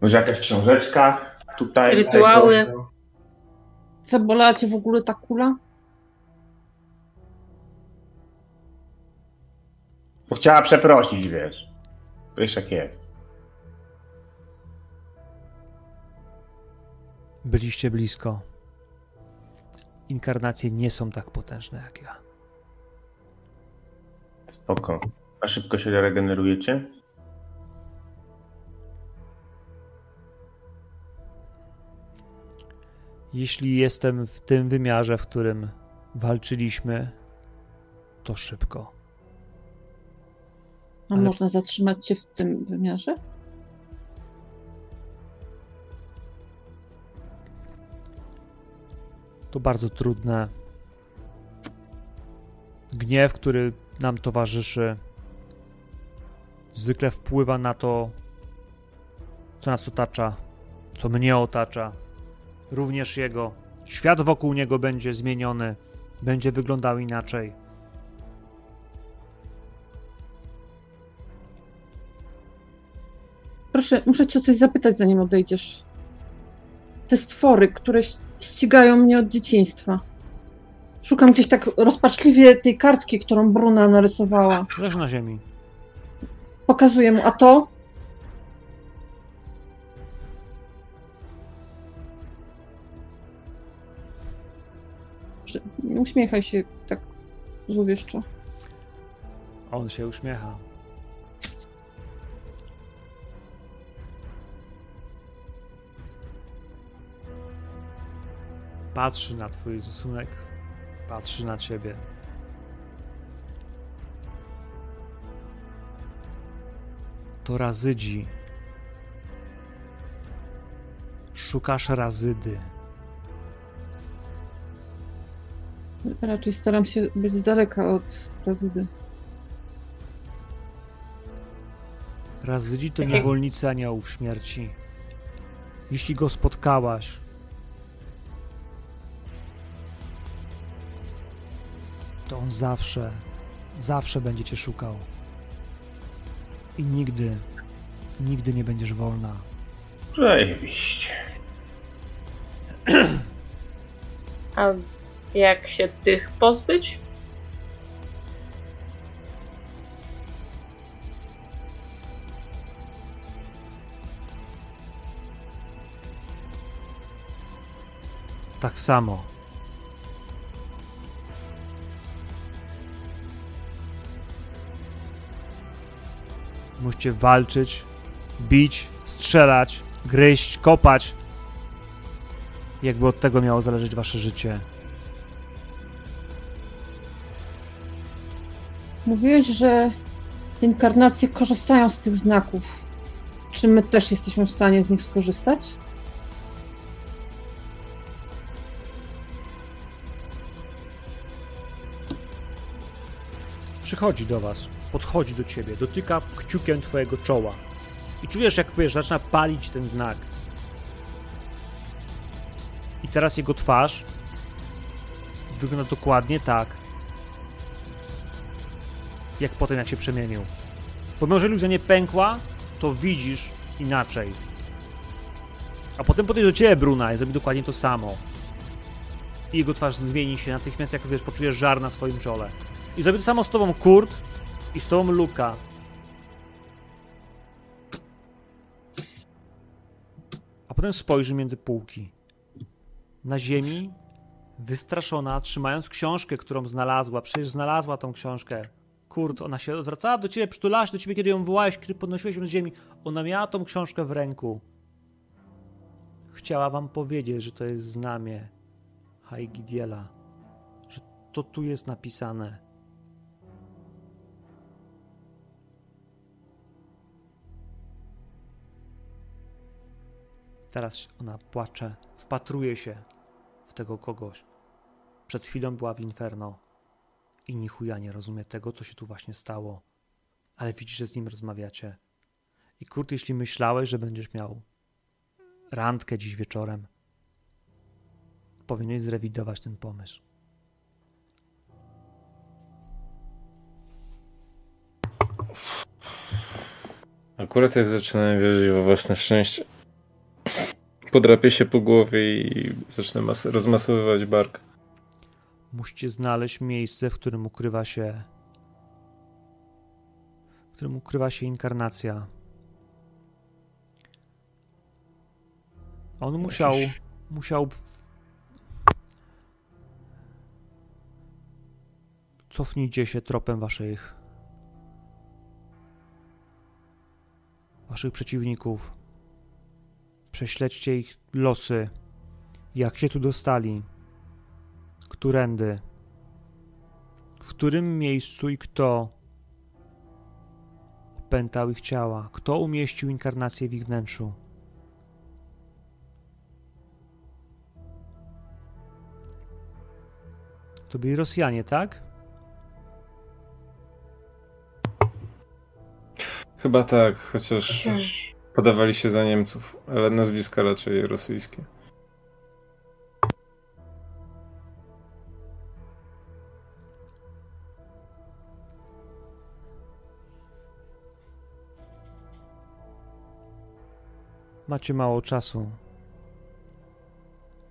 Może jakaś książeczka tutaj? Rytuały. zabolała cię w ogóle ta kula? Bo chciała przeprosić, wiesz. Wiesz jak jest. Byliście blisko. Inkarnacje nie są tak potężne jak ja. Spoko. A szybko się regenerujecie? Jeśli jestem w tym wymiarze, w którym walczyliśmy, to szybko. A Ale- można zatrzymać się w tym wymiarze? To bardzo trudne. Gniew, który nam towarzyszy, zwykle wpływa na to, co nas otacza, co mnie otacza. Również jego. Świat wokół niego będzie zmieniony, będzie wyglądał inaczej. Proszę, muszę cię o coś zapytać, zanim odejdziesz. Te stwory, które ścigają mnie od dzieciństwa. Szukam gdzieś tak rozpaczliwie tej kartki, którą Bruna narysowała. Leży na ziemi. Pokazuję mu, a to? Uśmiechaj się tak złowieszczo. On się uśmiecha. Patrzy na twój rysunek, patrzy na ciebie. To razydzi. Szukasz razydy. Raczej staram się być z daleka od prezydy. Razydzi to Tak niewolnicy aniołów śmierci. Jeśli go spotkałaś, on zawsze, zawsze będzie cię szukał. I nigdy, nigdy nie będziesz wolna. Zajebiście. A jak się tych pozbyć? Tak samo. Musicie walczyć, bić, strzelać, gryźć, kopać. Jakby od tego miało zależeć wasze życie. Mówiłeś, że inkarnacje korzystają z tych znaków. Czy my też jesteśmy w stanie z nich skorzystać? Przychodzi do was, podchodzi do ciebie, dotyka kciukiem twojego czoła. I czujesz, jak wiesz, zaczyna palić ten znak. I teraz jego twarz wygląda dokładnie tak, jak potem, jak się przemienił. Pomimo, że iluzja nie pękła, to widzisz inaczej. A potem podejdzie do ciebie Bruna i zrobi dokładnie to samo. I jego twarz zmieni się natychmiast, jak wiesz, poczujesz żar na swoim czole. I zrobi to samo z tobą Kurt i z tobą Luka. A potem spojrzy między półki. Na ziemi, wystraszona, trzymając książkę, którą znalazła. Przecież znalazła tą książkę. Kurt, ona się odwracała do ciebie, przytulała się do ciebie, kiedy ją wołałeś, kiedy podnosiłeś ją z ziemi. Ona miała tą książkę w ręku. Chciała wam powiedzieć, że to jest znamie Haigidiela. Że to tu jest napisane. Teraz ona płacze, wpatruje się w tego kogoś. Przed chwilą była w Inferno i ni nie rozumie tego, co się tu właśnie stało. Ale widzi, że z nim rozmawiacie. I Kurt, jeśli myślałeś, że będziesz miał randkę dziś wieczorem, powinieneś zrewidować ten pomysł. Akurat jak zaczynałem wierzyć we własne szczęście, Podrapię się po głowie i zacznę mas- rozmasowywać bark. Musicie znaleźć miejsce, w którym ukrywa się. w którym ukrywa się inkarnacja. On musiał. musiał. Cofnijcie się tropem waszych. waszych przeciwników. Prześledźcie ich losy. Jak się tu dostali? Którędy? W którym miejscu i kto opętał ich ciała? Kto umieścił inkarnację w ich wnętrzu? To byli Rosjanie, tak? Chyba tak, chociaż podawali się za Niemców, ale nazwiska raczej rosyjskie. Macie mało czasu.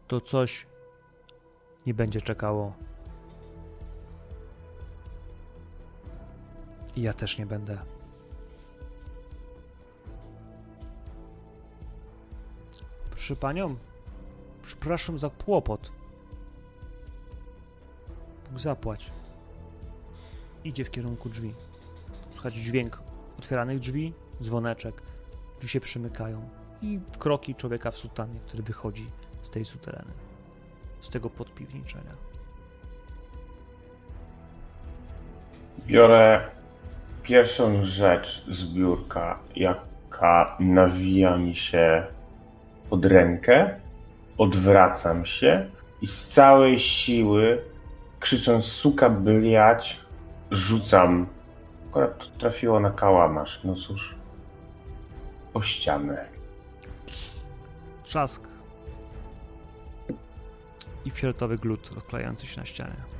To coś nie będzie czekało. I ja też nie będę. Proszę panią, przepraszam za kłopot. Bóg zapłać. Idzie w kierunku drzwi. Słychać dźwięk otwieranych drzwi, dzwoneczek. Drzwi się przymykają i kroki człowieka w sutanie, który wychodzi z tej sutereny, z tego podpiwniczenia. Biorę pierwszą rzecz z biurka, jaka nawija mi się pod rękę, odwracam się i z całej siły, krzycząc suka bliać, rzucam. Akurat to trafiło na kałamarz, no cóż, o ścianę. Trzask i fioletowy glut odklejający się na ścianie.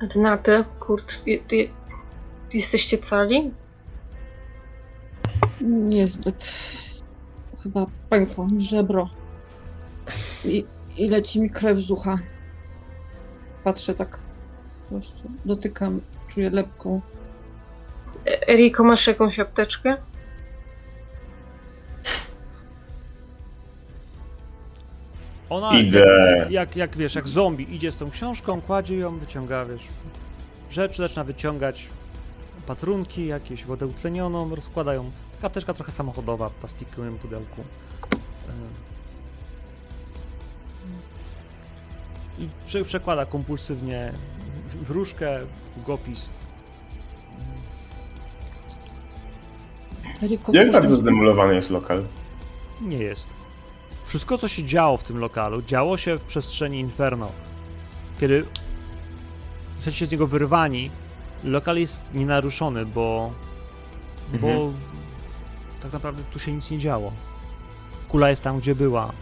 Renaty, Kurt, je, je, jesteście cali? Niezbyt. Chyba pękło żebro. I, I leci mi krew z ucha. Patrzę tak. Jeszcze dotykam, czuję lepką. E- Eriko, masz jakąś apteczkę? Ona Idę. Jak, jak, jak wiesz, jak zombie idzie z tą książką, kładzie ją, wyciąga, wiesz, rzeczy, zaczyna wyciągać patrunki, jakieś wodę utlenioną, rozkłada ją. Taka apteczka trochę samochodowa, w plastikowym pudełku. E, I prze, przekłada kompulsywnie wróżkę, długopis. Eriko, Jak bardzo zdemolowany jest lokal? Nie jest. Wszystko, co się działo w tym lokalu, działo się w przestrzeni Inferno. Kiedy jesteście z niego wyrwani, lokal jest nienaruszony, bo. bo Mhm. tak naprawdę tu się nic nie działo. Kula jest tam, gdzie była.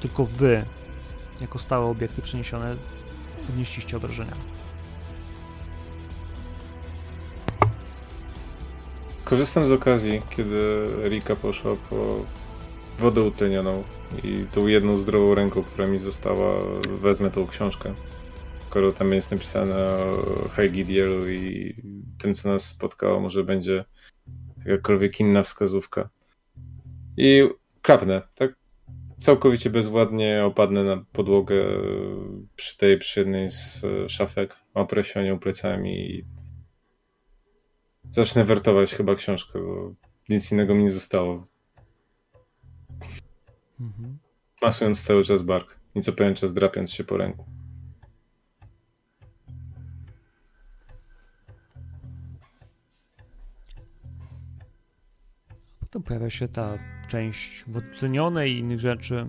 Tylko wy, jako stałe obiekty przeniesione, odnieśliście obrażenia. Korzystam z okazji, kiedy Rika poszła po wodę utlenioną i tą jedną zdrową ręką, która mi została, wezmę tą książkę. Skoro tam jest napisane o Heigidielu i tym, co nas spotkało, może będzie jakakolwiek inna wskazówka. I klapnę, tak? Całkowicie bezwładnie opadnę na podłogę przy tej, przy jednej z szafek, oprę się nią plecami i Zacznę wertować chyba książkę, bo nic innego mi nie zostało. Mhm. Masując cały czas bark i co pewien czas drapiąc się po ręku. Potem pojawia się ta część wytlenionej i innych rzeczy,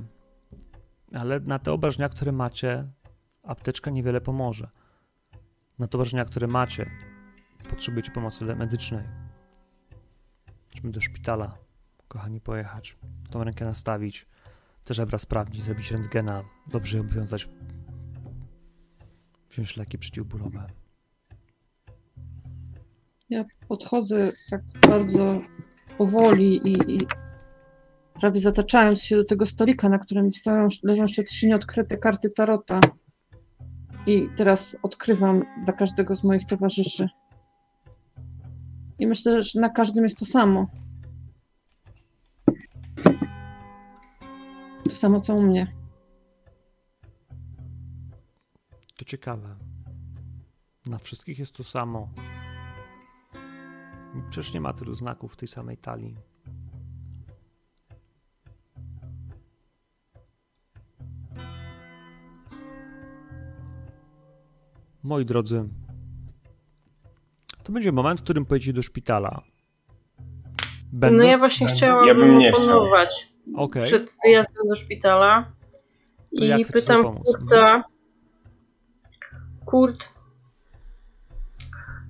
ale na te obrażenia, które macie, apteczka niewiele pomoże. Na te obrażenia, które macie, potrzebujecie pomocy medycznej. Musimy do szpitala, kochani, pojechać, tą rękę nastawić, te żebra sprawdzić, zrobić rentgena, dobrze je obwiązać, wziąć leki przeciwbólowe. Ja podchodzę tak bardzo powoli i, i prawie zataczając się do tego stolika, na którym stoją, leżą jeszcze trzy nieodkryte karty tarota. I teraz odkrywam dla każdego z moich towarzyszy. I myślę, że na każdym jest to samo. Samo co u mnie. To ciekawe. Na wszystkich jest to samo. Przecież nie ma tylu znaków w tej samej talii. Moi drodzy, to będzie moment, w którym pojedziecie do szpitala. Będą? No ja właśnie chciałam Ja bym nie chciał. Okej. przed wyjazdem do szpitala To i pytam? Kurta, Kurt,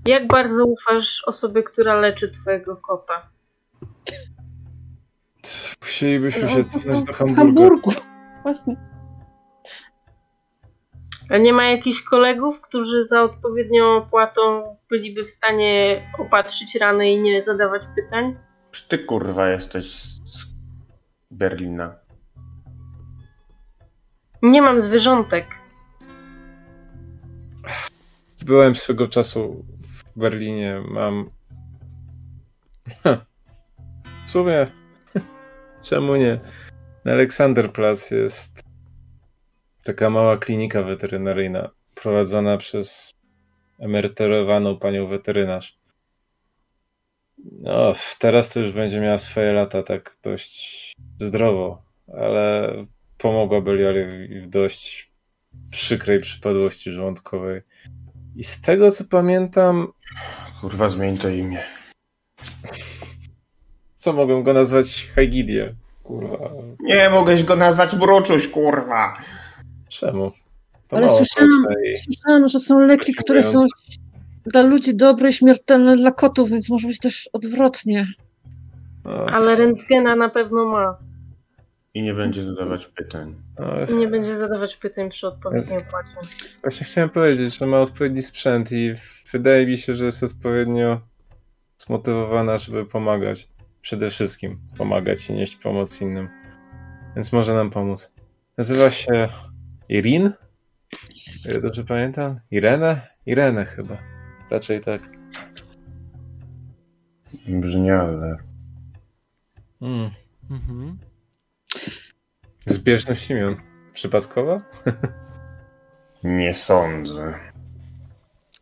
jak bardzo ufasz osobie, która leczy twojego kota? Musielibyśmy się cofnąć do. Hamburgu. Właśnie. A nie ma jakichś kolegów, którzy za odpowiednią opłatą byliby w stanie opatrzyć rany i nie zadawać pytań? Czy ty kurwa jesteś Berlina? Nie mam zwierzątek. Byłem swego czasu w Berlinie. Mam. *laughs* W sumie. *laughs* Czemu nie? Na Aleksanderplatz jest taka mała klinika weterynaryjna prowadzona przez emerytowaną panią weterynarz. No, teraz to już będzie miała swoje lata tak dość zdrowo, ale pomogła Beliowi w dość przykrej przypadłości żołądkowej. I z tego co pamiętam, Kurwa, zmień to imię. co mogę go nazwać Hygidie. Kurwa, Nie mogłeś go nazwać Mruczuś, kurwa! czemu? To Ale mało słyszałam- Słyszałam, że są leki, które są dla ludzi dobre i śmiertelne dla kotów, więc może być też odwrotnie. no, Ale rentgena na pewno ma. I nie będzie zadawać pytań. no, Nie będzie zadawać pytań przy odpowiedniej opłacie. Właśnie chciałem powiedzieć, że ma odpowiedni sprzęt i wydaje mi się, że jest odpowiednio zmotywowana, żeby pomagać. Przede wszystkim pomagać i nieść pomoc innym. Więc może nam pomóc. Nazywa się Irin? Ile dobrze pamiętam? Irene? Irene chyba. Raczej tak. Brzmi, ale... Mm. Mhm. Zbieżność imion. Przypadkowa? *laughs* Nie sądzę.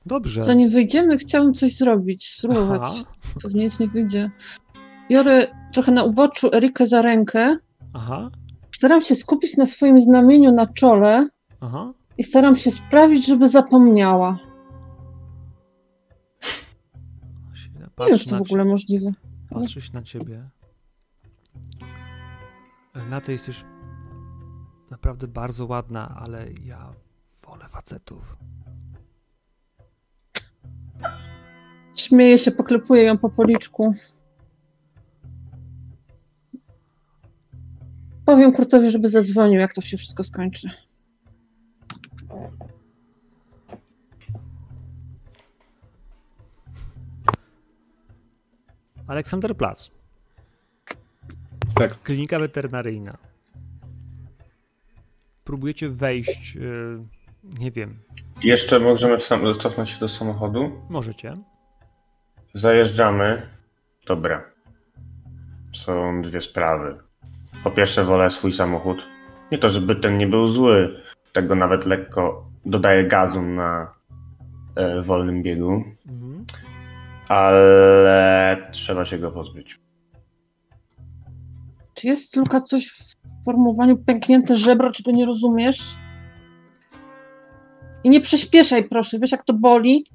Dobrze. Zanim wyjdziemy, chciałam coś zrobić, spróbować. Aha, Pewnie nic nie wyjdzie. Biorę trochę na uboczu Erikę za rękę, aha, staram się skupić na swoim znamieniu na czole aha. i staram się sprawić, żeby zapomniała. Patrz czy to w ogóle możliwe. patrzeć na ciebie. Na tej jesteś naprawdę bardzo ładna, ale ja wolę facetów. Śmieję się, poklepuję ją po policzku. Powiem Kurtowi, żeby zadzwonił, jak to się wszystko skończy. Aleksanderplatz. Tak. Klinika weterynaryjna. Próbujecie wejść, yy, nie wiem, Jeszcze możemy w sam... cofnąć się do samochodu? możecie. Zajeżdżamy. Dobra. Są dwie sprawy. Po pierwsze, wolę swój samochód. Nie to, żeby ten nie był zły. Tego nawet lekko dodaję gazu na e, wolnym biegu. Mhm. Ale trzeba się go pozbyć. Czy jest Luka coś w formowaniu pęknięte żebro, czy go nie rozumiesz? I nie przyspieszaj, proszę, wiesz jak to boli?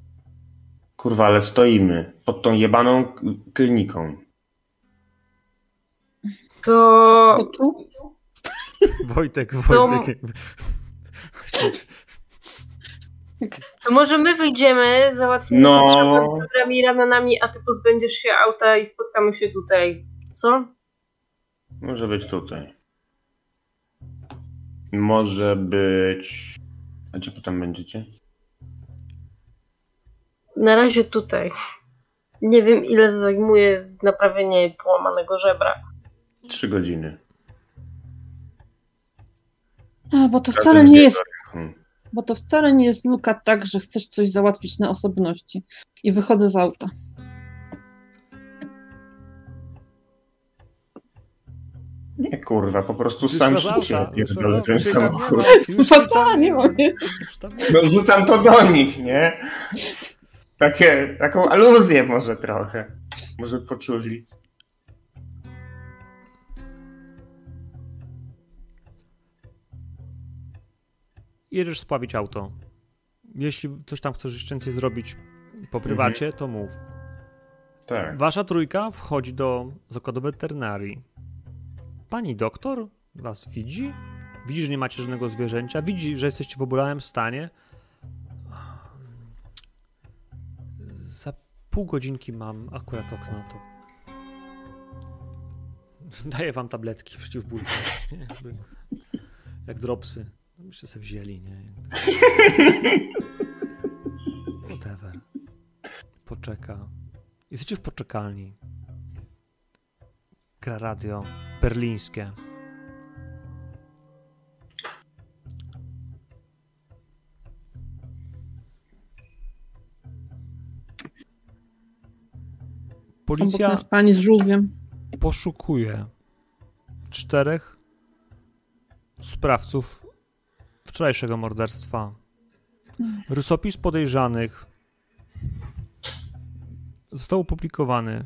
Kurwa, ale stoimy pod tą jebaną kliniką. To To tu? Wojtek, To- Wojtek. To może my wyjdziemy, załatwimy No. z dobrami ramionami, a ty pozbędziesz się auta i spotkamy się tutaj. Co? Może być tutaj. Może być. A gdzie potem będziecie? Na razie tutaj. Nie wiem, ile zajmuje naprawienie połamanego żebra. Trzy godziny. A, bo to wcale nie jest. Bo to wcale nie jest Luka tak, że chcesz coś załatwić na osobności. I wychodzę z auta. Nie kurwa, po prostu sam się pierdolę ten samochód. nie ma, *laughs* już No tam tak, nie ma. już tam nie ma. No rzucam to do nich, nie? Takie, taką aluzję może trochę. Może poczuli. Jedziesz spławić auto. Jeśli coś tam chcesz jeszcze więcej zrobić po prywacie, to mów. Tak. Wasza trójka wchodzi do zakładu weterynarii. Pani doktor was widzi? Widzi, że nie macie żadnego zwierzęcia. Widzi, że jesteście w obulonym stanie. Za pół godzinki mam akurat okno to. Daję wam tabletki? *laughs* Jakby- Jak dropsy. No, Byście sobie wzięli, nie? *laughs* Whatever. Poczeka. Jesteście w poczekalni. Gra radio berlińskie. Obok Policja nas pani z żółwiem. poszukuje czterech sprawców wczorajszego morderstwa. Rysopis podejrzanych został opublikowany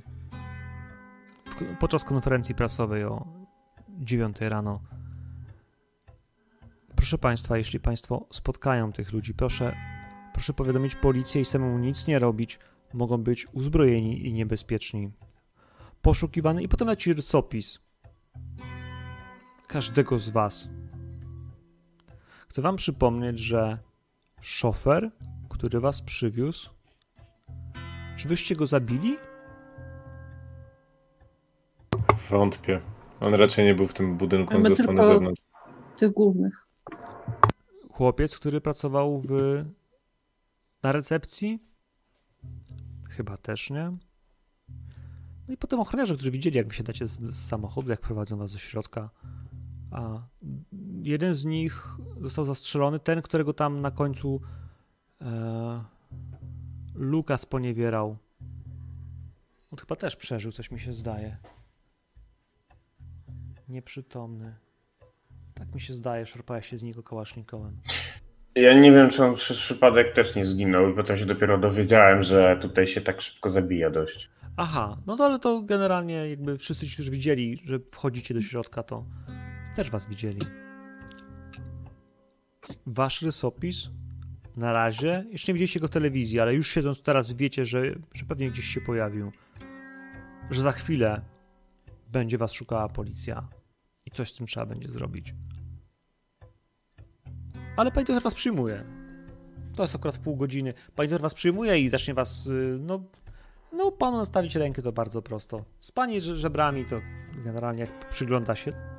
w, podczas konferencji prasowej o 9 rano. Proszę Państwa, jeśli Państwo spotkają tych ludzi, proszę, proszę powiadomić policję i samemu nic nie robić. Mogą być uzbrojeni i niebezpieczni. Poszukiwany i potem leci rysopis każdego z Was. Chcę Wam przypomnieć, że szofer, który Was przywiózł, czy wyście go zabili? Wątpię. On raczej nie był w tym budynku, on został na zewnątrz. Tych głównych. Chłopiec, który pracował w... na recepcji? Chyba też nie. No i potem ochroniarze, którzy widzieli, jak wysiadacie z, z samochodu, jak prowadzą was do środka. A jeden z nich został zastrzelony, ten, którego tam na końcu e, Lukas poniewierał. On chyba też przeżył, coś mi się zdaje. Nieprzytomny. Tak mi się zdaje, szarpała się z niego kałasznikowem. Ja nie wiem, czy on przez przypadek też nie zginął i potem się dopiero dowiedziałem, że tutaj się tak szybko zabija dość. Aha, no to ale to generalnie jakby wszyscy ci, którzy widzieli, że wchodzicie do środka, to też was widzieli. Wasz rysopis na razie, jeszcze nie widzieliście go w telewizji, ale już siedząc teraz wiecie, że, że pewnie gdzieś się pojawił. Że za chwilę będzie was szukała policja i coś z tym trzeba będzie zrobić. Ale pani doktor was przyjmuje. To jest akurat pół godziny. Pani doktor was przyjmuje i zacznie was, y, no, no, panu nastawić rękę to bardzo prosto. Z pani że- żebrami to generalnie jak przygląda się,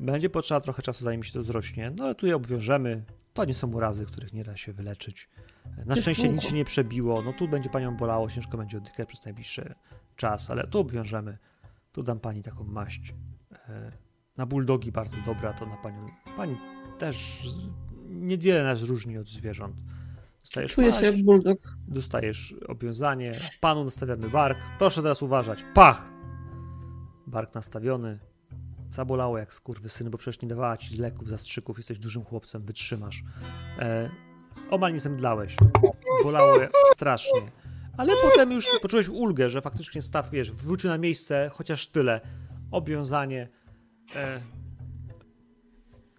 będzie potrzeba trochę czasu, zanim się to zrośnie. No ale tu je obwiążemy. To nie są urazy, których nie da się wyleczyć. Na szczęście nic się nie przebiło. No tu będzie panią bolało, ciężko będzie oddychać przez najbliższy czas, ale tu obwiążemy. Tu dam pani taką maść. E, Na bulldogi bardzo dobra, to na panią. Pani też niewiele nas różni od zwierząt. Dostajesz Czuję maść, się jak bulldog. Dostajesz obwiązanie, panu nastawiamy bark. Proszę teraz uważać. Pach! Bark nastawiony. Zabolało jak syn, bo przecież nie dawała ci leków, zastrzyków, jesteś dużym chłopcem, wytrzymasz. E, omal nie zemdlałeś. Bolało strasznie. Ale potem już poczułeś ulgę, że faktycznie staw, wiesz, wrócił na miejsce, chociaż tyle. Obwiązanie, e,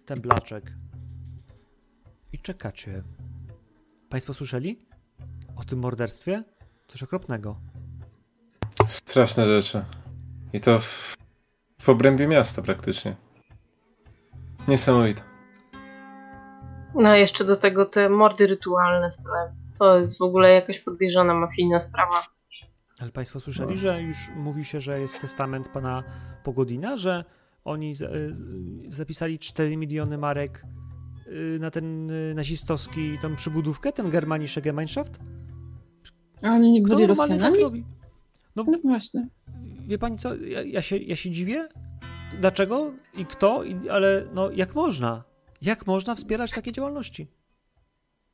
ten blaczek. I czekacie. Państwo słyszeli? O tym morderstwie? Coś okropnego. Straszne rzeczy. I to w obrębie miasta praktycznie. Niesamowite. No jeszcze do tego te mordy rytualne w tle. To jest w ogóle jakaś podejrzana mafijna sprawa. Ale Państwo słyszeli, że już mówi się, że jest testament pana Pogodina, że oni y, zapisali 4 miliony marek y, na ten y, nazistowski, tą przybudówkę, ten Germanische Gemeinschaft? A oni nie Kto byli normalnie tak Rosjanami? robi? No właśnie. Wie pani co, ja, ja, się, ja się dziwię, dlaczego i kto, i, ale no jak można? Jak można wspierać takie działalności?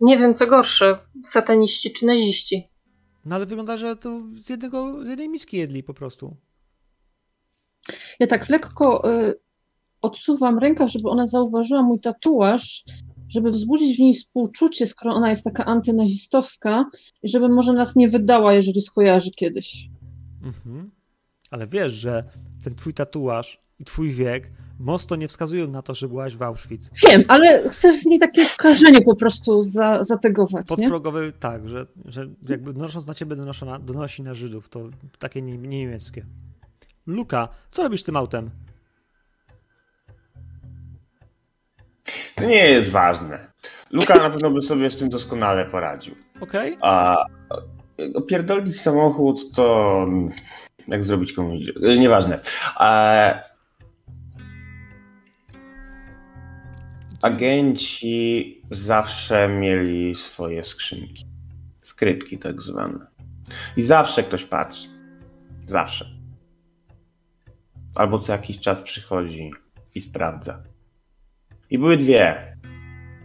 Nie wiem co gorsze, sataniści czy naziści. No ale wygląda, że to z, jednego, z jednej miski jedli po prostu. Ja tak lekko y, odsuwam rękę, żeby ona zauważyła mój tatuaż, żeby wzbudzić w niej współczucie, skoro ona jest taka antynazistowska i żeby może nas nie wydała, jeżeli skojarzy kiedyś. Mhm. Ale wiesz, że ten twój tatuaż i twój wiek mocno nie wskazują na to, że byłaś w Auschwitz. Wiem, ale chcę z niej takie skażenie po prostu za, zategować, nie? Podprogowy, tak, że, że jakby donosząc na ciebie donosi na, donosi na Żydów, to takie nie, nie niemieckie. Luka, co robisz z tym autem? To nie jest ważne. Luka na pewno by sobie z tym doskonale poradził. Okej? A opierdolić samochód to jak zrobić komuś... dzie- Nieważne. E, agenci zawsze mieli swoje skrzynki. Skrytki tak zwane. I zawsze ktoś patrzy. Zawsze. Albo co jakiś czas przychodzi i sprawdza. I były dwie.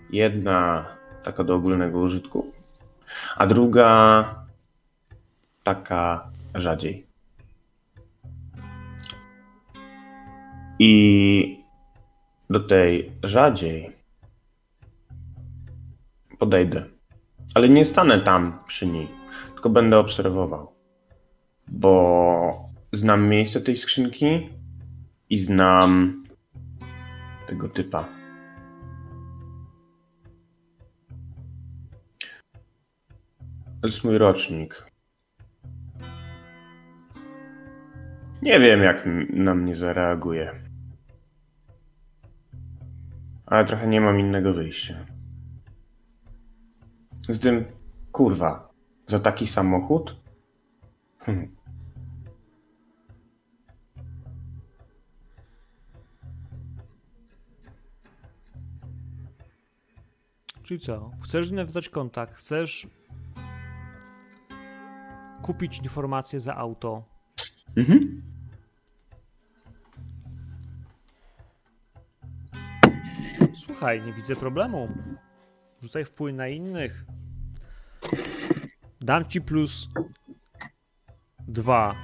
Jedna taka do ogólnego użytku, a druga taka rzadziej. I do tej rzadziej podejdę. Ale nie stanę tam przy niej, tylko będę obserwował. Bo znam miejsce tej skrzynki i znam tego typa. To jest mój rocznik. Nie wiem, jak na mnie zareaguje. Ale trochę nie mam innego wyjścia. Z tym, kurwa, za taki samochód? Hm. Czyli co? Chcesz nawiązać kontakt, chcesz kupić informacje za auto. Mhm. Słuchaj, nie widzę problemu. Rzucaj wpływ na innych. Dam ci plus dwa.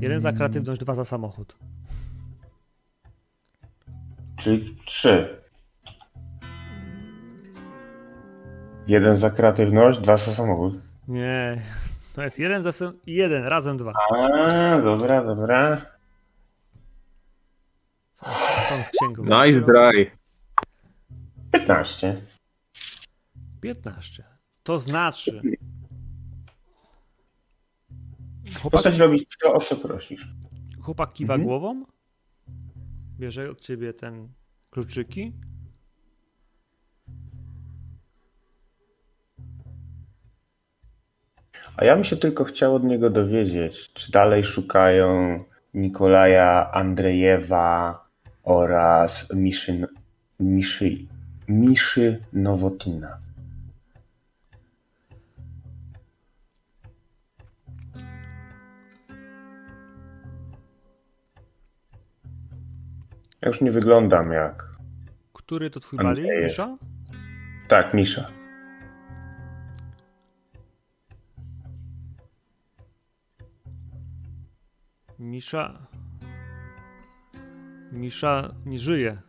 Jeden za kreatywność, dwa za samochód. Czyli trzy. Jeden za kreatywność, dwa za samochód. Nie, to jest jeden za jeden, razem dwa. A, dobra, dobra. Są z księgą. Nice dry. 15. 15. To znaczy. Chłopak, Postać robić to, o co prosisz. chłopak kiwa Mhm. głową. Bierze od ciebie ten kluczyki. A ja bym się tylko chciał od niego dowiedzieć, czy dalej szukają Nikolaja Andrejewa oraz Miszy, Miszy, Miszy Nowotina. Ja już nie wyglądam jak. Który to twój mali, Andrzejew. Misza? Tak, Misza. Misza. Misza nie żyje.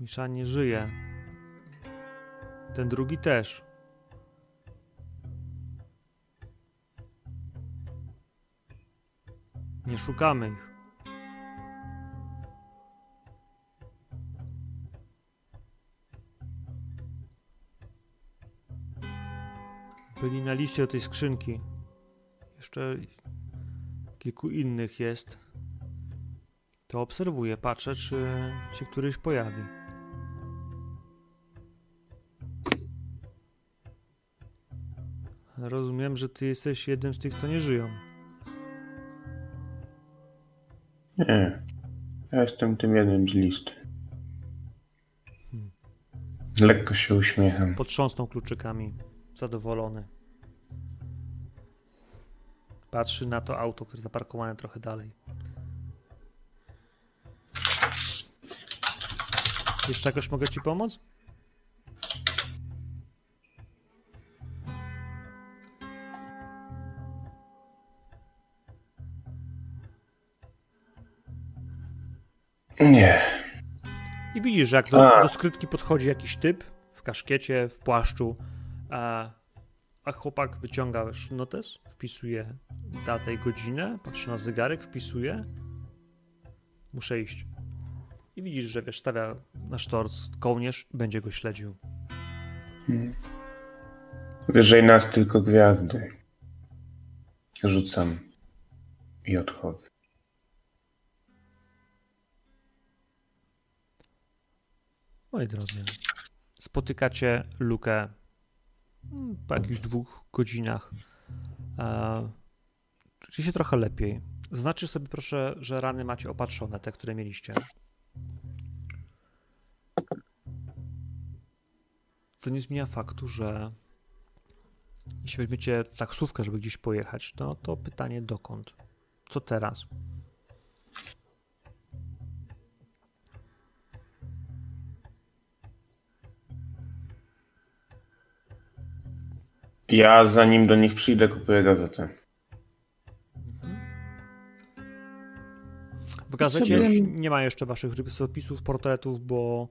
Misza nie żyje. Ten drugi też. Nie szukamy ich. Byli na liście do tej skrzynki. Jeszcze kilku innych jest. To obserwuję, patrzę, czy się któryś pojawi. Rozumiem, że ty jesteś jednym z tych, co nie żyją. Nie. Ja jestem tym jednym z listy. Lekko się uśmiecham. Potrząsnął kluczykami, zadowolony. Patrzy na to auto, które zaparkowane trochę dalej. Jeszcze jakoś mogę ci pomóc? Nie. I widzisz, jak do, do skrytki podchodzi jakiś typ w kaszkiecie, w płaszczu. A a chłopak wyciąga wiesz, notes, wpisuje datę i godzinę, patrzy na zegarek, wpisuje. Muszę iść. I widzisz, że wiesz, stawia na sztorc kołnierz i będzie go śledził. Wyżej nas tylko gwiazdy. Rzucam i odchodzę. Moi drodzy, spotykacie Lukę po jakichś dwóch godzinach. E, Czujecie się trochę lepiej. Znaczy sobie proszę, że rany macie opatrzone, te, które mieliście. Co nie zmienia faktu, że jeśli weźmiecie taksówkę, żeby gdzieś pojechać, no to pytanie dokąd? Co teraz? Ja zanim do nich przyjdę, kupuję gazetę. W gazecie Potrzebujemy- nie ma jeszcze waszych rysopisów, portretów, bo,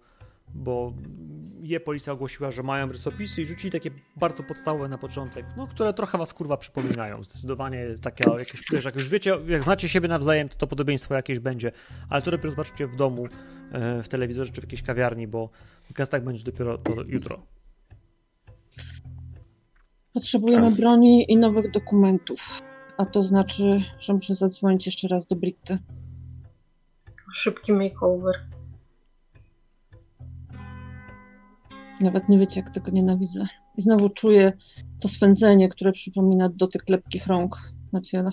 bo je policja ogłosiła, że mają rysopisy i rzucili takie bardzo podstawowe na początek, no, które trochę was kurwa przypominają. Zdecydowanie takie jakieś, wiesz, jak już wiecie, jak znacie siebie nawzajem, to to podobieństwo jakieś będzie, ale to dopiero zobaczycie w domu, e, w telewizorze czy w jakiejś kawiarni, bo w gazetach będzie dopiero to jutro. Potrzebujemy Tak. broni i nowych dokumentów. A to znaczy, że muszę zadzwonić jeszcze raz do Britty. Szybki makeover. Nawet nie wiecie, jak tego nienawidzę. I znowu czuję to swędzenie, które przypomina dotyk lepkich rąk na ciele.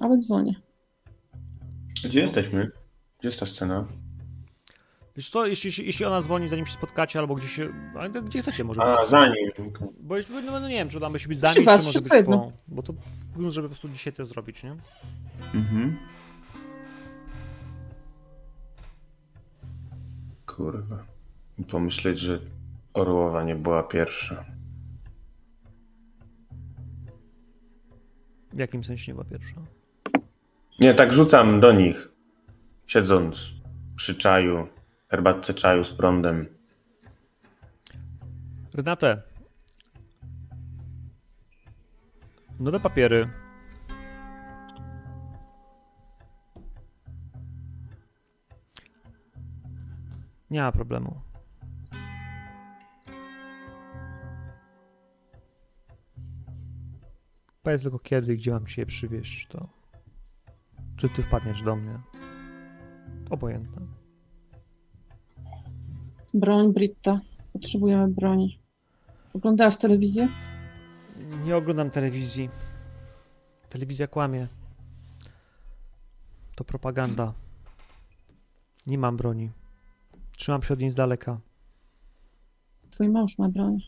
Ale dzwonię. Gdzie jesteśmy? Gdzie jest ta scena? Wiesz co, jeśli, jeśli ona dzwoni, zanim się spotkacie, albo gdzieś się, gdzie chcecie może A, być. za nim. Bo jeszcze, no, no nie wiem, czy uda się być za Przy nim, was, czy może być jedno. po... Bo to, żeby po prostu dzisiaj to zrobić, nie? Mhm. Kurwa. Pomyśleć, że Orłowa nie była pierwsza. W jakim sensie nie była pierwsza? Nie, tak rzucam do nich. Siedząc przy czaju, herbatce czaju z prądem. Renate. Nowe papiery. Nie ma problemu. Powiedz tylko kiedy i gdzie mam cię przywieźć, to... Czy ty wpadniesz do mnie? Obojętne. Broń, Britta. Potrzebujemy broni. Oglądałaś telewizję? Nie oglądam telewizji. Telewizja kłamie. To propaganda. Nie mam broni. Trzymam się od niej z daleka. Twój mąż ma broń.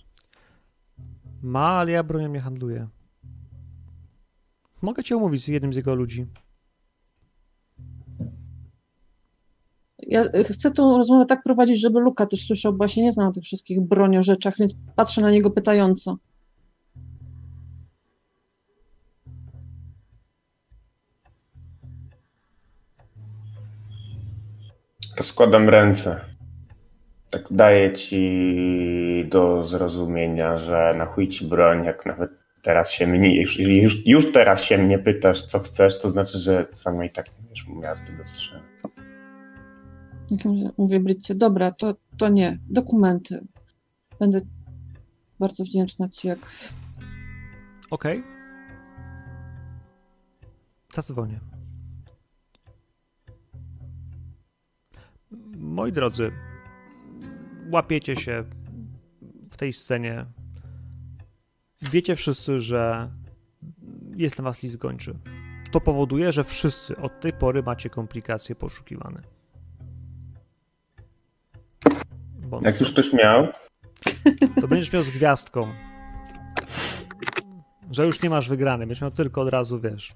Ma, ale ja bronią nie handluję. Mogę cię umówić z jednym z jego ludzi. Ja y, chcę tą rozmowę tak prowadzić, żeby Luka też słyszał, bo ja się nie znam na tych wszystkich broniorzeczach, więc patrzę na niego pytająco. Rozkładam ręce. Tak daję ci do zrozumienia, że na chuj ci broń, jak nawet teraz się mnie, już, już, już teraz się mnie pytasz, co chcesz, to znaczy, że sama i tak nie będziesz miała z. Mówię- Britcie, dobra, to, to nie, dokumenty. Będę bardzo wdzięczna Ci, jak Okej. Zadzwonię. Moi drodzy, łapiecie się w tej scenie. Wiecie wszyscy, że jest na was list gończy. To powoduje, że wszyscy od tej pory macie komplikacje poszukiwane. Bonus. Jak już ktoś miał, To będziesz miał z gwiazdką. Że już nie masz wygrany, będziesz miał tylko od razu, wiesz.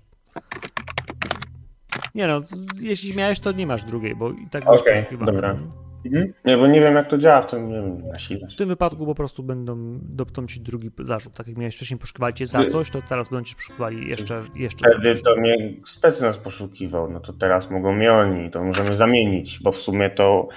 Nie no, jeśli miałeś, to nie masz drugiej, bo i tak będziesz Okej, poszukiwany. dobra. Mhm. Nie, bo nie wiem jak to działa w tym, nie wiem, na siłę. W tym wypadku po prostu będą doptą ci drugi zarzut. Tak jak miałeś wcześniej poszukiwali cię za coś, to teraz będą cię poszukiwali jeszcze, jeszcze Wtedy to mnie specnaz poszukiwał, no to teraz mogą mnie oni, to możemy zamienić, bo w sumie to,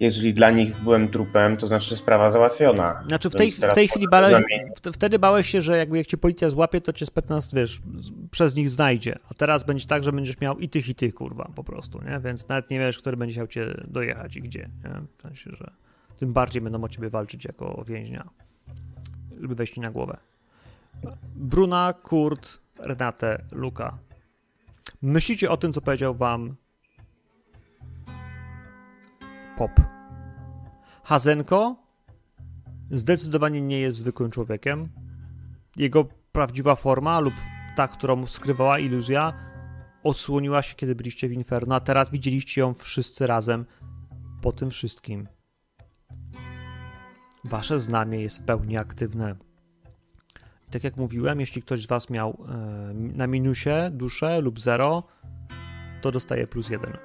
jeżeli dla nich byłem trupem, to znaczy sprawa załatwiona. Znaczy w Więc tej, w tej chwili bałeś, wtedy bałeś się, że jakby jak cię policja złapie, to cię specnaz, wiesz, z- przez nich znajdzie. A teraz będzie tak, że będziesz miał i tych, i tych, kurwa, po prostu, nie? Więc nawet nie wiesz, który będzie chciał cię dojechać i gdzie, nie? W sensie, że tym bardziej będą o ciebie walczyć jako więźnia, żeby wejść na głowę. Bruna, Kurt, Renate, Luka. Myślicie o tym, co powiedział wam Pop. Hazenko zdecydowanie nie jest zwykłym człowiekiem. Jego prawdziwa forma lub ta, którą skrywała iluzja, odsłoniła się, kiedy byliście w Inferno, a teraz widzieliście ją wszyscy razem po tym wszystkim. Wasze znamie jest w pełni aktywne. I Tak jak mówiłem, jeśli ktoś z Was miał e, na minusie duszę lub zero, to dostaje plus jeden.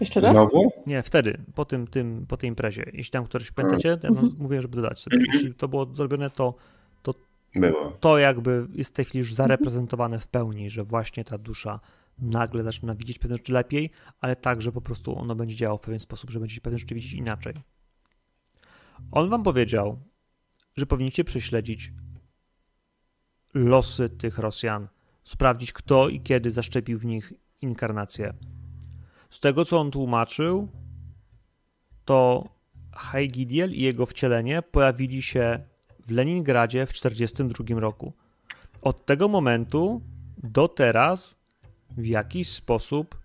Jeszcze raz? Znowu? Nie, wtedy, po, tym, tym, po tej imprezie. Jeśli tam ktoś pamiętacie, to ja wam mówiłem, żeby dodać sobie. Jeśli to było zrobione, to Było. to jakby jest w tej chwili już zareprezentowane w pełni, że właśnie ta dusza nagle zaczyna widzieć pewne rzeczy lepiej, ale także po prostu ono będzie działało w pewien sposób, że będziecie pewne rzeczy widzieć inaczej. On wam powiedział, że powinniście prześledzić losy tych Rosjan, sprawdzić kto i kiedy zaszczepił w nich inkarnację. Z tego, co on tłumaczył, to Heigidiel i jego wcielenie pojawili się w Leningradzie w 1942 roku. Od tego momentu do teraz w jakiś sposób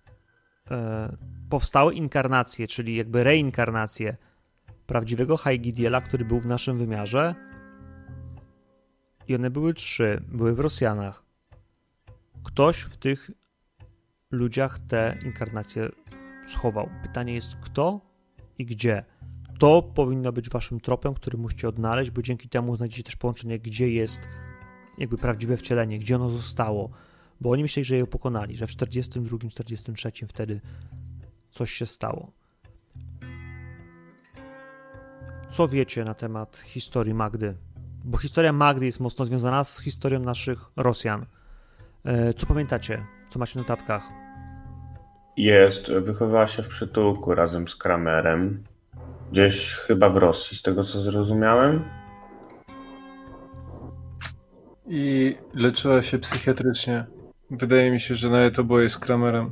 e, powstały inkarnacje, czyli jakby reinkarnacje prawdziwego Heigidiela, który był w naszym wymiarze. I one były trzy. Były w Rosjanach. Ktoś w tych ludziach te inkarnacje schował. Pytanie jest kto i gdzie. To powinno być waszym tropem, który musicie odnaleźć, bo dzięki temu znajdziecie też połączenie, gdzie jest jakby prawdziwe wcielenie, gdzie ono zostało. Bo oni myśleli, że je pokonali, że w 42, 43 wtedy coś się stało. Co wiecie na temat historii Magdy? Bo historia Magdy jest mocno związana z historią naszych Rosjan. E, Co pamiętacie? Co macie w notatkach? Jest, wychowała się w przytułku razem z Kramerem. Gdzieś chyba w Rosji, z tego co zrozumiałem. I leczyła się psychiatrycznie. Wydaje mi się, że nawet oboje z Kramerem.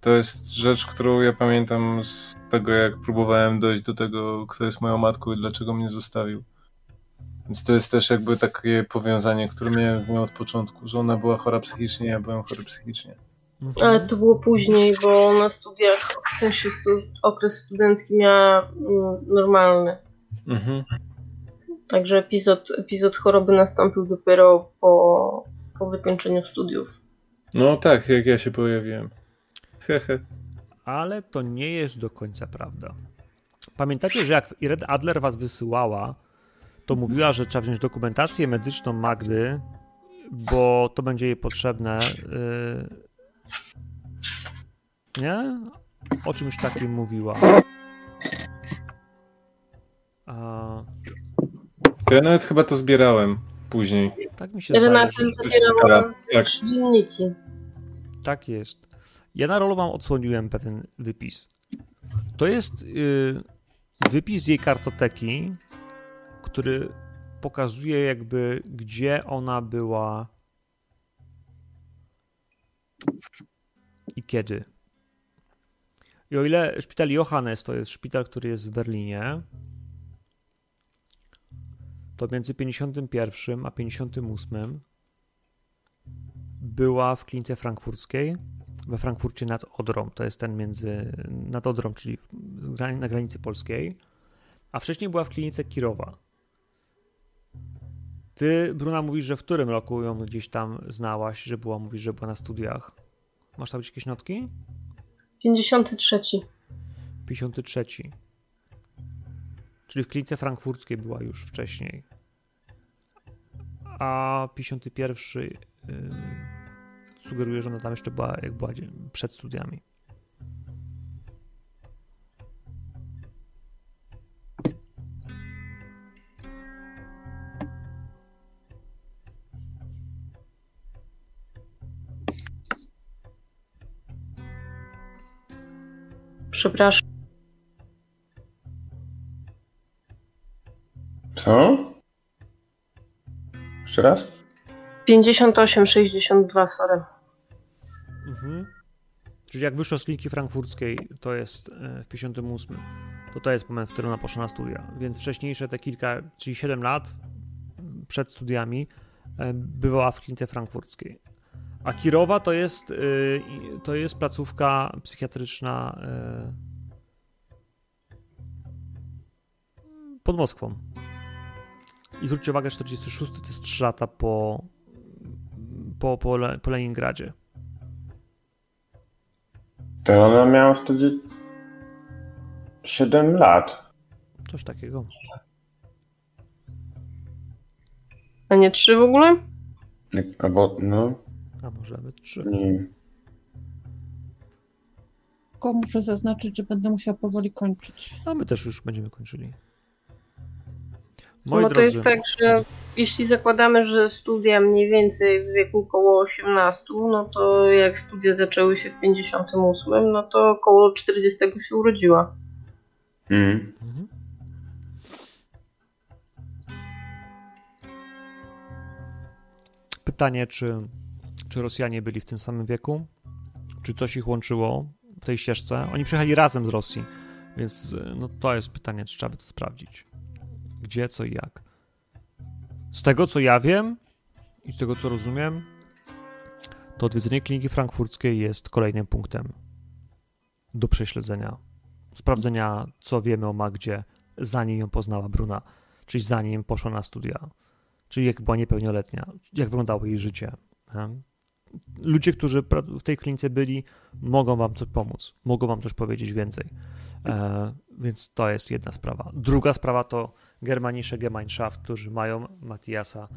To jest rzecz, którą ja pamiętam z tego, jak próbowałem dojść do tego, kto jest moją matką i dlaczego mnie zostawił. Więc to jest też jakby takie powiązanie, które miałem z nią od początku, że ona była chora psychicznie, ja byłem chory psychicznie. Ale to było później, bo na studiach, w sensie stu, okres studencki miała mm, normalny. Mhm. Także epizod, epizod choroby nastąpił dopiero po, po zakończeniu studiów. No tak, jak ja się pojawiłem. Hehe. Ale to nie jest do końca prawda. Pamiętacie, że jak Ired Adler was wysyłała, to mówiła, że trzeba wziąć dokumentację medyczną Magdy, bo to będzie jej potrzebne. Yy... Nie? O czymś takim mówiła. A, ja nawet chyba to zbierałem później. Tak mi się zdaje. Renaty Że... zabierała Tak. dzienniki. Tak jest. Ja na rolu wam odsłoniłem pewien wypis. To jest y, wypis z jej kartoteki, który pokazuje jakby gdzie ona była i kiedy. I o ile szpital Johannes to jest szpital, który jest w Berlinie, to między 51 a 58 była w klinice frankfurckiej, we Frankfurcie nad Odrą. To jest ten między, nad Odrą, czyli na granicy polskiej. A wcześniej była w klinice Kirowa. Ty, Bruna, mówisz, że w którym roku ją gdzieś tam znałaś, że była, mówisz, że była na studiach. Masz tam jakieś notki? 53. 53 czyli w klinice frankfurckiej była już wcześniej. A 51 yy, sugeruje, że ona tam jeszcze była, jak była przed studiami. Przepraszam, Co? Jeszcze raz? 58,62, sorry. Mhm. Czyli jak wyszło z kliniki frankfurckiej, to jest e, w 58, to to jest moment, w którym ona poszła na studia. Więc wcześniejsze te kilka, czyli 7 lat m, przed studiami e, bywała w klinice frankfurckiej. A Kirowa to jest, i- to jest placówka psychiatryczna pod Moskwą. I zwróćcie uwagę, 46 to jest 3 lata po, po, po, Le- po Leningradzie. To ona miała wtedy 7 lat. Coś takiego. A nie trzy w ogóle? Albo, no, A może nawet trzy. nie wiem. Tylko muszę zaznaczyć, że będę musiała powoli kończyć. A my też już będziemy kończyli. Moi no to drodzy, jest tak, że jeśli zakładamy, że studia mniej więcej w wieku około 18, no to jak studia zaczęły się w 58, no to około 40 się urodziła. Mm. Mhm. Pytanie, czy, czy Rosjanie byli w tym samym wieku? Czy coś ich łączyło w tej ścieżce? Oni przyjechali razem z Rosji, więc y, no, to jest pytanie, czy trzeba by to sprawdzić. Gdzie, co i jak. Z tego, co ja wiem i z tego, co rozumiem, to odwiedzenie kliniki frankfurckiej jest kolejnym punktem do prześledzenia sprawdzenia, co wiemy o Magdzie, zanim ją poznała Bruna, czyli zanim poszła na studia, czyli jak była niepełnoletnia, jak wyglądało jej życie. Ludzie, którzy w tej klinice byli, mogą wam coś pomóc, mogą wam coś powiedzieć więcej. E, więc to jest jedna sprawa. Druga sprawa to Germanische Gemeinschaft, którzy mają Matiasa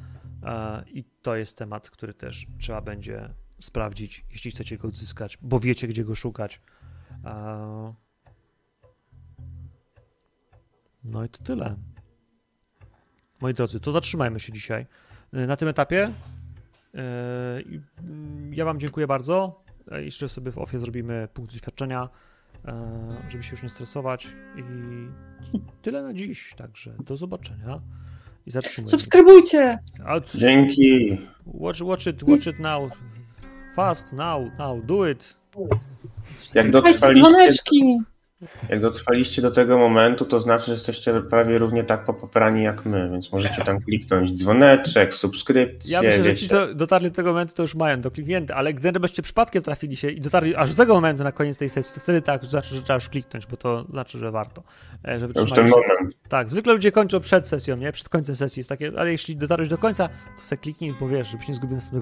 e, i to jest temat, który też trzeba będzie sprawdzić, jeśli chcecie go odzyskać, bo wiecie, gdzie go szukać. E, no i to tyle. Moi drodzy, to zatrzymajmy się dzisiaj y, na tym etapie. Mm, Ja Wam dziękuję bardzo. E, Jeszcze sobie w ofie zrobimy punkt doświadczenia, e, żeby się już nie stresować. I tyle na dziś. Także do zobaczenia. I zatrzymujemy. Subskrybujcie! A, Dzięki. Watch, watch it, watch it now. Fast, now, now, do it. Jak dotrwaliście, dzwoneczki! Jak dotrwaliście do tego momentu, to znaczy, że jesteście prawie równie tak popoprani jak my, więc możecie tam kliknąć dzwoneczek, subskrypcję, Ja myślę, że ci, co dotarli do tego momentu, to już mają to kliknięte, ale gdybyście przypadkiem trafili się i dotarli aż do tego momentu na koniec tej sesji, to wtedy tak, znaczy, że trzeba już kliknąć, bo to znaczy, że warto. e, Że To już ten moment. Tak, zwykle ludzie kończą przed sesją, nie? Przed końcem sesji jest takie, ale jeśli dotarłeś do końca, to sobie kliknij, bo wiesz, żebyś nie zgubił następnego